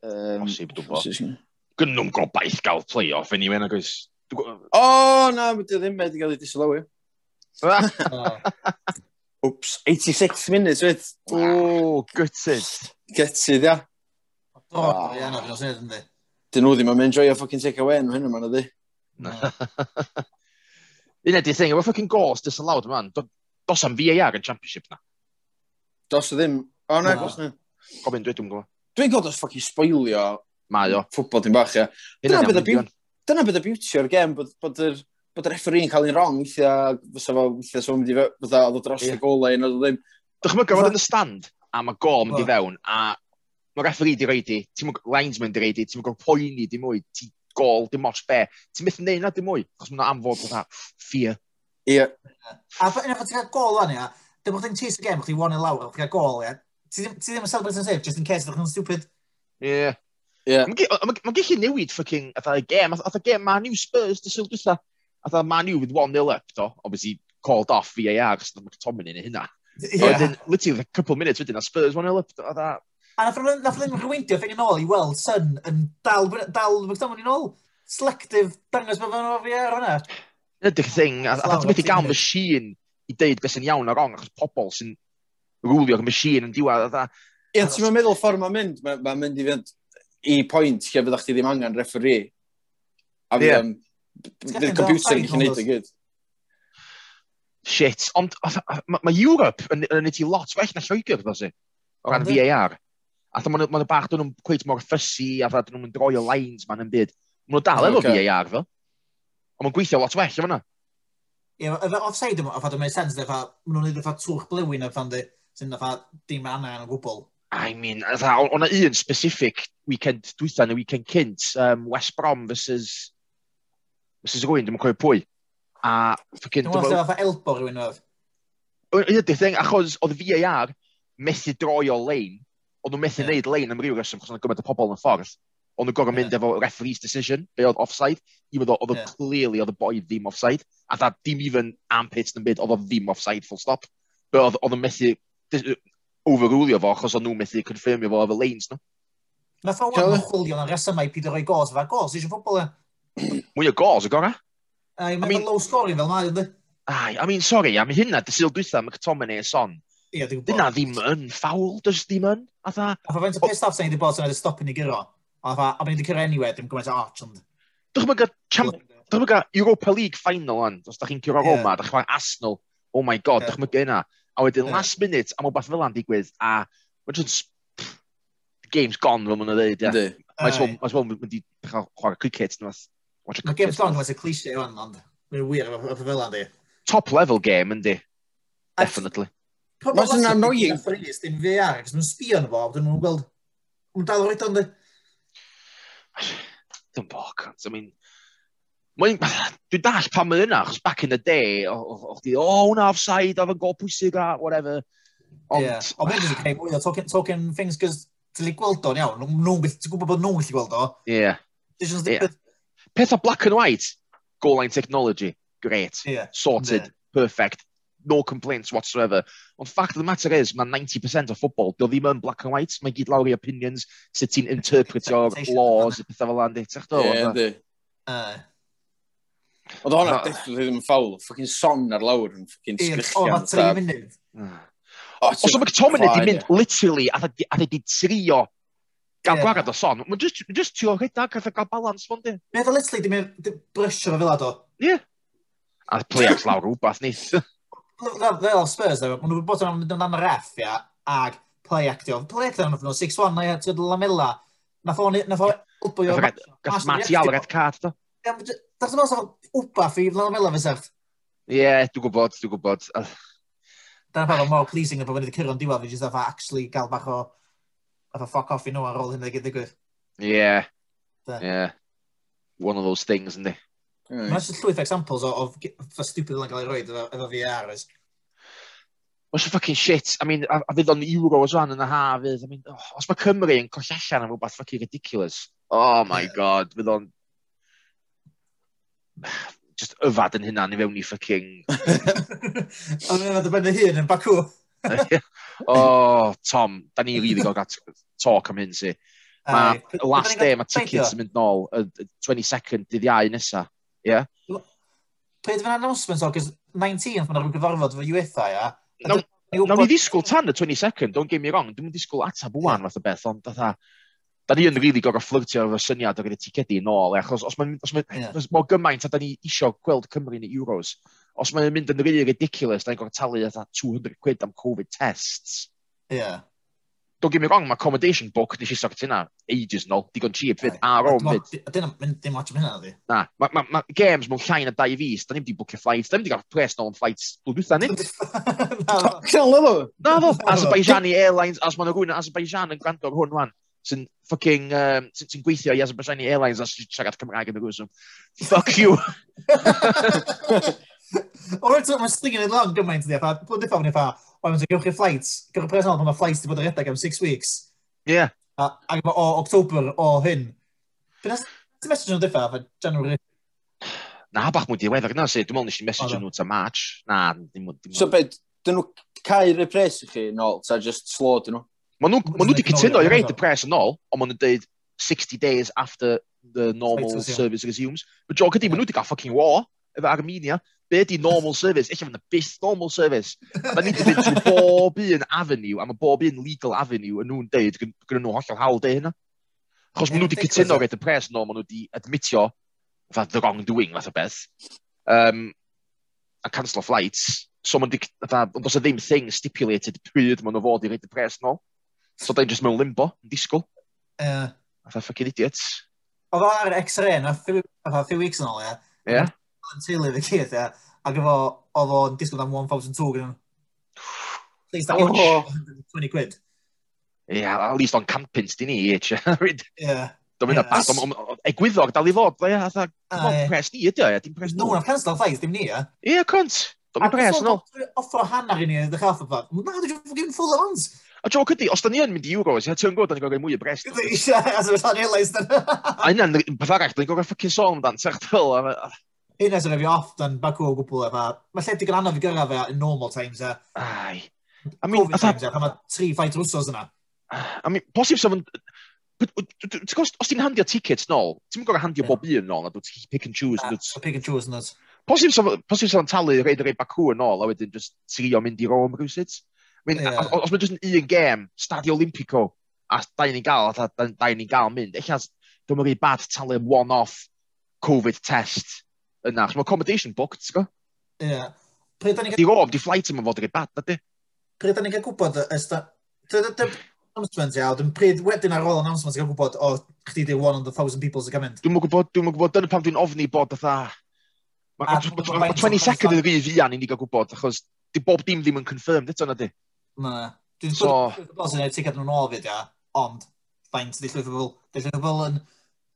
Um, Osib, dwi'n bo. Gynnwm gobaith gael play-off, yn i wen, agos... O, oh, na, mae ddim wedi cael ei disolawi. Oops, 86 minutes, wed. O, oh, gutted. Gutted, ia. O, ie, na, fi'n osnedd yn di. Dyn nhw ddim yn mynd joio ffocin take away yn hynny, man, ydi. Dyna di thing, efo ffocin gols disallowed, man, dos am VAR yn championship na. Dos o ddim, o na, gos na. Gofyn, dwi dwi'n gwybod. Dwi'n gwybod os ffocin spoilio Mae o. Ffwbol dim bach, ia. Dyna bydd y beauty, o'r gem, bod, bod yr bod y referee'n cael ei wrong, weithiau, fysa fo, weithiau, so mynd i fe, fysa oedd o dros y golau, yn oedd o ddim. Dwi'n chymryd gofod yn y stand, a mae gol mynd i fewn, a Mae referee di reidi, ti'n mwyn linesman di reidi, ti'n mwyn poeni di mwy, ti gol, dim os be. Ti'n myth yn neud na dim mwy, achos mae'n amfod fatha fear. Ie. A yn efo ti'n cael gol o'n ia, dim o'ch chi'n chase y gem, chi'n one in lawr, chi'n cael gol, ia. Ti ddim yn celebrate yn safe, just in case, o'ch chi'n stupid. Ie. Yeah. Mae'n gallu newid ffucking, atha y gem, atha gem Man new Spurs, dy sylw dwi'n atha Man U with 1-0 up, do, obviously called off VAR, achos mae McTominay yn hynna. Yeah. Wedyn, literally, a couple of minutes wedyn, a Spurs 1-0 up, atha, A nath rhywun, nath rhywun rhywindio ffeindio nôl i weld Sun yn dal, dal McDonald's yn ôl. Selective dangos bod fe'n ofio ar hwnna. Ydych thing, a ddath methu gael machine i deud beth sy'n iawn a wrong, achos pobl sy'n rwlio'r machine yn diwedd. Ie, ti'n mynd meddwl ffordd mae'n mynd, mae'n mynd i fynd i pwynt lle fydda'ch chi ddim angen referee. A fydd y computer yn gwneud y gyd shit. Ond mae ma Europe yn, yn neud i lot well na Lloegr, ddos si, o ran VAR a maen nhw ma bach dyn nhw'n cweith mor ffysi, a dyn nhw'n droi o lines ma'n yn byd. Mae nhw'n dal efo okay. VAR fel. Ond maen gweithio lot well efo na. Ie, yeah, offside yma, ffordd yn mynd sens, efo, maen nhw'n edrych efo twch blywyn a ffordd sy'n efo dim anna yn y gwbl. I mean, o'na un specific weekend dwytha neu weekend cynt, um, West Brom versus, Mrs. rwy'n, dim yn cofio pwy. A ffocin... Dwi'n meddwl fatha elbo rhywun oedd. Ydy, thing, achos oedd VAR methu droi o lein, Ond nhw'n methu wneud lein am ryw reswm, chos oedd gymaint o pobl yn y ffordd. Ond nhw'n gorau mynd yeah. efo referee's decision, be oedd offside, i fod oedd yeah. clearly oedd y boi ddim offside, a da dim even am pits yn byd, oedd o ddim offside full stop. Be oedd nhw'n methu overrulio fo, achos oedd nhw'n methu confirmio fo efo lanes nhw. Nath o'n chwilio yn resymau pyd o roi gos, fa gos, eisiau ffobl e? Mwy o gos, y gorau? Ai, mae'n low scoring fel mae, ynddi? Ai, I mean, sorry, am hynna, dy dysil dwytha, mae Catomen e son, Ie, dwi'n gwybod. Dyna ddim yn ffawl, dys ddim yn. A tha... A fa faint o pissed off sa'n i wedi bod sy'n wedi stopio ni gyro. A tha, a bydden i cyrra anyway, dwi'n gwybod arch, ond... Dwi'n mynd Dwi'n gwybod Europa League final an, os da chi'n cyrra Roma, da chi'n Arsenal, oh my god, yeah. dwi'n mynd yna. A wedyn last minute, am o beth fel yna'n digwydd, a mae'n just... Game's gone, fel ma'n dweud, ie. Mae'n sôn, mae'n di chwarae cricket, neu fath. Mae game's gone, mae'n cliché o'n, ond mae'n wir efo fel yna'n di. Top level game, yndi. Definitely. Mae'n sy'n annoying. Phrys, dim fe ar, cos nhw'n sbio yn fo, dyn nhw'n gweld, Mae'n dal o'r o'n de. Dwi'n boc, I mean, Mae'n, dwi'n dall pan mae'n yna, achos back in the day, o'ch di, o, hwnna offside, oedd yn gol pwysig a whatever. Ond... Yeah. Ond mae'n dwi'n cael mwy o talking, talking things, cos ti'n gweld o'n iawn, nhw'n gwybod bod nhw'n gallu gweld o. Ie. yeah. Peth o black and white, goal line technology, great, yeah. sorted, yeah. perfect, no complaints whatsoever. Ond fact of the matter is, mae 90% o ffobl, dio ddim yn black and white, mae gyd lawr i opinions sut ti'n interpretio'r laws y pethau fel andi. Ti'ch do? Ie, ynddi. Oedd hwnna definitely ddim yn ffawl. Fucking son ar lawr yn ffocin sgrichian. O, oedd 3 munud. Os o McTominay di mynd literally a di trio gael gwarad o son, mae'n just trio rhedag a gael balans fo'n di. Meddwl literally di mynd brysio fe fel ado. Ie. A play-outs lawr rhywbeth, nith. Fel Spurs, though, maen nhw'n bod yn mynd yn ref, ia, ag play actio. Play actio yn nhw'n 6-1, na ia, ti'n lamela. Nath o'n wbwy o... Gath Mati Alred Cart, do? Dach chi'n meddwl, wbath i lamela fe sef? Ie, dwi'n gwybod, dwi'n gwybod. Dyna pa fo'n more pleasing yn bod wedi cyrra'n diwedd, fi'n just actually gael bach o efo o fuck off i nhw ar ôl hynny gyda gwyth. Ie. Ie. One of those things, yndi? Mm. Mae'n llwyth examples o, o stupid yn cael ei roed efo, efo VR. Mae'n fucking shit. I mean, a, a fydd o'n euro os o'n yn y haf. I mean, oh, os mae Cymru yn coll allan am rhywbeth fucking ridiculous. Oh my yeah. god, fydd o'n... Just yfad yn hynna, ni fewn i fucking... Ond yna dybennu hun yn Baku. oh, Tom, da ni rili gael gat talk am hyn si. Mae last day, mae tickets yn mynd nôl, y 22nd, dydd iau nesaf ie? Yeah? Pryd fy'n announcement o, cys 19th mae'n rhywbeth gyfarfod fo UEFA, ia? Nawn ni ddisgwyl tan y 22nd, don't get me wrong, dwi'n ddisgwyl atab wwan fath o beth, ond dda... da ni yn rili gorau fflirtio efo syniad o gyda ticedi yn ôl, achos os mae'n os ma, yeah. mor gymaint a da ni isio gweld Cymru yn y Euros, os mae'n mynd yn rili ridiculous, da ni'n gorau talu 200 quid am Covid tests. Ie. Yeah don't get me wrong, mae accommodation book nes i sorti yna ages yn digon cheap fyd, ar ôl fyd. A dyna, dim ots am hynna, di? Na, mae ma, ma games mewn llai na dau fus, da ni'n di bwcio flights, da ni'n di gael pres nôl yn flights blwyddyn ni. Ffocsiol o fo? Na fo, Azerbaijani Airlines, as ma'n rhywun Azerbaijan yn gwrando ar hwn wan, sy'n fucking, um, sy'n gweithio i Azerbaijani Airlines as siarad Cymraeg yn y rwysw. Fuck you! O, eto, mae'n stingin it long gymaint, di, a bod i ffawr ni ffa, Ond mae'n gewch chi'r flights, gewch chi'r pres ond, mae flights wedi bod yn redeg am six weeks. Ie. Yeah. A, ac o October o hyn. Byd ti'n message nhw'n diffa, fe January? Na, bach mwy diweddar na, se. Dwi'n meddwl nes i'n message nhw ta March. Na, dim mwy. So, beth, dyn nhw cau'r pres i chi yn ôl, ta just slow dyn nhw? Mae nhw wedi cytuno i reid y pres yn ôl, ond maen nhw'n dweud 60 days after the normal service resumes. But jo ydi, maen nhw wedi cael fucking war efo Armenia. Be di normal service? Eich fynd y byth normal service. Da ni wedi mynd trwy bob un avenue, a mae bob un legal avenue yn nhw'n deud gyda nhw hollol hawl de hynna. Chos maen nhw wedi cytuno gyda pres nhw, maen nhw wedi admitio fatha the wrongdoing fath o beth. Um, a cancel flights. So maen nhw wedi, does y e ddim thing stipulated pryd maen nhw fod i reid y pres nhw. So da'n just mewn limbo, yn disgwyl. Yeah. Fatha fucking idiots. Oedd o ar X-ray, na, few weeks yn ôl, ie. Yeah yn teulu fe gyd, ia. Ac efo, oedd o'n disgwyl am 1,002 gyda nhw. Please, that oh. 20 quid. Ie, yeah, at least o'n campins di ni, eich. Ie. Dwi'n mynd at egwyddog dal i fod, ie. ia, dwi'n pres ni, ydy o, ia, dim pres nhw. Nhw'n cancel ffaith, dim ni, ie? Ia, cwnt. Dwi'n pres nhw. Offro hanner i ni, ddech alfa fa. Na, dwi'n fucking full of ons. A joc ydy, os da ni yn mynd i Euros, ia, ti'n gwybod, da ni'n gorau mwy o brest. bres. eisiau, as a rhan i leis, da. A hynna'n, peth arall, da ni'n gorau ffocin sôn dan, sech hyn as fi off dan bagw o gwbl efo, mae lle digon anodd i gyrra fe in normal times e. Ai. I mean, Covid times e, pan mae tri ffaith rwsos yna. Ah, I mean, posib sef yn... Os ti'n handio tickets nôl, ti'n mynd gorau handio bob un nôl, a dwi'n pick and choose. Yeah, pick and choose yn. Posib sef yn talu reid yr ei Baku yn ôl, a wedyn just trio mynd i Rome rhywsyd. Mean, yeah. os mae'n just yn un gêm, Stadio Olimpico, a da ni'n gael, a da ni'n gael mynd, eich as, dwi'n mynd i bad talu one-off Covid test yna, achos mae accommodation booked, ti'n go? Ie. Di rob, di flight yma fod yn bad, na di? Pryd da ni'n cael gwybod, ysda... announcement iawn, dwi'n pryd wedyn ar ôl announcement gael gwybod, o, chdi di one of the thousand people sy'n gymryd. Dwi'n gwybod, dwi'n gwybod, dyna pam dwi'n ofni bod fatha... Mae ah, 20 second yn y rhydd ian i ni gael gwybod, achos di bob dim ddim yn confirmed eto na di. Na. Dwi'n gwybod sy'n ei tigad nhw'n ôl fyd, ia, ond, faint, di Liverpool, di bobl yn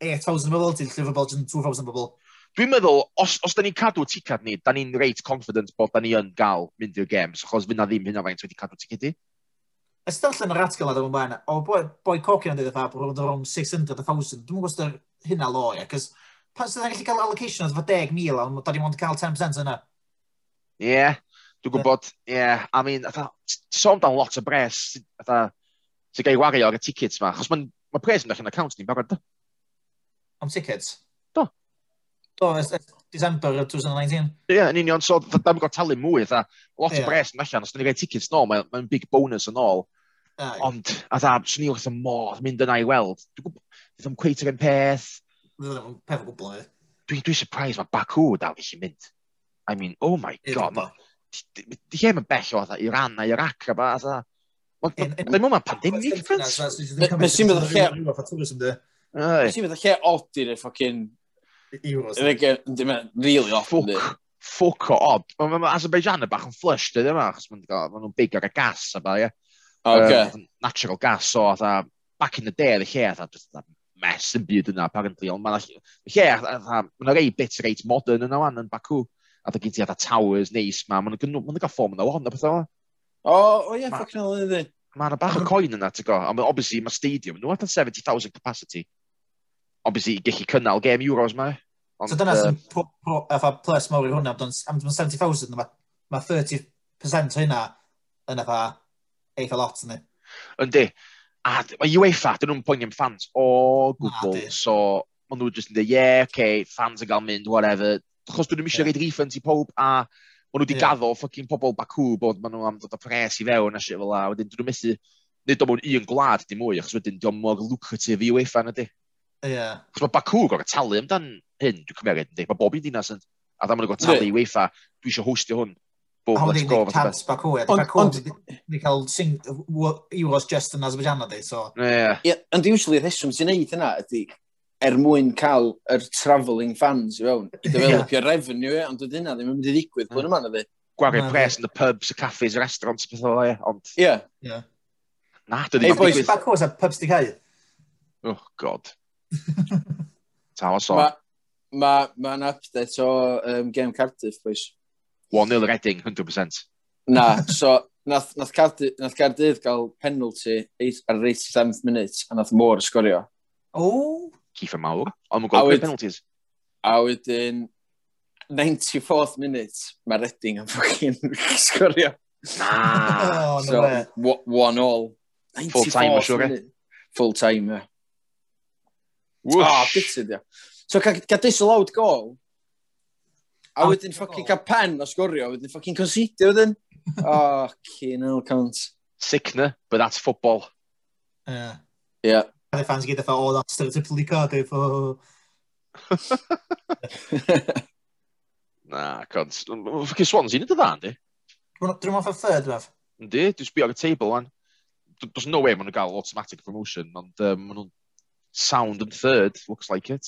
8,000 bobl, di bobl yn 2,000 bobl. Dwi'n meddwl, os, os da ni'n cadw ticad ni, da ni'n reit confident bod da ni yn gael mynd i'r games, achos fyna ddim hynna faint wedi cadw ticedi. Ystall yn yr atgol ar ymlaen, o boi, boi Cochrane yn dweud efo bod o'n 600,000, dwi'n gwybod hynna lo, loi, ac pan sydd yn gallu cael allocation oedd fo 10,000, ond da ni'n mwyn cael 10% yna. Ie, yeah, dwi'n gwybod, ie, yeah, I mean, sôn dan lot o bres, sy'n gael ei wario ar y tickets ma, achos mae'n ma pres yn eich yn account ni'n barod. Am tickets? Do, ys December 2019. Ie, yeah, yn union, so da dam gwybod talu mwy, dda. Lot yeah. o bres yn allan, os da ni'n gael tickets nôl, mae'n mae big bonus yn ôl. Ah, Ond, a dda, swn i wrth y modd mynd yna i weld. Dwi'n gwybod, ddim cweith yr un peth. Ddim peth o gwbl, ie. Dwi'n surprised mae Baku dal i chi mynd. I mean, oh my god. Di lle mae'n bell o dda, Iran a Iraq a ba, dda. Dwi'n mwyn ma'n pandemic, friends. Nes i'n meddwl lle... Nes sy'n meddwl lle odir i'r ffocin Euros. Ddim yn really off. Ffwc, ffwc o odd. Mae Azerbaijan y bach yn flush, dwi ddim achos maen nhw'n big ar y gas, a ba, ie. Okay. Natural gas, so, atha, back in the day, y lle, atha, just, mess yn byd yna, apparently, ond mae'n lle, atha, mae'n rei bit reit modern yna wan yn Baku, a dda gyd i atha towers neis ma, mae'n gael ffom yna wan, beth o. O, o ie, ffocin o, Mae'n bach o coin yna, ti'n go, ond obviously mae stadium, nhw athan 70,000 capacity obviously, gallu cynnal gem Euros mae. Ond, so dyna sy'n uh, plus mawr i hwnna, am 70,000, mae ma 30% hynna yn efo eitha lot yn ni. Yndi. A mae UEFA, dyn nhw'n poeni am fans o gwbl, so maen nhw jyst yn dweud, yeah, okay, fans yn cael mynd, whatever. Chos dyn nhw'n eisiau yeah. reid refund i pob, a maen nhw wedi yeah. gaddo ffocin pobl Baku bod maen nhw am dod o pres i fewn a shit fel la. Wedyn dyn nhw'n methu, nid o mewn un gwlad dim mwy, achos wedyn dio'n mor lucrative i UEFA na di. Ie. Yeah. Chos mae Baku gorau talu amdan hyn, dwi'n cymeriad yn dweud. Mae bob un dinas yn... A dda maen nhw'n talu i weifa, dwi eisiau hostio hwn. Boom, oh, let's go. Tabs Baku, ie. Baku, ni cael sing, Euros just yn Azerbaijan o di, so... Ie. Yeah. Ond usually, rheswm sy'n neud hynna ydy er mwyn cael yr travelling fans i fewn. I developio revenue, e, ond dwi hynna ddim yn mynd i ddigwydd blwyddyn yma na fi. Gwario pres yn y pubs, y caffes, y restaurants, beth o'n fel e, ond... Ie. Na, dydy... Ei, boys, Baku, oes a pubs di cael? Oh, god. Ta o so. Mae ma, ma update o um, game Cardiff, boys. 1-0 Reading, 100%. Na, so nath, nath, Cardiff, nath Cardiff gael penalty ar 87th minute a nath Moore sgorio. O! Oh. Cifa mawr, ond mae'n gweld penalties. A wedyn, 94th minute, mae Redding yn ffocin sgorio. Na! oh, so, one all. Full time, siwr. Eh? Full time, ie. Oh, bitter, dia. So, ca, ca disallowed goal, a wedyn ffocin cael pen o sgorio, wedyn ffocin considio wedyn. Oh, cyn el cant. Sickner, but that's football. Yeah. Yeah. And fans get the oh, that's stereotypically Cardiff, oh. Na, cont. Ffocin Swansea, nid y dda, di? Dwi'n off a third, raf. Yndi, dwi'n sbio ar y table, man. There's no way maen nhw'n gael automatic promotion, ond um, maen nhw'n sound and third, looks like it.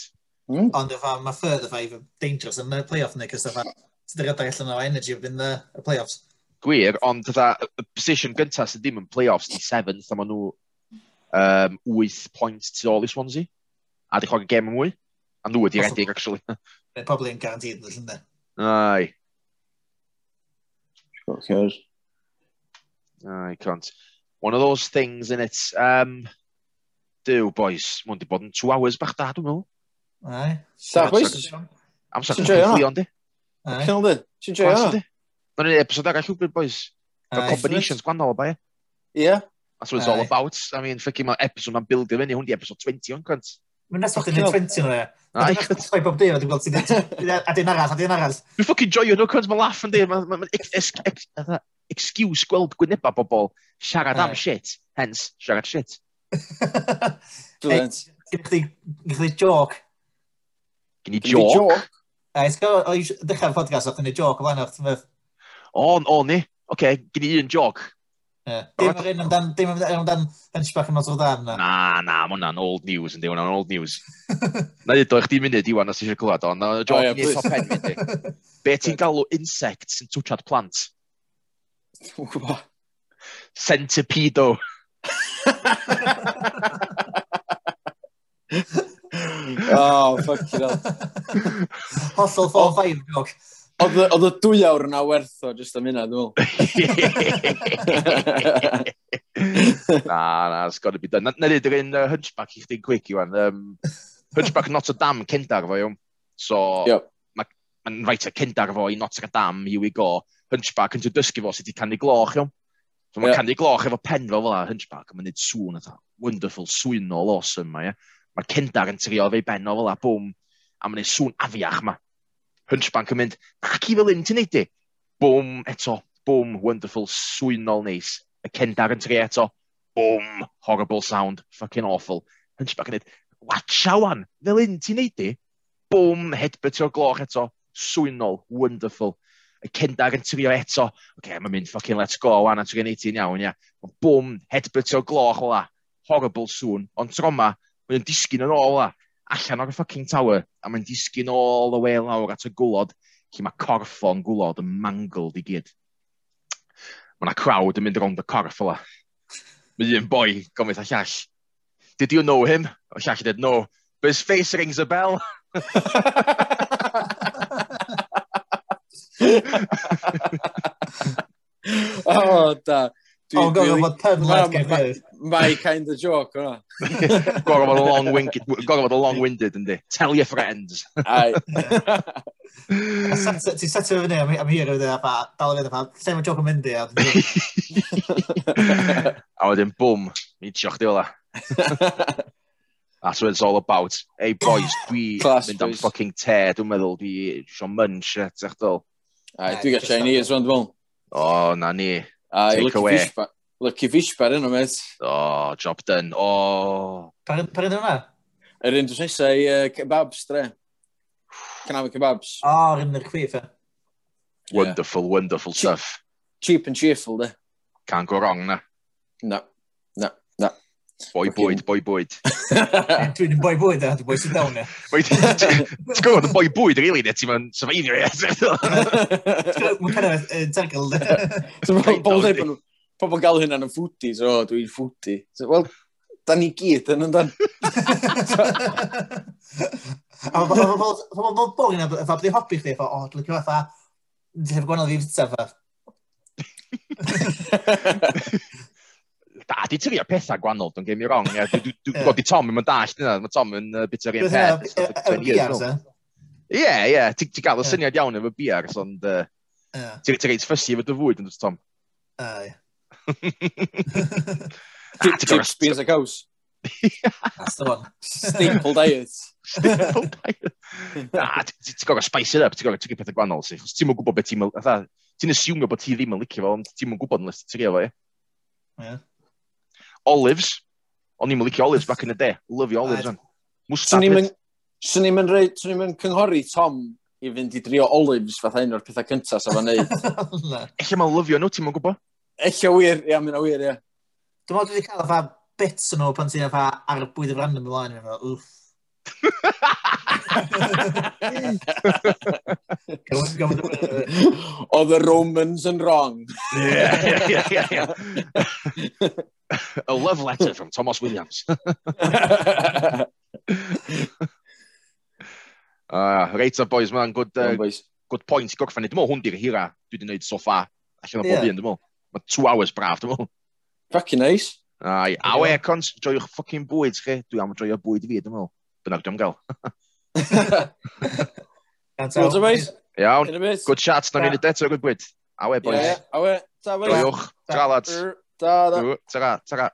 Mm. Ond efo, mae third efo i dangerous yn y playoff ni, cos efo, ti'n gadael allan o energy within the, the playoffs. Gwir, ond dda, y position gyntaf sydd ddim yn playoffs di seventh, a maen nhw um, 8 pwynt tu ôl i Swansea. A di chwag y gem yn mwy. A nhw ydi redig, actually. Mae pobl yn garantid yn llynda. Ai. Sure, Ai, cont. One of those things, in it? Um, Dyw, boys, mwyn di bod yn two hours bach da, dwi'n meddwl. Ai. Sa, boys? Amser chi'n joio? Chi'n di? Chi'n di? Ti'n joio? Na'n un episod ag allwbryd, boys. Fel combinations gwannol o bai. Ie. That's what it's all about. I mean, ffucking mae episode ma'n bildio fyny, hwn di episode 20 o'n cwnt. Mae'n nes bod yn 20 o'n e. A dwi'n bob dim, a dwi'n gweld ti'n... A dwi'n aras, a dwi'n aras. Dwi'n ffucking joio nhw, cwnt, mae'n laff yn di. Mae'n excuse gweld gwyneba bobl siarad am shit, hence siarad shit. Brilliant. Gynnych chi joc? Gynny joc? ys gael, ddechrau'r podcast o'ch chi'n y joc o fan o'ch ti'n meddwl? O, o ni. Oce, gynny un joc. Dim yr un amdan, dim yr amdan henchback yn Notre Dame na. Na, na, mae hwnna'n old news yn hwnna'n old news. Na i ddod chdi munud Iwan, os eisiau clywed o, na joc ni top pen mynd Be ti'n galw insect sy'n twchad plant? Dwi'n gwybod. Centipedo oh, fuck it up. Hollol 4-5, Gog. Oedd y dwy awr yna werth o jyst am hynna, dwi'n meddwl. na, na, it's got to be done. Na ddyd, yr un uh, hunchback i chdi'n quick Iwan. Um, hunchback Notre Dame cyndar fo, iawn. So, yep. mae'n ma, ma right cyndar fo i Notre Dame, here we go. Hunchback yn dysgu fo sut i canu gloch, iawn. So mae yeah. Candy Gloch efo pen fel fel Hunchback, a mae'n neud sŵn atho, wonderful, swynol, awesome ma, ie. Mae'r cendar yn trio fe'i ben o fel a bwm, a mae'n neud sŵn afiach ma. Hunchback yn mynd, ac i fel un ti'n neud e. di? Bwm, eto, bwm, wonderful, swynol neis. Y cendar yn trio eto, bwm, horrible sound, fucking awful. Hunchback yn neud, watcha wan, fel un ti'n neud e. di? Bwm, headbutt o'r gloch eto, swynol, wonderful y cendag yn trio eto, oce, okay, mae'n mynd, ffocin, let's go, wan, a trio 18 iawn, ia. Ond bwm, headbutt o gloch ola. horrible sŵn, ond troma, mae'n disgyn yn ôl ola. allan o'r ffocin tower, a mae'n disgyn all the way lawr at y gwlod, lle mae corff o'n gwlod yn mangled i gyd. Mae yna crowd yn mynd rownd y corff ola. Mae un boi, gofyn a llall, did you know him? O llall dweud, no, but his face rings a bell. o, oh, da. Dwi'n gofio fod pyrlaid gen My kind of joke, hwnna. Gorfod fod long-winded, gorfod fod long-winded, yndi. Tell your friends. Ai. Ti'n set o fyny am hir o dda, dal o fyny, lle mae joke yn mynd i. A wedyn, bwm, mi tioch di ola. That's what it's all about. Hey boys, dwi mynd am fucking te, dwi'n meddwl, dwi eisiau munch, eh, etc. A dwi gael shiny as rond fel. O, na ni. A Take away. fish bar. Lucky fish bar yno, met. O, job done. O. Par ydyn hwnna? Yr un dwi'n nesaf i uh, kebabs, dre. Canafi kebabs. O, oh, rhan yr cwif, e. Wonderful, yeah. wonderful stuff. Cheap and cheerful, de. Can't go wrong, na. No. Boi bwyd, boi bwyd. Dwi'n yn boi bwyd, a dwi'n boi sy'n dawn e. Ti'n gwybod, boi bwyd, rili, ne, ti'n mynd syfeinio e. Mae'n kind of tackled. Pobl dweud bod pobl gael hynna'n yn ffwti, so dwi'n ffwti. Wel, da ni gyd yn yndan. A mae'n bod boring na, fa byddu hobi chdi, fa, o, dwi'n licio fatha, dwi'n gwneud gwahanol ddiwrtaf, fa. da, di trio pethau gwahanol, don't get me wrong. Yeah, dwi, dwi, dwi, yeah. Tom yn mynd dallt yna, mae Tom yn uh, bit o'r un peth. Ie, ie, ti'n gael y syniad iawn efo BRs, ond uh, yeah. ti'n reit ffysi efo dy fwyd yn dwi, Tom. Uh, yeah. Chips, beers a cows. That's the one. Staple diet. Staple diet. Na, ti'n gorau spice it up, ti'n gorau tygu pethau gwahanol, si. Ti'n mwyn gwybod beth ti'n... Ti'n asiwmio bod ti ddim yn licio fo, ond ti'n mwyn gwybod yn ti'n trio fo, ie? Ie. Olives. O'n i'n licio olives back in the day. Lyfio olives. Mustard. Swn i'n swn yn cynghori Tom i fynd i drio olives fatha un o'r pethau cyntaf sa fo'n neud. Ella mae'n lyfio nhw, ti'n mwyn gwybod? Ella wir, ia, mynd wir, ia. Dwi'n meddwl dwi wedi cael fa bits yn ôl pan ti'n fa arbwydd y random ymlaen. Wff. Oedd y Romans yn wrong. yeah, yeah, yeah, yeah. A love letter from Thomas Williams. uh, reit o boys, mae'n good, uh, boys. good point gorffen. Dwi'n meddwl hwn di'r hira dwi wedi gwneud so far. Allan o yeah. bob un, dwi'n meddwl. Mae two hours braf, dwi'n meddwl. Fucking nice. Ai, a we, cons, joi'ch ffocin bwyd chi. Dwi am droi'r bwyd i fi, dwi'n meddwl. Dyna dwi'n gael. Good mate. Iawn. Good shots. Na ni'n eto gwyd gwyd. Awe, boys. Awe. Ta, boys. Doiwch. Ta, lads. Ta, da. Ta, ta.